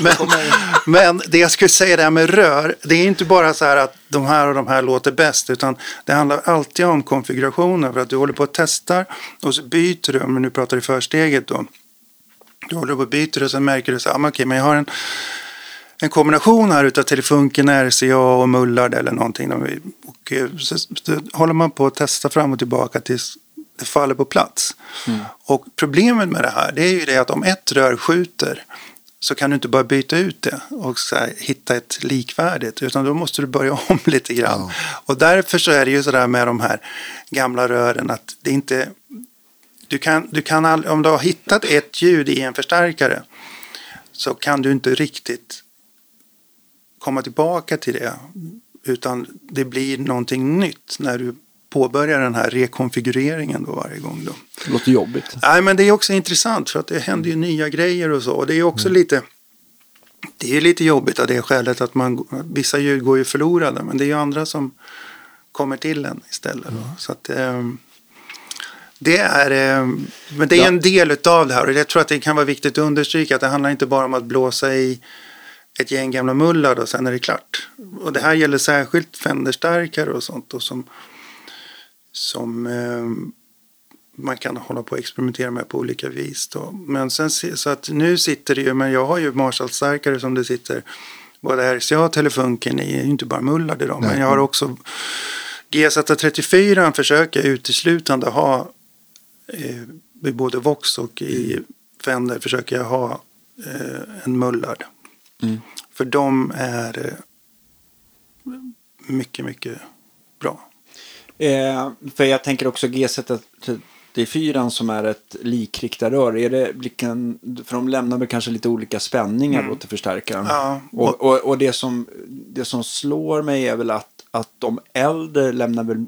Men, men det jag skulle säga där med rör, det är inte bara så här att de här och de här låter bäst, utan det handlar alltid om konfigurationen. För att du håller på och testar och så byter du, om nu pratar i försteget då. Du håller på och byter och sen märker du så här, ah, men okej, men jag har en, en kombination här utav Telefunken, RCA och Mullard eller någonting. Och så, så håller man på att testa fram och tillbaka tills det faller på plats. Och problemet med det här det är ju det att om ett rör skjuter så kan du inte bara byta ut det och här, hitta ett likvärdigt utan då måste du börja om lite grann. Och därför så är det ju sådär med de här gamla rören att det inte du kan, du kan all, om du har hittat ett ljud i en förstärkare så kan du inte riktigt komma tillbaka till det. Utan det blir någonting nytt när du påbörjar den här rekonfigureringen då varje gång. Då. Det låter jobbigt. Nej, men det är också intressant för att det händer ju nya grejer och så. Och det är också lite det är lite jobbigt av det skälet att man, vissa ljud går ju förlorade. Men det är ju andra som kommer till en istället. Då. Så att, ehm, det är, ehm, men det är Ja. en del av det här. Och jag tror att det kan vara viktigt att understryka att det handlar inte bara om att blåsa i ett gäng gamla mullar och sen är det klart. Och det här gäller särskilt Fenderstarkare och sånt. Och som som ehm, man kan hålla på och experimentera med på olika vis. Då. Men sen, se- så att nu sitter det ju, men jag har ju Marshall-starkare som det sitter både RCA och Telefunken i, inte bara mullard i dem. Men jag har också GZ34 försöker jag uteslutande ha eh, i både Vox och i Fender försöker jag ha eh, en mullard. Mm. För de är eh, mycket, mycket. Eh, för jag tänker också G34 som är ett likriktarrör. Är det för de lämnar väl kanske lite olika spänningar då till förstärkaren. Ja, och, och, och det, som, det som slår mig är väl att, att de äldre lämnar väl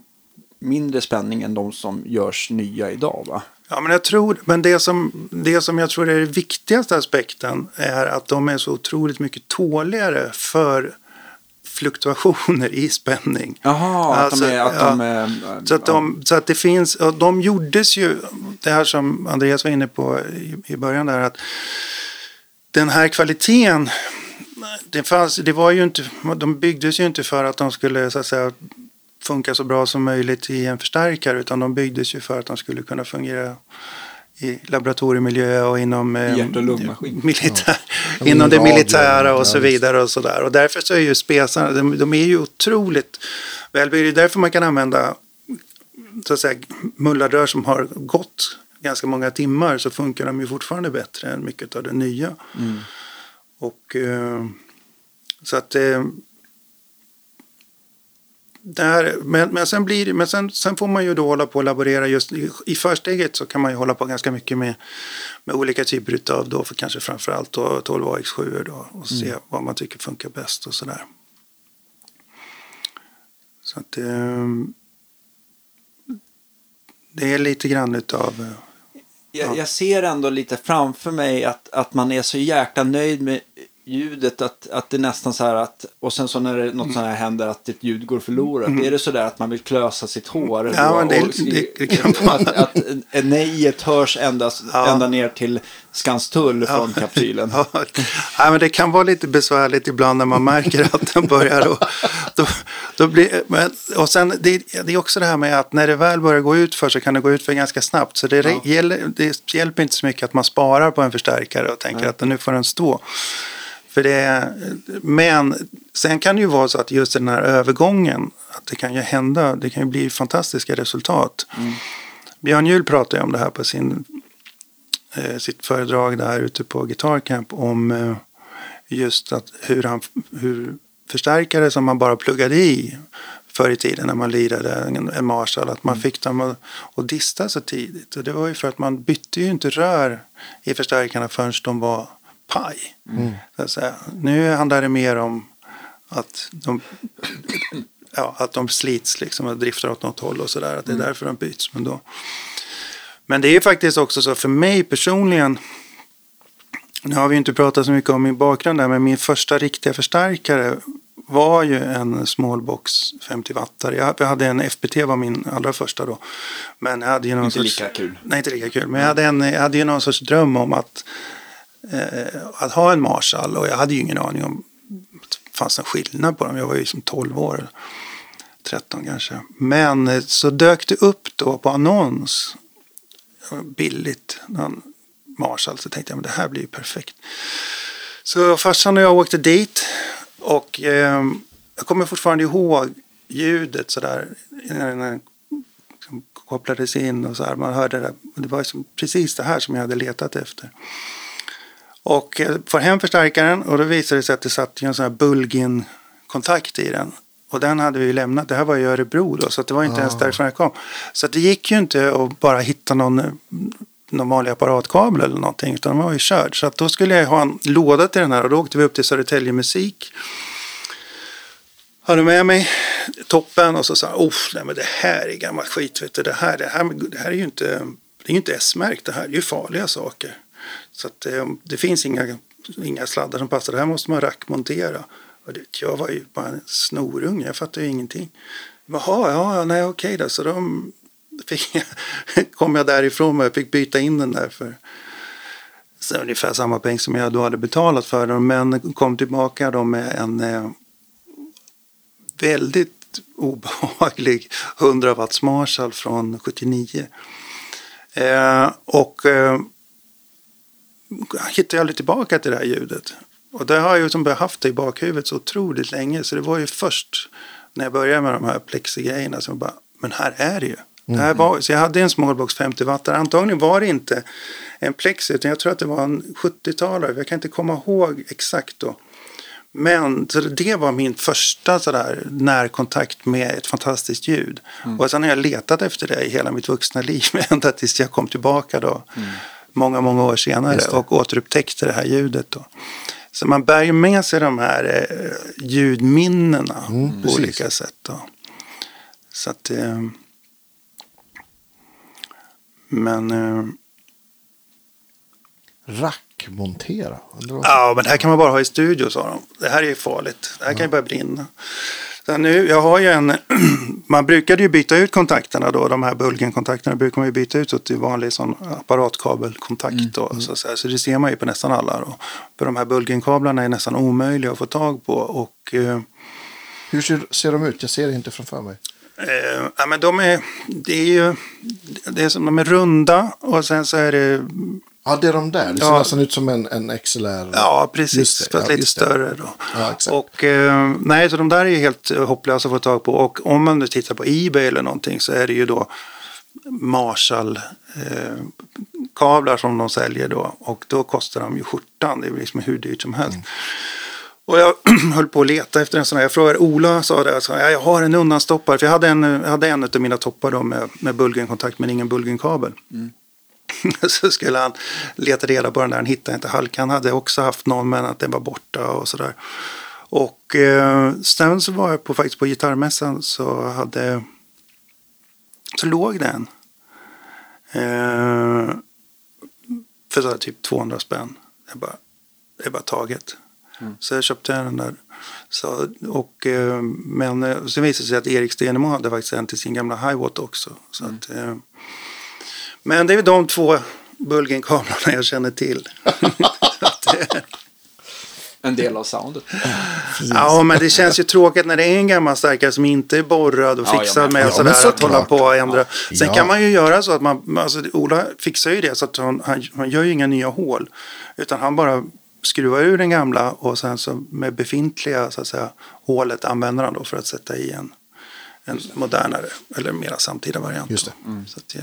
mindre spänning än de som görs nya idag va? Ja, men jag tror, men det som, det som jag tror är den viktigaste aspekten är att de är så otroligt mycket tåligare för fluktuationer i spänning. Jaha, Alltså, att de är... Att ja. de är Så att, de, så att det finns, och de gjordes ju, det här som Andreas var inne på i, i början där, att den här kvaliteten, det, fanns, det var ju inte, de byggdes ju inte för att de skulle så att säga funka så bra som möjligt i en förstärkare utan de byggdes ju för att de skulle kunna fungera i laboratoriemiljö och inom eh, Hjärt- och militär, Ja, inom det militära och så vidare och så där. Och därför så är ju spesarna, de, de är ju otroligt välbyggda. Det är därför man kan använda så att säga, mullarrör som har gått ganska många timmar så funkar de ju fortfarande bättre än mycket av det nya. Mm. Och eh, så att eh, där, men, men, sen, blir, men sen, sen får man ju då hålla på och laborera just i, försteget så kan man ju hålla på ganska mycket med, med olika typer av då för kanske framförallt då 12 AX7 då och se vad man tycker funkar bäst och sådär. Så att eh, det är lite grann utav eh, Jag, jag ser ändå lite framför mig att, att man är så jäkla nöjd med ljudet att, att det är nästan så här att och sen så när det, något sånt här händer att ett ljud går förlorat. Är det så där att man vill klösa sitt hår? Mm. Ja, men det- Och- det- det kan vara- att, att eh, nejet hörs ända, Ja. ända ner till Skanstull från kapsylen. Ja, nej, men det kan vara lite besvärligt ibland när man märker att den börjar. Och, då, då blir, men, och sen, det, det är också det här med att när det väl börjar gå ut för så kan det gå ut för ganska snabbt. Så det, Ja. gäller, det hjälper inte så mycket att man sparar på en förstärkare och tänker att nu får den stå. För det men sen kan det ju vara så att just den här övergången, att det kan ju hända, det kan ju bli fantastiska resultat. Björn Juhl pratade om det här på sin, eh, sitt föredrag där ute på Guitar Camp om eh, just att hur, han, hur förstärkare som man bara pluggade i förr i tiden när man lirade en, en Marshall, att man fick dem att, att dista så tidigt. Och det var ju för att man bytte ju inte rör i förstärkarna förrän de var paj. Säga. Nu handlar det mer om att de, ja, att de slits liksom och driftar åt något håll och sådär. Att det är därför de byts. Men, då. men det är faktiskt också så för mig personligen. Nu har vi inte pratat så mycket om min bakgrund där, men min första riktiga förstärkare var ju en smallbox 50 wattare. Jag hade en FPT var min allra första då. Men jag hade ju någon Inte sorts, lika kul. Nej, inte lika kul. Men jag hade, en, jag hade ju någon sorts dröm om att, Eh, att ha en Marshall. Och jag hade ju ingen aning om att det fanns en skillnad på dem. Jag var ju som 12 år. 13 kanske. Men eh, så dök det upp då på annons. Eh, billigt. Någon Marshall. Så tänkte jag men det här blir ju perfekt. Så farsan och jag åkte dit. Och eh, jag kommer fortfarande ihåg ljudet sådär. innan den liksom kopplades in och så här. Man hörde det. Det var liksom precis det här som jag hade letat efter. Och jag får hem förstärkaren och då visade det sig att det satt en sån här Bulgin-kontakt i den. Och den hade vi ju lämnat. Det här var i Örebro då, så att det var inte ens därifrån jag kom. Så att det gick ju inte att bara hitta någon, någon vanlig apparatkabel eller någonting, utan den var ju körd. Så att då skulle jag ha en låda till den här och då åkte vi upp till Södertälje Musik. Hade med mig toppen och så sa han, oh, nej men det här är gammalt skit, vet du. Det här, det här, det här är ju inte, det är ju inte S-märkt, det här är ju farliga saker. Så att det, det finns inga, inga sladdar som passar, det här måste man rackmontera. Och det, jag var ju bara en snorunge, jag fattade ju ingenting. Jaha, ja, nej okej då. Så då fick jag, kom jag därifrån och jag fick byta in den där för så ungefär samma peng som jag då hade betalat för den. Men kom tillbaka då med en eh, väldigt obehaglig 100 watts Marshall från 79. Eh, och eh, hittade jag aldrig tillbaka till det här ljudet. Och det har jag ju som haft det i bakhuvudet så otroligt länge. Så det var ju först när jag började med de här plexigrejerna som bara, men här är det ju. Det här var, så jag hade en smallbox 50 watt. Antagligen var det inte en plexi utan jag tror att det var en 70-talare. Jag kan inte komma ihåg exakt då. Men det var min första sådär närkontakt med ett fantastiskt ljud. Och sen har jag letat efter det i hela mitt vuxna liv. Ända tills jag kom tillbaka då. Många, många år senare. Och återupptäckte det här ljudet då. Så man bär ju med sig de här eh, ljudminnena på precis. olika sätt. Då. Så att... Eh, men... Eh, Rackmontera. Ja, men det här kan man bara ha i studio, sa de. Det här är ju farligt. Det här kan ju börja brinna. Så nu, jag har ju en, man brukade ju byta ut kontakterna då, de här Bulgen-kontakterna brukar man ju byta ut till vanlig sån apparatkabelkontakt då. Så, säga. så det ser man ju på nästan alla då. För de här Bulgen-kablarna är nästan omöjliga att få tag på och eh, Hur ser, ser de ut? Jag ser det inte framför mig. Eh, ja, men de är, det är ju, det är som de är runda och sen så är det, Ja, det är de där. Det ser Ja. nästan ut som en, en XLR. ja precis, Just det, fast ja, lite större då. Ja, exakt. Och eh, nej, så de där är ju helt eh, hopplösa att få tag på. Och om man nu tittar på Ebay eller någonting så är det ju då Marshall eh, som de säljer då. Och då kostar de ju skjortan. Det är liksom hur dyrt som helst. Och jag höll på att leta efter en sån här. Jag frågade Ola, sa det, ja, jag har en undanstoppare. För jag hade en, jag hade en av mina toppar då med, med Bulgen-kontakt men ingen Bulgen-kabel. så skulle han leta reda på den där, han hittade inte. Halkan hade också haft någon men att den var borta och sådär. Och eh, sen så var jag på, faktiskt på gitarrmässan så hade så låg den. Eh, för så typ 200 spänn. Jag bara, det är bara taget. Så jag köpte den där. Så, och, eh, men eh, sen visade det sig att Erik Stenemo hade faktiskt en till sin gamla Hiwatt också. Så att, eh, men det är de två Bulgen-kablarna jag känner till. Att, En del av soundet. Ja, men det känns ju tråkigt när det är en gammal starkare som inte är borrad och Ja, ja, fixad men- med ja, men sådär att såklart. hålla på och ändra. Sen Ja. kan man ju göra så att man, alltså Ola fixar ju det så att han, han, han gör ju inga nya hål. Utan han bara skruva ur den gamla och sen så med befintliga så att säga, hålet använder han då för att sätta i en, en modernare eller mera samtida variant. Just det. Så att, ja.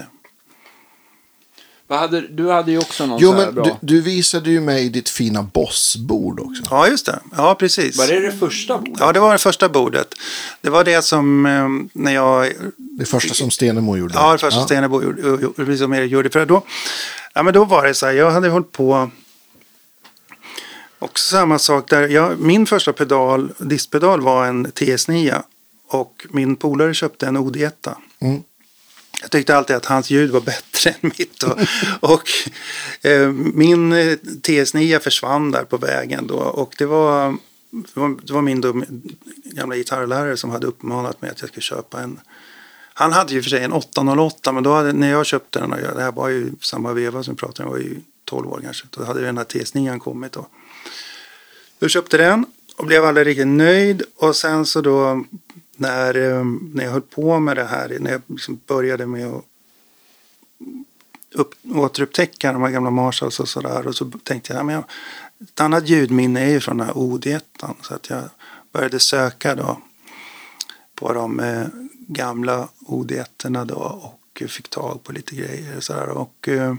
Vad hade, du hade ju också någon Jo, så här men bra. du, du visade ju mig ditt fina bossbord också. ja, just det. Ja, precis. Var det det första bordet? Ja, det var det första bordet. Det var det som eh, när jag Det första som Stenemo gjorde. Ja, det första ja. Stenebo gjorde, precis som Erik gjorde. För då, ja, men då var det så här, jag hade hållit på också samma sak där. Jag, min första pedal, distpedal var en TS9 och min polare köpte en OD1. Mm. Jag tyckte alltid att hans ljud var bättre än mitt. Och, och eh, min eh, TS9 försvann där på vägen då. Och det var, det var, det var min dum, gamla gitarrlärare som hade uppmanat mig att jag skulle köpa en han hade ju för sig en 808 men då hade, när jag köpte den, och jag, det här var ju samma veva som vi pratade om, jag var ju 12 år kanske, då hade den här TS9 kommit då. Jag köpte den och blev aldrig riktigt nöjd och sen så då när, eh, när jag höll på med det här, när jag liksom började med att upp, återupptäcka de här gamla Marshalls och sådär och så tänkte jag, ja, men jag ett annat ljudminne är ju från den här OD1 så att jag började söka då på de eh, gamla OD1 då och fick tag på lite grejer och sådär. Och eh,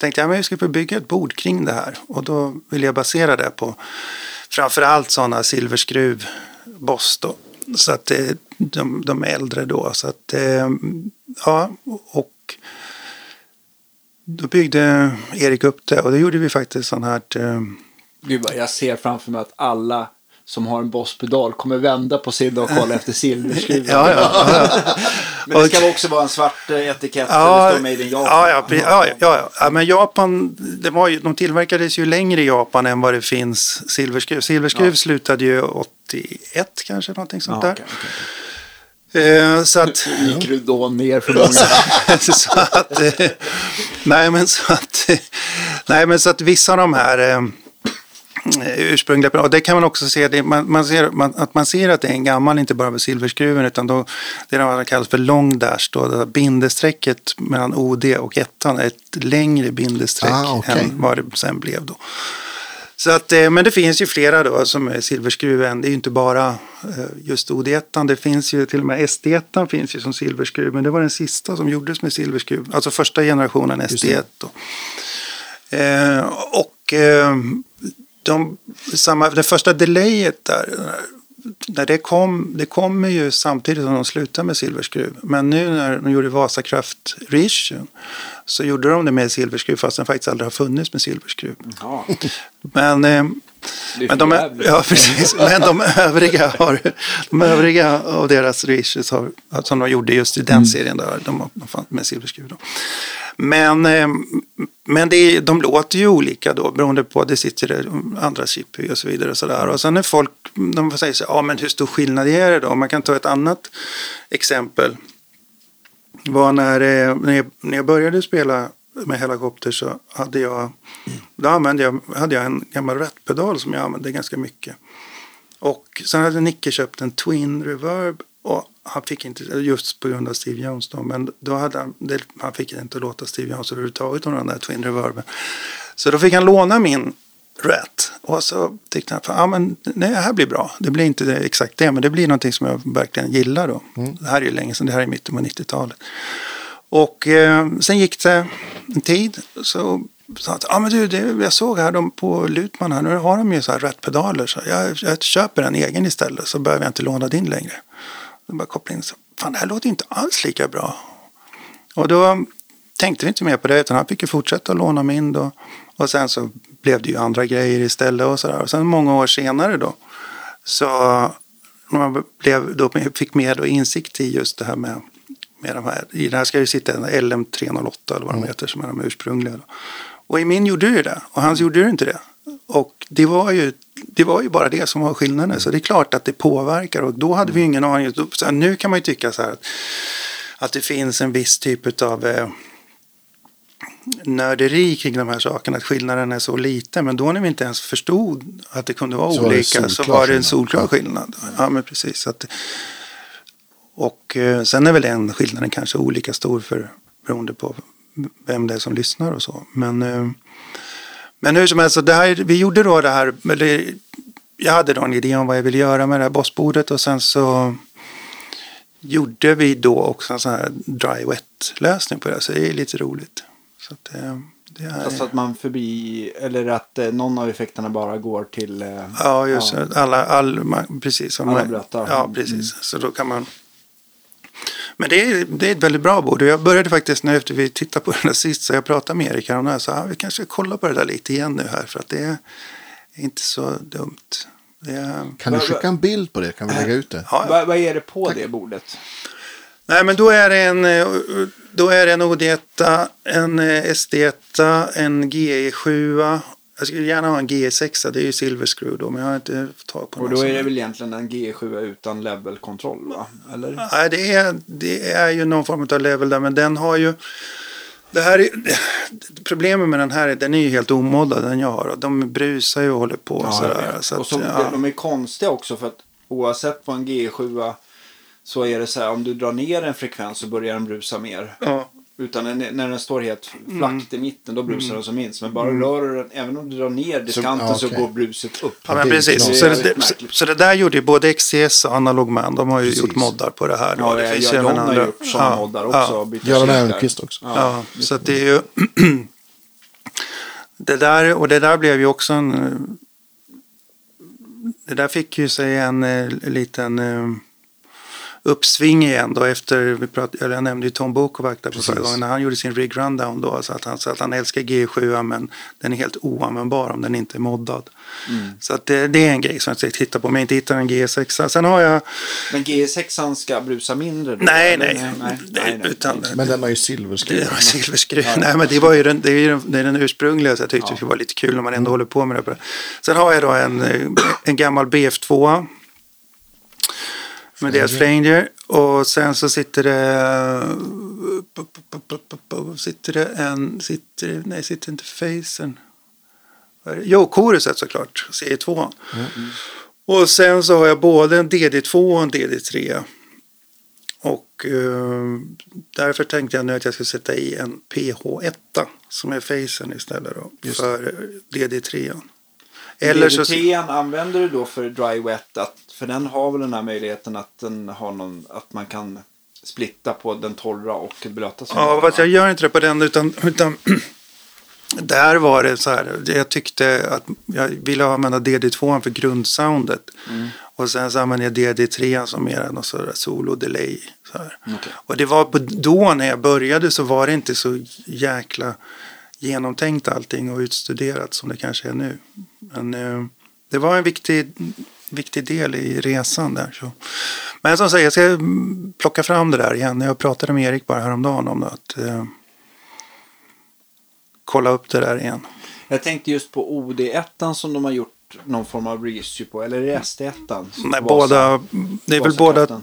tänkte jag men jag ska bygga ett bord kring det här. Och då ville jag basera det på framförallt sådana silverskruv Boss då. Så att eh, de, de, är äldre då. Så att eh, ja, och då byggde Erik upp det och då gjorde vi faktiskt sån här eh, Gud vad jag ser framför mig att alla som har en bosspedal kommer vända på sin och kolla efter silverskruven. ja, ja, ja, Men det ska också vara en svart eh, etikett där Ja, det står Made in Japan. ja, ja, ja, ja, ja, men Japan, det var ju, de tillverkades ju längre i Japan än vad det finns silverskruv. Silverskruv slutade ju 81 kanske, någonting sånt där. okej, okej. Eh, så att, Gick du då ner för många? så att eh, nej men så att, nej men så att vissa av de här eh, ursprungliga, och det kan man också se, det, man, man ser man, att man ser att det är en gammal, inte bara med silverskruven, utan då, det är vad som kallas för long dash, då, där bindestrecket mellan OD och ettan är ett längre bindestreck Ah, okej. än vad det sen blev då. Så att, eh, men det finns ju flera då som är silverskruven. Det är ju inte bara eh, just OD1. Det finns ju till och med SD1 finns ju som silverskruv. Men det var den sista som gjordes med silverskruv. Alltså första generationen Just SD1. Då. Eh, och eh, de, samma, det första delayet där. När det kom, det kommer ju samtidigt som de slutade med silverskruv. Men nu när de gjorde Vasakraft reissuen så gjorde de det med silverskruv fast den faktiskt aldrig har funnits med silverskruv. Ja, Men, eh, men, de, ja, precis. men de övriga har, de övriga av deras reissues har, som de gjorde just i den serien, där, de har de fanns med silverskruv. Då. Men, ehm, men det, de låter ju olika då beroende på att det sitter andra chip i och så vidare. Och, så där. och sen när folk de säger så här, ja men hur stor skillnad är det då? Man kan ta ett annat exempel var när, eh, när, jag, när jag började spela med helikopter så hade jag, då använde jag, hade jag en gammal rattpedal som jag använde ganska mycket. Och sen hade Nicke köpt en Twin Reverb och han fick inte, just på grund av Steve Jones då, men då hade han, det, han fick inte låta Steve Jones överhuvudtaget om den där Twin Reverben. Så då fick han låna min Rat. Och så tyckte han, ja men nej, det här blir bra. Det blir inte det, exakt det, men det blir någonting som jag verkligen gillar då. Det här är ju länge sedan, det här är mitten på 90-talet. Och eh, sen gick det en tid så sa han, ja men du, det, jag såg här de på Lutman här, nu har de ju så här rättpedaler så jag, jag köper en egen istället så behöver jag inte låna din längre. Då bara koppla in så, fan det här låter ju inte alls lika bra. Och då tänkte vi inte mer på det utan han fick ju fortsätta låna min då. Och sen så blev det ju andra grejer istället och sådär. Och sen många år senare då så när man blev, då fick mer då insikt i just det här med, med de här. I det här ska ju sitta en LM308 eller vad de heter som är de ursprungliga. Då. Och i min gjorde det det och hans gjorde det inte det. Och det var ju det var ju bara det som var skillnaden. Så det är klart att det påverkar och då hade vi ingen aning. Så här, nu kan man ju tycka så här att, att det finns en viss typ av eh, nörderi kring de här sakerna, att skillnaden är så liten. Men då när vi inte ens förstod att det kunde vara Så var olika så solklar var det en solklar skillnad. Ja, men precis. Så att, och eh, sen är väl den skillnaden kanske olika stor för beroende på vem det är som lyssnar och så. Men, eh, Men hur som helst, så det här, vi gjorde då det här, eller, jag hade då en idé om vad jag ville göra med det här bossbordet och sen så gjorde vi då också en sån här dry wet lösning på det. Så det är lite roligt. Så att, eh, det är, Alltså att man förbi, eller att eh, någon av effekterna bara går till... Eh, Ja, just det. Alla, all, precis. Alla man- blöta. Ja, precis. Så då kan man... Men det är, det är ett väldigt bra bord. Jag började faktiskt nu efter vi tittade på den där sist, så jag pratade med Erik häromdagen. Så ah, vi kanske ska kolla på det där lite igen nu här, för att det är inte så dumt. Det är, Kan du skicka en bild på det? Kan vi lägga ut det? ja, ja. vad, vad är det på det bordet? Nej, men då är det en, då är det en OD1, en eh, SD1, en GE7. Jag skulle gärna ha en GE6, det är ju Silver Screw då, men jag har inte fått tag på Och någon då sån är det väl egentligen en G7 utan levelkontroll va? Eller? Nej, det är, det är ju någon form av level där, men den har ju... Det här är, problemet med den här är den är ju helt omoddad, den jag har. Och de brusar ju och håller på. Ja, sådär, så och att, så, ja. de är konstiga också för att oavsett på en G7 så är det så här om du drar ner en frekvens så börjar den brusa mer. Ja. Utan när, när den står helt flackt i mitten då brusar den som minst. Men bara rör du den, även om du drar ner diskanten så, ja, okej. går bruset upp. Ja, men precis. Så Det så, så det där gjorde ju både XCS och Analog Man. De har ju Precis. gjort moddar på det här. då. Ja, det ja, finns ja, ju även har andra- gjort sådana ja, moddar ja. också. byta Göran. Elmqvist också. Ja, så att det är ju... det där, och det där blev ju också en... eh, Det där fick ju sig en eh, liten eh, uppsving igen då efter, vi prat, jag nämnde ju Tom Bokovac där på förra gången, när han gjorde sin rig rundown då, så att han sa att han älskar G7 men den är helt oanvändbar om den inte är moddad. Mm. Så att det, det är en grej som jag ska titta på om jag inte hittar en G6. Sen har jag, Men G6 ska brusa mindre? Då, nej eller? nej, nej, utan Men den har ju det silverskruv. är silverskruv. Nej, men det var ju den, det är ju den, det är den ursprungliga så jag tyckte det skulle vara lite kul när man ändå håller på med det. Sen har jag då en, eh, en gammal BF2 med deras Flanger och sen så sitter det sitter det en, sitter, det- nej sitter inte det? Jo, Koruset såklart, CE2. Och sen så har jag både en DD2 och en DD3. Och eh, därför tänkte jag nu att jag ska sätta i en PH1 som är Facern istället då, för DD3. Eller så, DD3 använder du då för dry wet? Att, för den har väl den här möjligheten att, den har någon, att man kan splitta på den torra och blöta ja, fast jag gör inte det på den utan, utan där var det så här. Jag tyckte att jag ville använda DD2 för grundsoundet. Mm. Och sen så använde jag DD3 som mer någon sån där solo-delay. Så. Okej. Och det var på, då när jag började så var det inte så jäkla genomtänkt allting och utstuderat som det kanske är nu. Men eh, det var en viktig, viktig del i resan där. Så. Men som sagt, jag ska plocka fram det där igen. Jag pratade med Erik bara häromdagen om. Att, eh, kolla upp det där igen. Jag tänkte just på OD1 som de har gjort någon form av reissue på. Eller är det ST1? Nej, båda, det är väl båda, Vasakraften.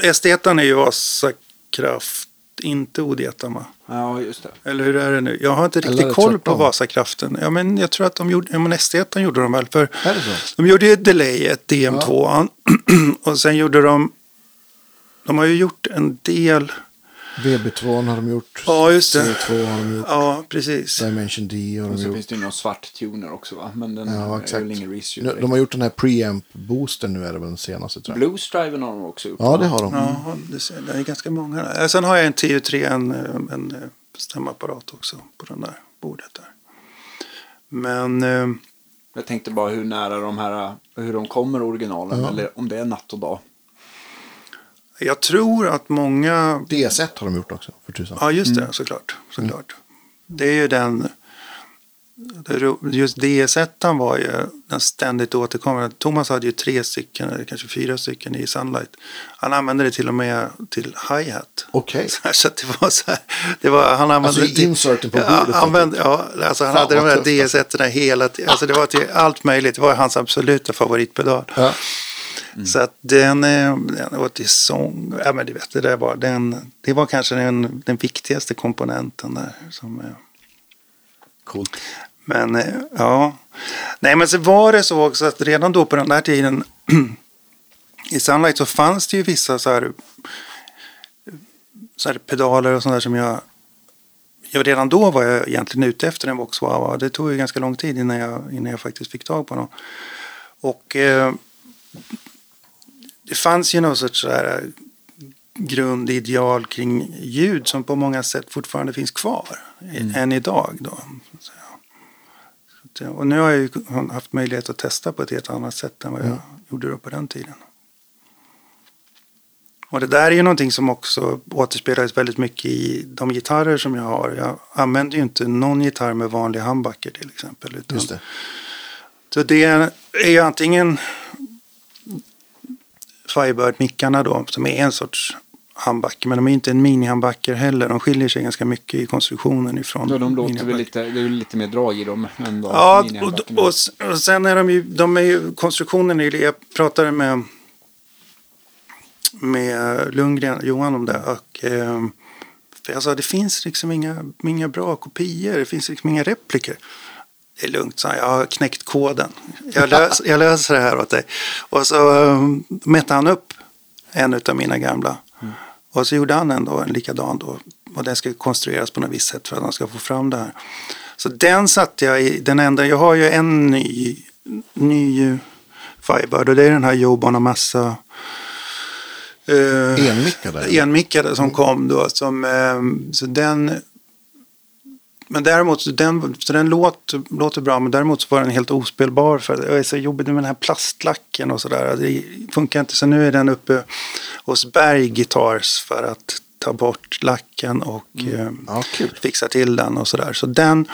SD1 är ju Vasakraft, inte OD1 va? Ja, just det. Eller hur är det nu? Jag har inte riktigt koll på? Vasakraften. Ja, men jag tror att de gjorde, ja men SD1 gjorde de väl. För Är det så? de gjorde ju ett delay, ett DM2. och sen gjorde de, de har ju gjort en del, VB2 har de gjort. Ja, just det. C2 har de gjort. ja precis. Dimension D har Och de så gjort. finns det ju någon svart tuner också va? Men den Ja, är exakt. väl ingen reissue. Nu, de har gjort den här preamp boosten nu är det väl den senaste tror jag. Blues-driven har de också gjort. Ja, det har de. Ja, det, ser- det är ganska många där. Eh, Sen har jag en TU3, en, eh, en eh, stämapparat också på den där bordet där. Men eh, Jag tänkte bara hur nära de här, hur de kommer originalen. Ja. Eller om det är natt och dag. Jag tror att många DS1 har de gjort också för tusan. Ja, just det, såklart. såklart. Det är ju den... Just DS1 var ju den ständigt återkommande. Thomas hade ju tre stycken, eller kanske fyra stycken i Sunlight. Han använde det till och med till hi-hat. Okej. Så, här, så det var så här. Det var, han använde Alltså det inserten på ja, bordet. använde, ja, alltså han Fan, hade de där alltså. DS1 hela tiden. Alltså det var till allt möjligt. Det var hans absoluta favoritpedal. Ja. Så att den, eh, den var till sång. Ja, men du vet, det, där var, den, det var kanske den, den viktigaste komponenten där. Som, eh, Coolt. men eh, ja. Nej, men så var det så också att redan då på den där tiden i Sunlight så fanns det ju vissa så här, så här pedaler och sånt där som jag ja, redan då var jag egentligen ute efter en Vox Wawa. Det tog ju ganska lång tid innan jag, innan jag faktiskt fick tag på någon. Och eh, det fanns ju någon sorts här grundideal kring ljud som på många sätt fortfarande finns kvar mm. än idag. Då. Och nu har jag ju haft möjlighet att testa på ett helt annat sätt än vad jag mm. gjorde då på den tiden. Och det där är ju någonting som också återspelades väldigt mycket i de gitarrer som jag har. Jag använder ju inte någon gitarr med vanlig handbacker till exempel. Utan, Just det. Så det är ju antingen Firebird-mickarna då, som är en sorts handbacker. Men de är inte en mini-handbacker heller. De skiljer sig ganska mycket i konstruktionen ifrån ja, de låter väl lite, det är lite mer drag i dem än vad Ja, och, och, och, sen är de ju, de är ju konstruktionen, är, jag pratade med med Lundgren, Johan om det. Och, eh, för jag sa det finns liksom inga, inga bra kopior, det finns liksom inga repliker. Det är lugnt, så jag har knäckt koden. Jag, lös, jag löser det här åt dig. Och så um, mätte han upp en av mina gamla. Mm. Och så gjorde han en, då, en likadan då. Och den ska konstrueras på något visst sätt för att man ska få fram det här. Så den satte jag i, den enda, jag har ju en ny, ny Firebird och det är den här Joe Bonamassa Uh, enmickade? Enmickade som kom då. Som, uh, så den, men däremot, den, så den låter, låter bra, men däremot så var den helt ospelbar. För det är så jobbigt med den här plastlacken och sådär. Det funkar inte. Så nu är den uppe hos Berg Guitars för att ta bort lacken och mm. ja, fixa till den och sådär. Så den,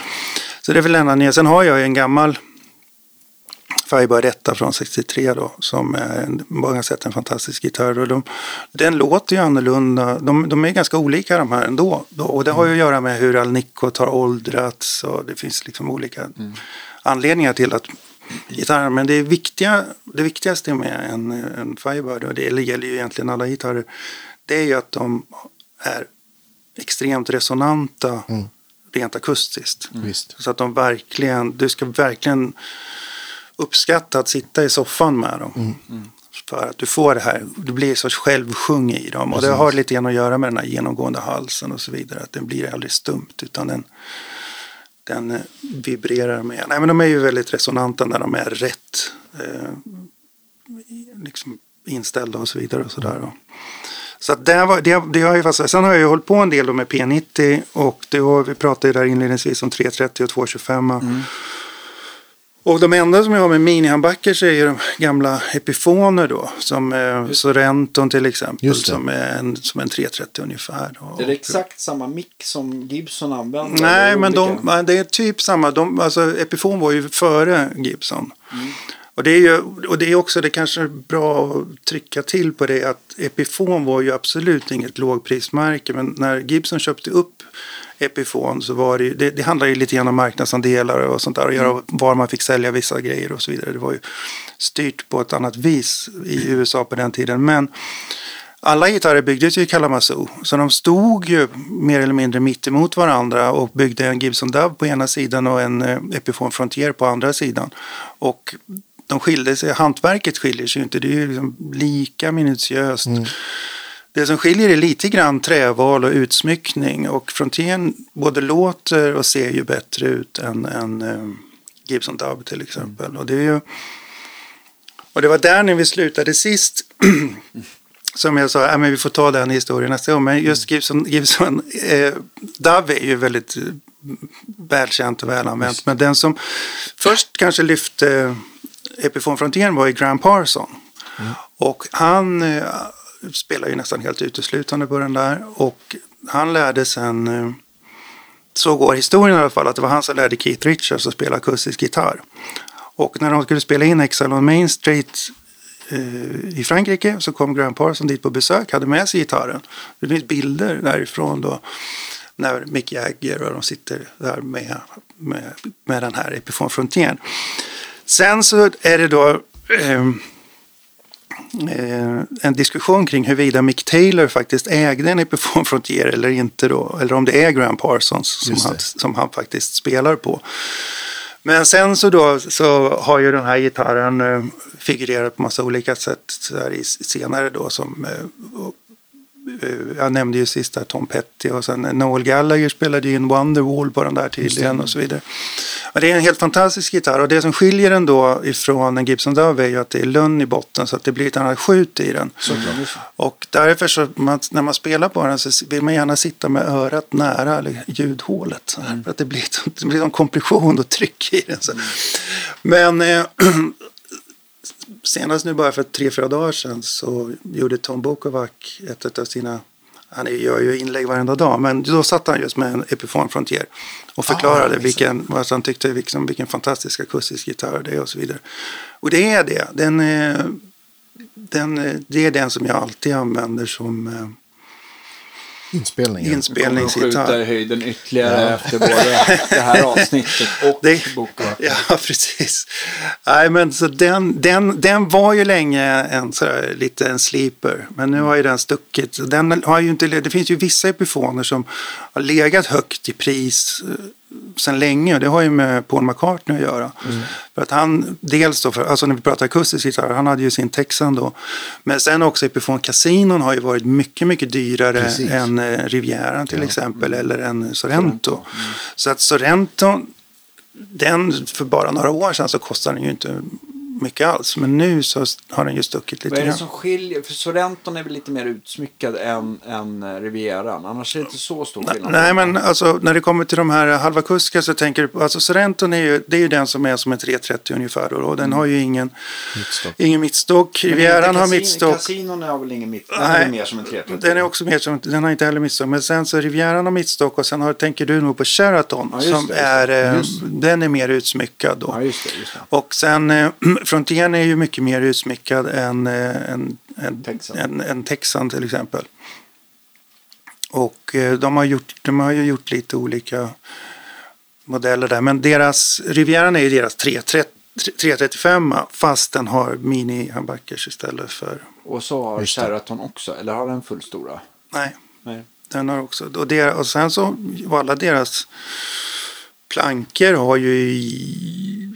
så det är väl enda nya. Sen har jag en gammal 1 från 63 då, som är på många sätt en fantastisk gitarr. Och de, den låter ju annorlunda. De, de är ganska olika de här ändå. Då, och det har ju att göra med hur Alnico har åldrats och det finns liksom olika mm. anledningar till att gitarrer. Men det, viktiga, det viktigaste med en, en Firebird, och det gäller ju egentligen alla gitarrer, det är ju att de är extremt resonanta mm. rent akustiskt. Mm. Så att de verkligen, du ska verkligen uppskatta att sitta i soffan med dem. Mm. Mm. För att du får det här, du blir sorts självsjung i dem. Och det har lite grann att göra med den här genomgående halsen och så vidare. Att den blir aldrig stumt utan den, den eh, vibrerar med. Nej men de är ju väldigt resonanta när de är rätt eh, liksom inställda och så vidare. Och så där. Så det, var, det, det har ju fast, Sen har jag ju hållit på en del med P90 och det har, vi pratade där inledningsvis om 330 och 225. Mm. Och de enda som jag har med minihandbackers är ju de gamla Epifoner då. Som eh, Sorrenton till exempel. Som är en, som en 330 ungefär. Då. Är det exakt samma mick som Gibson använder? Nej, men de, det är typ samma. De, alltså, Epifon var ju före Gibson. Mm. Och det är ju och det är också det kanske är bra att trycka till på det att Epifon var ju absolut inget lågprismärke. Men när Gibson köpte upp Epifon så var det, det, det handlar ju lite grann om marknadsandelar och sånt där och göra mm. var man fick sälja vissa grejer och så vidare. Det var ju styrt på ett annat vis i USA på den tiden. Men alla gitarrer byggdes ju i Kalamazoo. Så de stod ju mer eller mindre mitt emot varandra och byggde en Gibson Dove på ena sidan och en eh, Epiphone Frontier på andra sidan. Och de skilde sig, hantverket skiljer sig inte. Det är ju liksom lika minutiöst. Mm. Det som skiljer är lite grann träval och utsmyckning. Och Frontiern både låter och ser ju bättre ut än, än um, Gibson Dub till exempel. Mm. Och, det är ju, och det var där när vi slutade sist. som jag sa, ja, men vi får ta den historien nästa gång. Men just Gibson, Gibson eh, Dub är ju väldigt välkänt och välanvänt. Men den som först kanske lyfte Epiphone Frontiern var ju Graham Parson. Mm. Och han eh, spelar ju nästan helt uteslutande på den där. Och han lärde sen, eh, så går historien i alla fall, att det var han som lärde Keith Richards att spela akustisk gitarr. Och när de skulle spela in Exile on Main Street eh, i Frankrike så kom Graham Parson dit på besök, hade med sig gitarren. Det finns bilder därifrån då när Mick Jagger och de sitter där med, med, med den här Epiphone Frontiern. Sen så är det då eh, Eh, en diskussion kring huruvida Mick Taylor faktiskt ägde en Epiphone Frontier eller inte då. Eller om det är Graham Parsons som han, som han faktiskt spelar på. Men sen så då så har ju den här gitarren eh, figurerat på massa olika sätt så här, senare då som eh, jag nämnde ju sist där Tom Petty och sen Noel Gallagher spelade ju in Wonderwall på den där tydligen och så vidare. Men det är en helt fantastisk gitarr och det som skiljer den då ifrån en Gibson Dove är ju att det är lönn i botten så att det blir ett annat skjut i den. Och därför så man, när man spelar på den så vill man gärna sitta med örat nära eller ljudhålet. Här, För att det blir, det blir en kompression och tryck i den. Så. Men eh, senast nu bara för tre, fyra dagar sedan så gjorde Tom Bukovac ett av sina han gör ju inlägg varenda dag, men då satt han just med en Epiphone Frontier och förklarade Ah, vilken, vad han tyckte liksom, vilken fantastisk akustisk gitarr det är och så vidare. Och det är det. Den, är- den, är- det är den som jag alltid använder som Inspelningen. Kommer inspelningsgitarr. skjuta i höjden ytterligare efter både det här avsnittet och Det- boken. Ja, precis. Nej, men så den, den, den var ju länge en sådär, lite en sleeper. Men nu har ju den stuckit. Den har ju inte, det finns ju vissa epifoner som har legat högt i pris eh, sedan länge. Och det har ju med Paul McCartney att göra. För att han, dels då, för, alltså när vi pratar akustisk gitarr, han hade ju sin Texan då. Men sen också Epiphone Casinon har ju varit mycket, mycket dyrare Precis. än eh, Rivieran till exempel. Eller en Sorrento. Så att Sorrento den för bara några år sedan så kostade den ju inte mycket alls. Men nu så har den ju stuckit Vad lite är det grann. som skiljer? För Sorrenton är väl lite mer utsmyckad än, än eh, Rivieran. Annars är det inte så stor skillnad. Nej, men alltså när det kommer till de här halvakustiska så tänker du på, alltså Sorrenton är ju, det är ju den som är som en 330 ungefär då, och den har ju ingen, Mittstock. ingen mittstock. Rivieran inte har kasin- mittstock. Casinon har väl ingen mitt? Den Nej, är väl mer som en 330. Den är också mer som, den har inte heller mittstock. Men sen så Rivieran har mittstock och sen har, tänker du nog på Sheraton Ja, just som det, just är, eh, Just den är mer utsmyckad då. Ja, just det. Just det. Och sen eh, Frontiern är ju mycket mer utsmyckad än eh, en, en, Texan. en, en Texan till exempel. Och eh, de har, gjort, de har ju gjort lite olika modeller där. Men deras, Rivieran är ju deras 330 335 fast den har mini-humbuckers istället för... Och så har. Sheraton också. Eller har den fullstora? Nej, Nej. den har också... Och, der, och sen så var alla deras plankor har ju.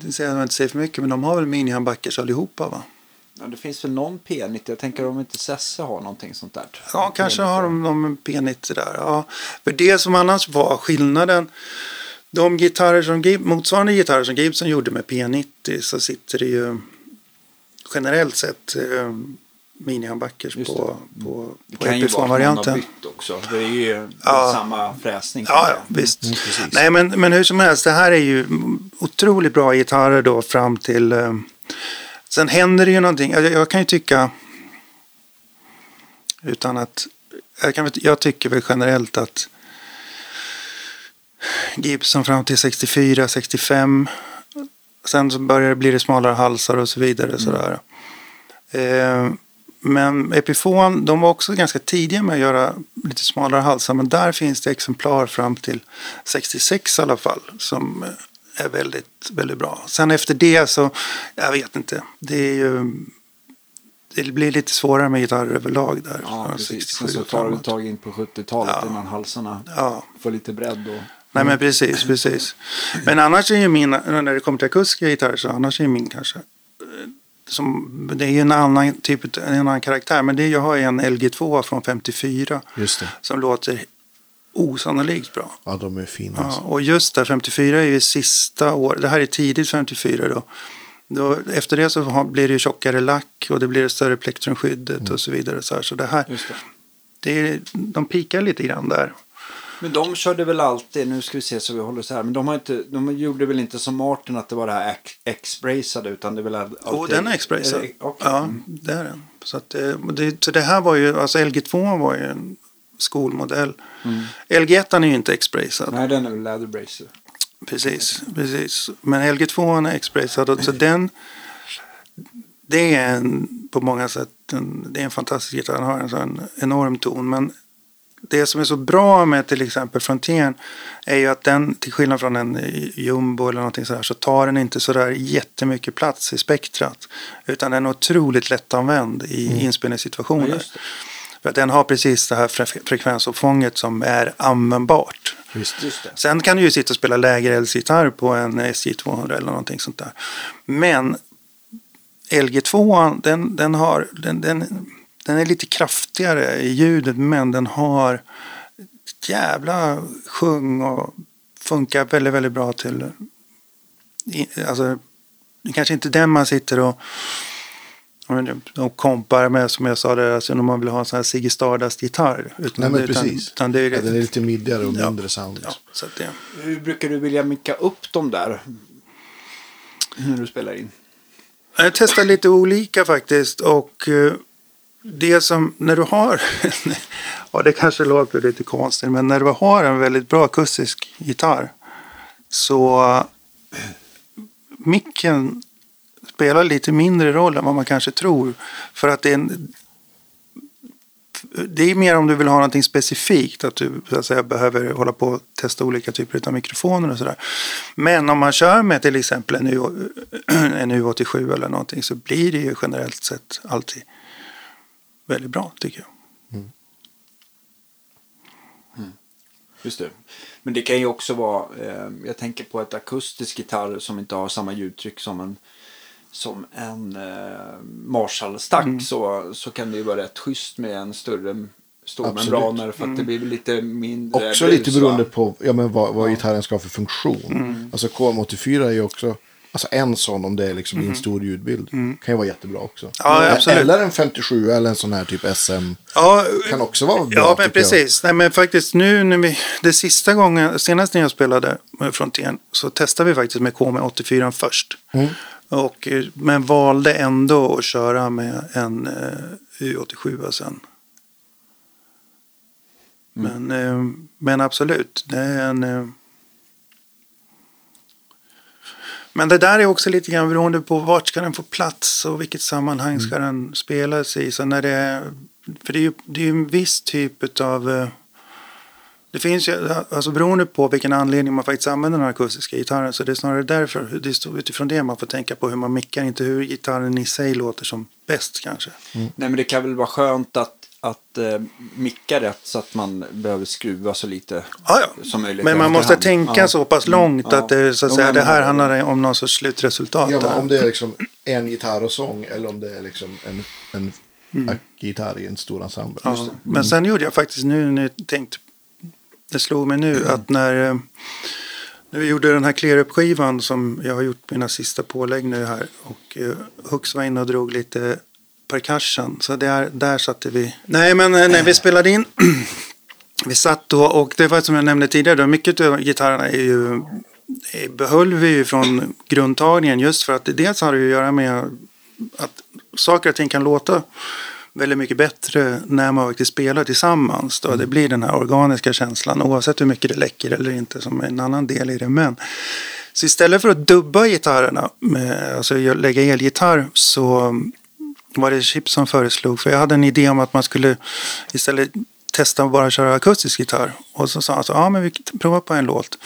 Det säger jag inte säger för mycket, men de har väl mini-humbuckers allihopa va? Ja, det finns väl någon P90. Jag tänker om inte Sesse har någonting sånt där. Ja, kanske har de någon P90 där. Ja. För det som annars var skillnaden. De gitarrer som, motsvarande gitarrer som Gibson gjorde med P90 så sitter det ju generellt sett mini-humbuckers Just på, på, Det på kan ju vara att någon har bytt också. Det är ju Ja. samma fräsning. Ja, ja, visst. Mm. Nej, men, men hur som helst, det här är ju otroligt bra gitarrer då fram till... Eh, sen händer det ju någonting. Jag, jag kan ju tycka... Utan att... Jag, kan, jag tycker väl generellt att Gibson fram till 64, 65. Sen så börjar det bli det smalare halsar och så vidare. Sådär. Eh, men Epiphone, de var också ganska tidiga med att göra lite smalare halsar. Men där finns det exemplar fram till 66 i alla fall. Som är väldigt, väldigt bra. Sen efter det så, jag vet inte. Det är ju... Det blir lite svårare med gitarrer överlag där. Ja, precis. 67 Sen så tar det ett tag in på 70-talet Ja. innan halsarna Ja. får lite bredd. Och... Nej men precis, precis. Men annars är ju min, när det kommer till akustiska gitarrer så annars är min kanske, eh, som, det är ju en annan typ, en annan karaktär. Men det, jag har en LG2 från 54 Just det. som låter osannolikt bra. Ja, de är fina. Ja, Alltså. och just där 54 är ju sista år, det här är tidigt 54 då. då efter det så har, blir det tjockare lack och det blir det större plektrumskyddet och så vidare. Så, här. så det här, det. det är, de pikar lite grann där. Men de körde väl alltid, nu ska vi se så vi håller så här, men de, har inte, de gjorde väl inte som Martin att det var det här X- X-bracade utan det är väl alltid... Jo, den är det- okej. Ja, Mm. det är den. Så, att, eh, det, så det här var ju, alltså LG2 var ju en skolmodell. LG1 är ju inte. Mm. Nej, den är väl leather bracer. Precis, precis. Men LG2 är och Så den, det är en, på många sätt en, det är en fantastisk gitarr. Den har en sån enorm ton. Men det som är så bra med till exempel Frontiern är ju att den, till skillnad från en jumbo eller någonting sådär, så tar den inte sådär jättemycket plats i spektrat. Utan den är otroligt lättanvänd i inspelningssituationer. Ja, just. För att den har precis det här fre- frekvensuppfånget som är användbart. Just det. Sen kan du ju sitta och spela lägre elgitarr på en SJ200 eller någonting sånt där. Men LG2, den, den har, den, den, den är lite kraftigare i ljudet men den har ett jävla sjung och funkar väldigt, väldigt bra till... Alltså, det kanske inte är den man sitter och, och kompar med som jag sa där, alltså när man vill ha en sån här Ziggy Stardust-gitarr. Utan Nej, utan, precis. Utan det är, Ja, den är lite middigare och Ja. mindre sound. ja, så att det, Hur brukar du vilja micka upp dem där? När du spelar in? Jag testar lite olika faktiskt. Och eh, det som, när du har, ja det kanske låter lite konstigt, men när du har en väldigt bra akustisk gitarr så micken spelar lite mindre roll än vad man kanske tror. För att det är en, det är mer om du vill ha någonting specifikt. Att du så att säga, behöver hålla på och testa olika typer av mikrofoner och sådär. Men om man kör med till exempel en, U, en U87 eller någonting så blir det ju generellt sett alltid väldigt bra tycker jag. Just det. Men det kan ju också vara, eh, jag tänker på ett akustisk gitarr som inte har samma ljudtryck som en som en eh, Marshall-stack så, så kan det ju vara rätt schysst med en större stormembraner för att det blir väl lite mindre Också lite beroende på ja, men vad, vad gitarren ska ha för funktion. Alltså KM84 är ju också, alltså en sån om det är liksom i en stor ljudbild. Kan ju vara jättebra också. Ja, absolut. Eller en 57 eller en sån här typ SM. Ja, Kan också vara bra, Ja, men tycker jag. precis. Nej, men faktiskt nu när vi, det sista gången, senast när jag spelade med Frontén så testade vi faktiskt med KM84 först. Mm. Och, eh, men valde ändå att köra med en eh, U87 sen. Men, eh, men absolut, det är en... Eh, men det där är också lite grann beroende på vart ska den få plats och vilket sammanhang ska den spelas i. Så när det är, för det är ju det är en viss typ av... Det finns ju, alltså beroende på vilken anledning man faktiskt använder den akustiska gitarren. Så det är snarare därför, det är utifrån det man får tänka på hur man mickar, inte hur gitarren i sig låter som bäst kanske. Nej men det kan väl vara skönt att, att eh, micka rätt så att man behöver skruva så lite Ja, ja. som möjligt. Men man måste efterhand. tänka Ja. så pass långt Ja. att det, så att säga, det här handlar om någon sorts slutresultat. Ja, om det är liksom en gitarr och sång eller om det är liksom en, en gitarr i en stor ensemble. Ja, Men sen gjorde jag faktiskt nu när jag tänkte, det slog mig nu att när, eh, när vi gjorde den här clear up-skivan som jag har gjort mina sista pålägg nu här och uh, Hux var inne och drog lite percussion så där, där satte vi. Nej men eh, när vi spelade in vi satt då och det var som jag nämnde tidigare då, mycket av gitarrerna är ju behöll vi ju från grundtagningen just för att dels har det ju att göra med att saker och ting kan låta väldigt mycket bättre när man faktiskt spelar tillsammans. Då. Det blir den här organiska känslan oavsett hur mycket det läcker eller inte som är en annan del i det. Men så istället för att dubba gitarrerna, med, alltså lägga elgitarr så var det Chip som föreslog. För jag hade en idé om att man skulle istället testa att bara köra akustisk gitarr. Och så sa han så, ja men vi provar på en låt.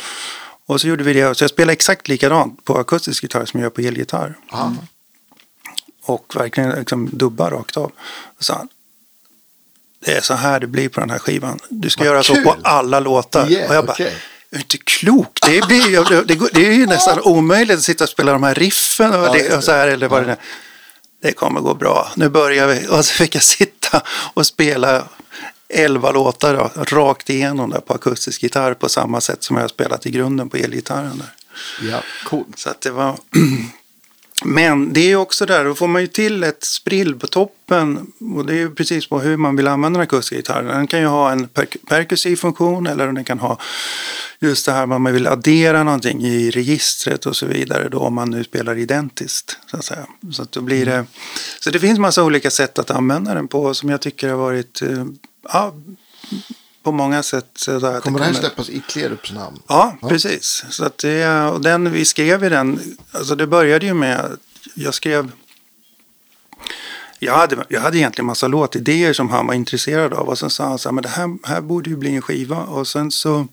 Och så gjorde vi det. Så jag spelar exakt likadant på akustisk gitarr som jag gör på elgitarr. Aha. Och verkligen liksom dubba rakt av. Och sa han, det är så här det blir på den här skivan. Du ska Vad göra så kul. på alla låtar. Yeah, och jag bara, okej. är inte klok? Det, blir, det, det är ju nästan omöjligt att sitta och spela de här riffen och, Ja, det. och så här. Eller vad det är. Det kommer gå bra. Nu börjar vi. Och så fick jag sitta och spela elva låtar då, rakt igenom där på akustisk gitarr på samma sätt som jag har spelat i grunden på elgitarren. Där. Ja. Coolt. Så att det var... Men det är ju också där, då får man ju till ett sprill på toppen. Och det är ju precis på hur man vill använda den akustiska gitarren. Den kan ju ha en per- perkussiv funktion eller den kan ha just det här man vill addera någonting i registret och så vidare. Då om man nu spelar identiskt. Så att säga. Så, att då blir det, så det finns massa olika sätt att använda den på som jag tycker har varit eh, ja, på många sätt. Så att Kommer det här kommer- släppas i Klerups namn? Ja, Ja. precis. Så att det, och den, vi skrev i den, alltså det började ju med, jag skrev, jag hade, jag hade egentligen massa låtidéer som han var intresserad av och sen sa han så här, men det här, här borde ju bli en skiva och sen så,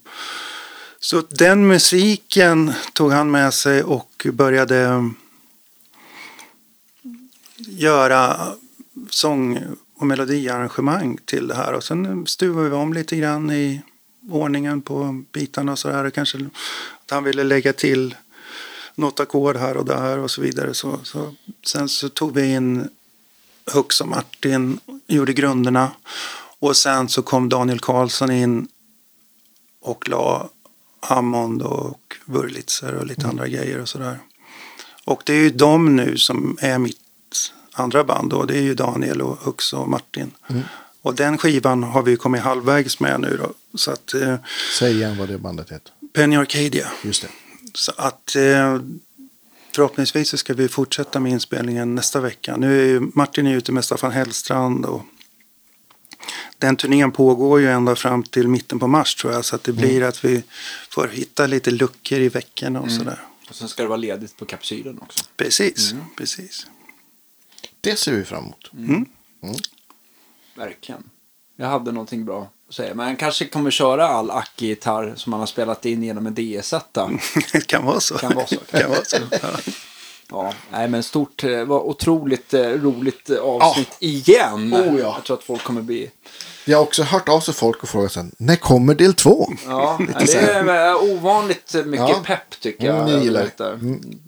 så den musiken tog han med sig och började göra sång och melodiarrangemang till det här och sen stuvade vi om lite grann i ordningen på bitarna och så där. Och kanske att han ville lägga till något ackord här och där och så vidare. Så, så, sen så tog vi in Hux och Martin gjorde grunderna. Och sen så kom Daniel Karlsson in och la Hammond och Wurlitzer och lite andra grejer och sådär. Och det är ju de nu som är mitt andra band då. Det är ju Daniel och Hux och Martin. Och den skivan har vi kommit halvvägs med nu då. Så att eh, Säg igen vad det bandet heter. Penny Arcadia. Just det. Så att eh, förhoppningsvis så ska vi fortsätta med inspelningen nästa vecka. Nu är ju Martin är ute med Staffan Hellstrand och den turnén pågår ju ända fram till mitten på mars tror jag. Så att det blir att vi får hitta lite luckor i veckorna och sådär. Och sen ska det vara ledigt på kapsylen också. Precis, precis. Det ser vi fram emot. Verkligen. Jag hade någonting bra att säga. Men han kanske kommer köra all Aki-gitarr som han har spelat in genom en DS-etta. det kan vara så. Kan vara så. kan vara så. Ja. Ja, nej men stort, det var otroligt eh, roligt eh, avsnitt igen. Oh, ja. Jag tror att folk kommer bli... Jag har också hört av sig folk och frågat sen, när kommer del två? Ja, nej, det är eh, ovanligt mycket Ja. pepp tycker jag. Mm, gillar detta.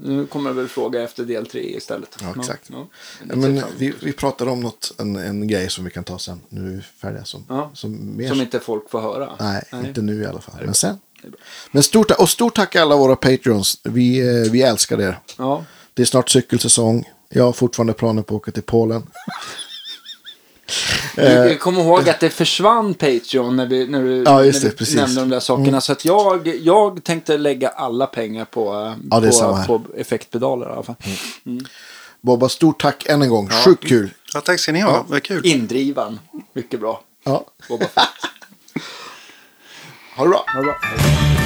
Nu kommer jag väl fråga efter del tre istället. Ja, exakt. Ja, Ja, men vi, vi pratade om något, en, en grej som vi kan ta sen. Nu är vi färdiga som, Ja. som mer. Som inte folk får höra. Nej, inte nu i alla fall. Men sen. Men stort, och stort tack alla våra Patreons. Vi, eh, vi älskar er. Ja, Det är snart cykelsäsong. Jag har fortfarande planer på att åka till Polen. Du, du kommer ihåg att det försvann Patreon när, vi, när du. Ja, när det, du. Mm. nämnde de där sakerna. Så att jag, jag tänkte lägga alla pengar på, eh, Ja, på, på effektpedaler i alla fall. Bobba, stort tack än en gång. Sjukt kul. Ja, tack ska ni ha. Vad kul. Indrivan, mycket bra. Ja. Fett. Ha det bra. Ha det bra.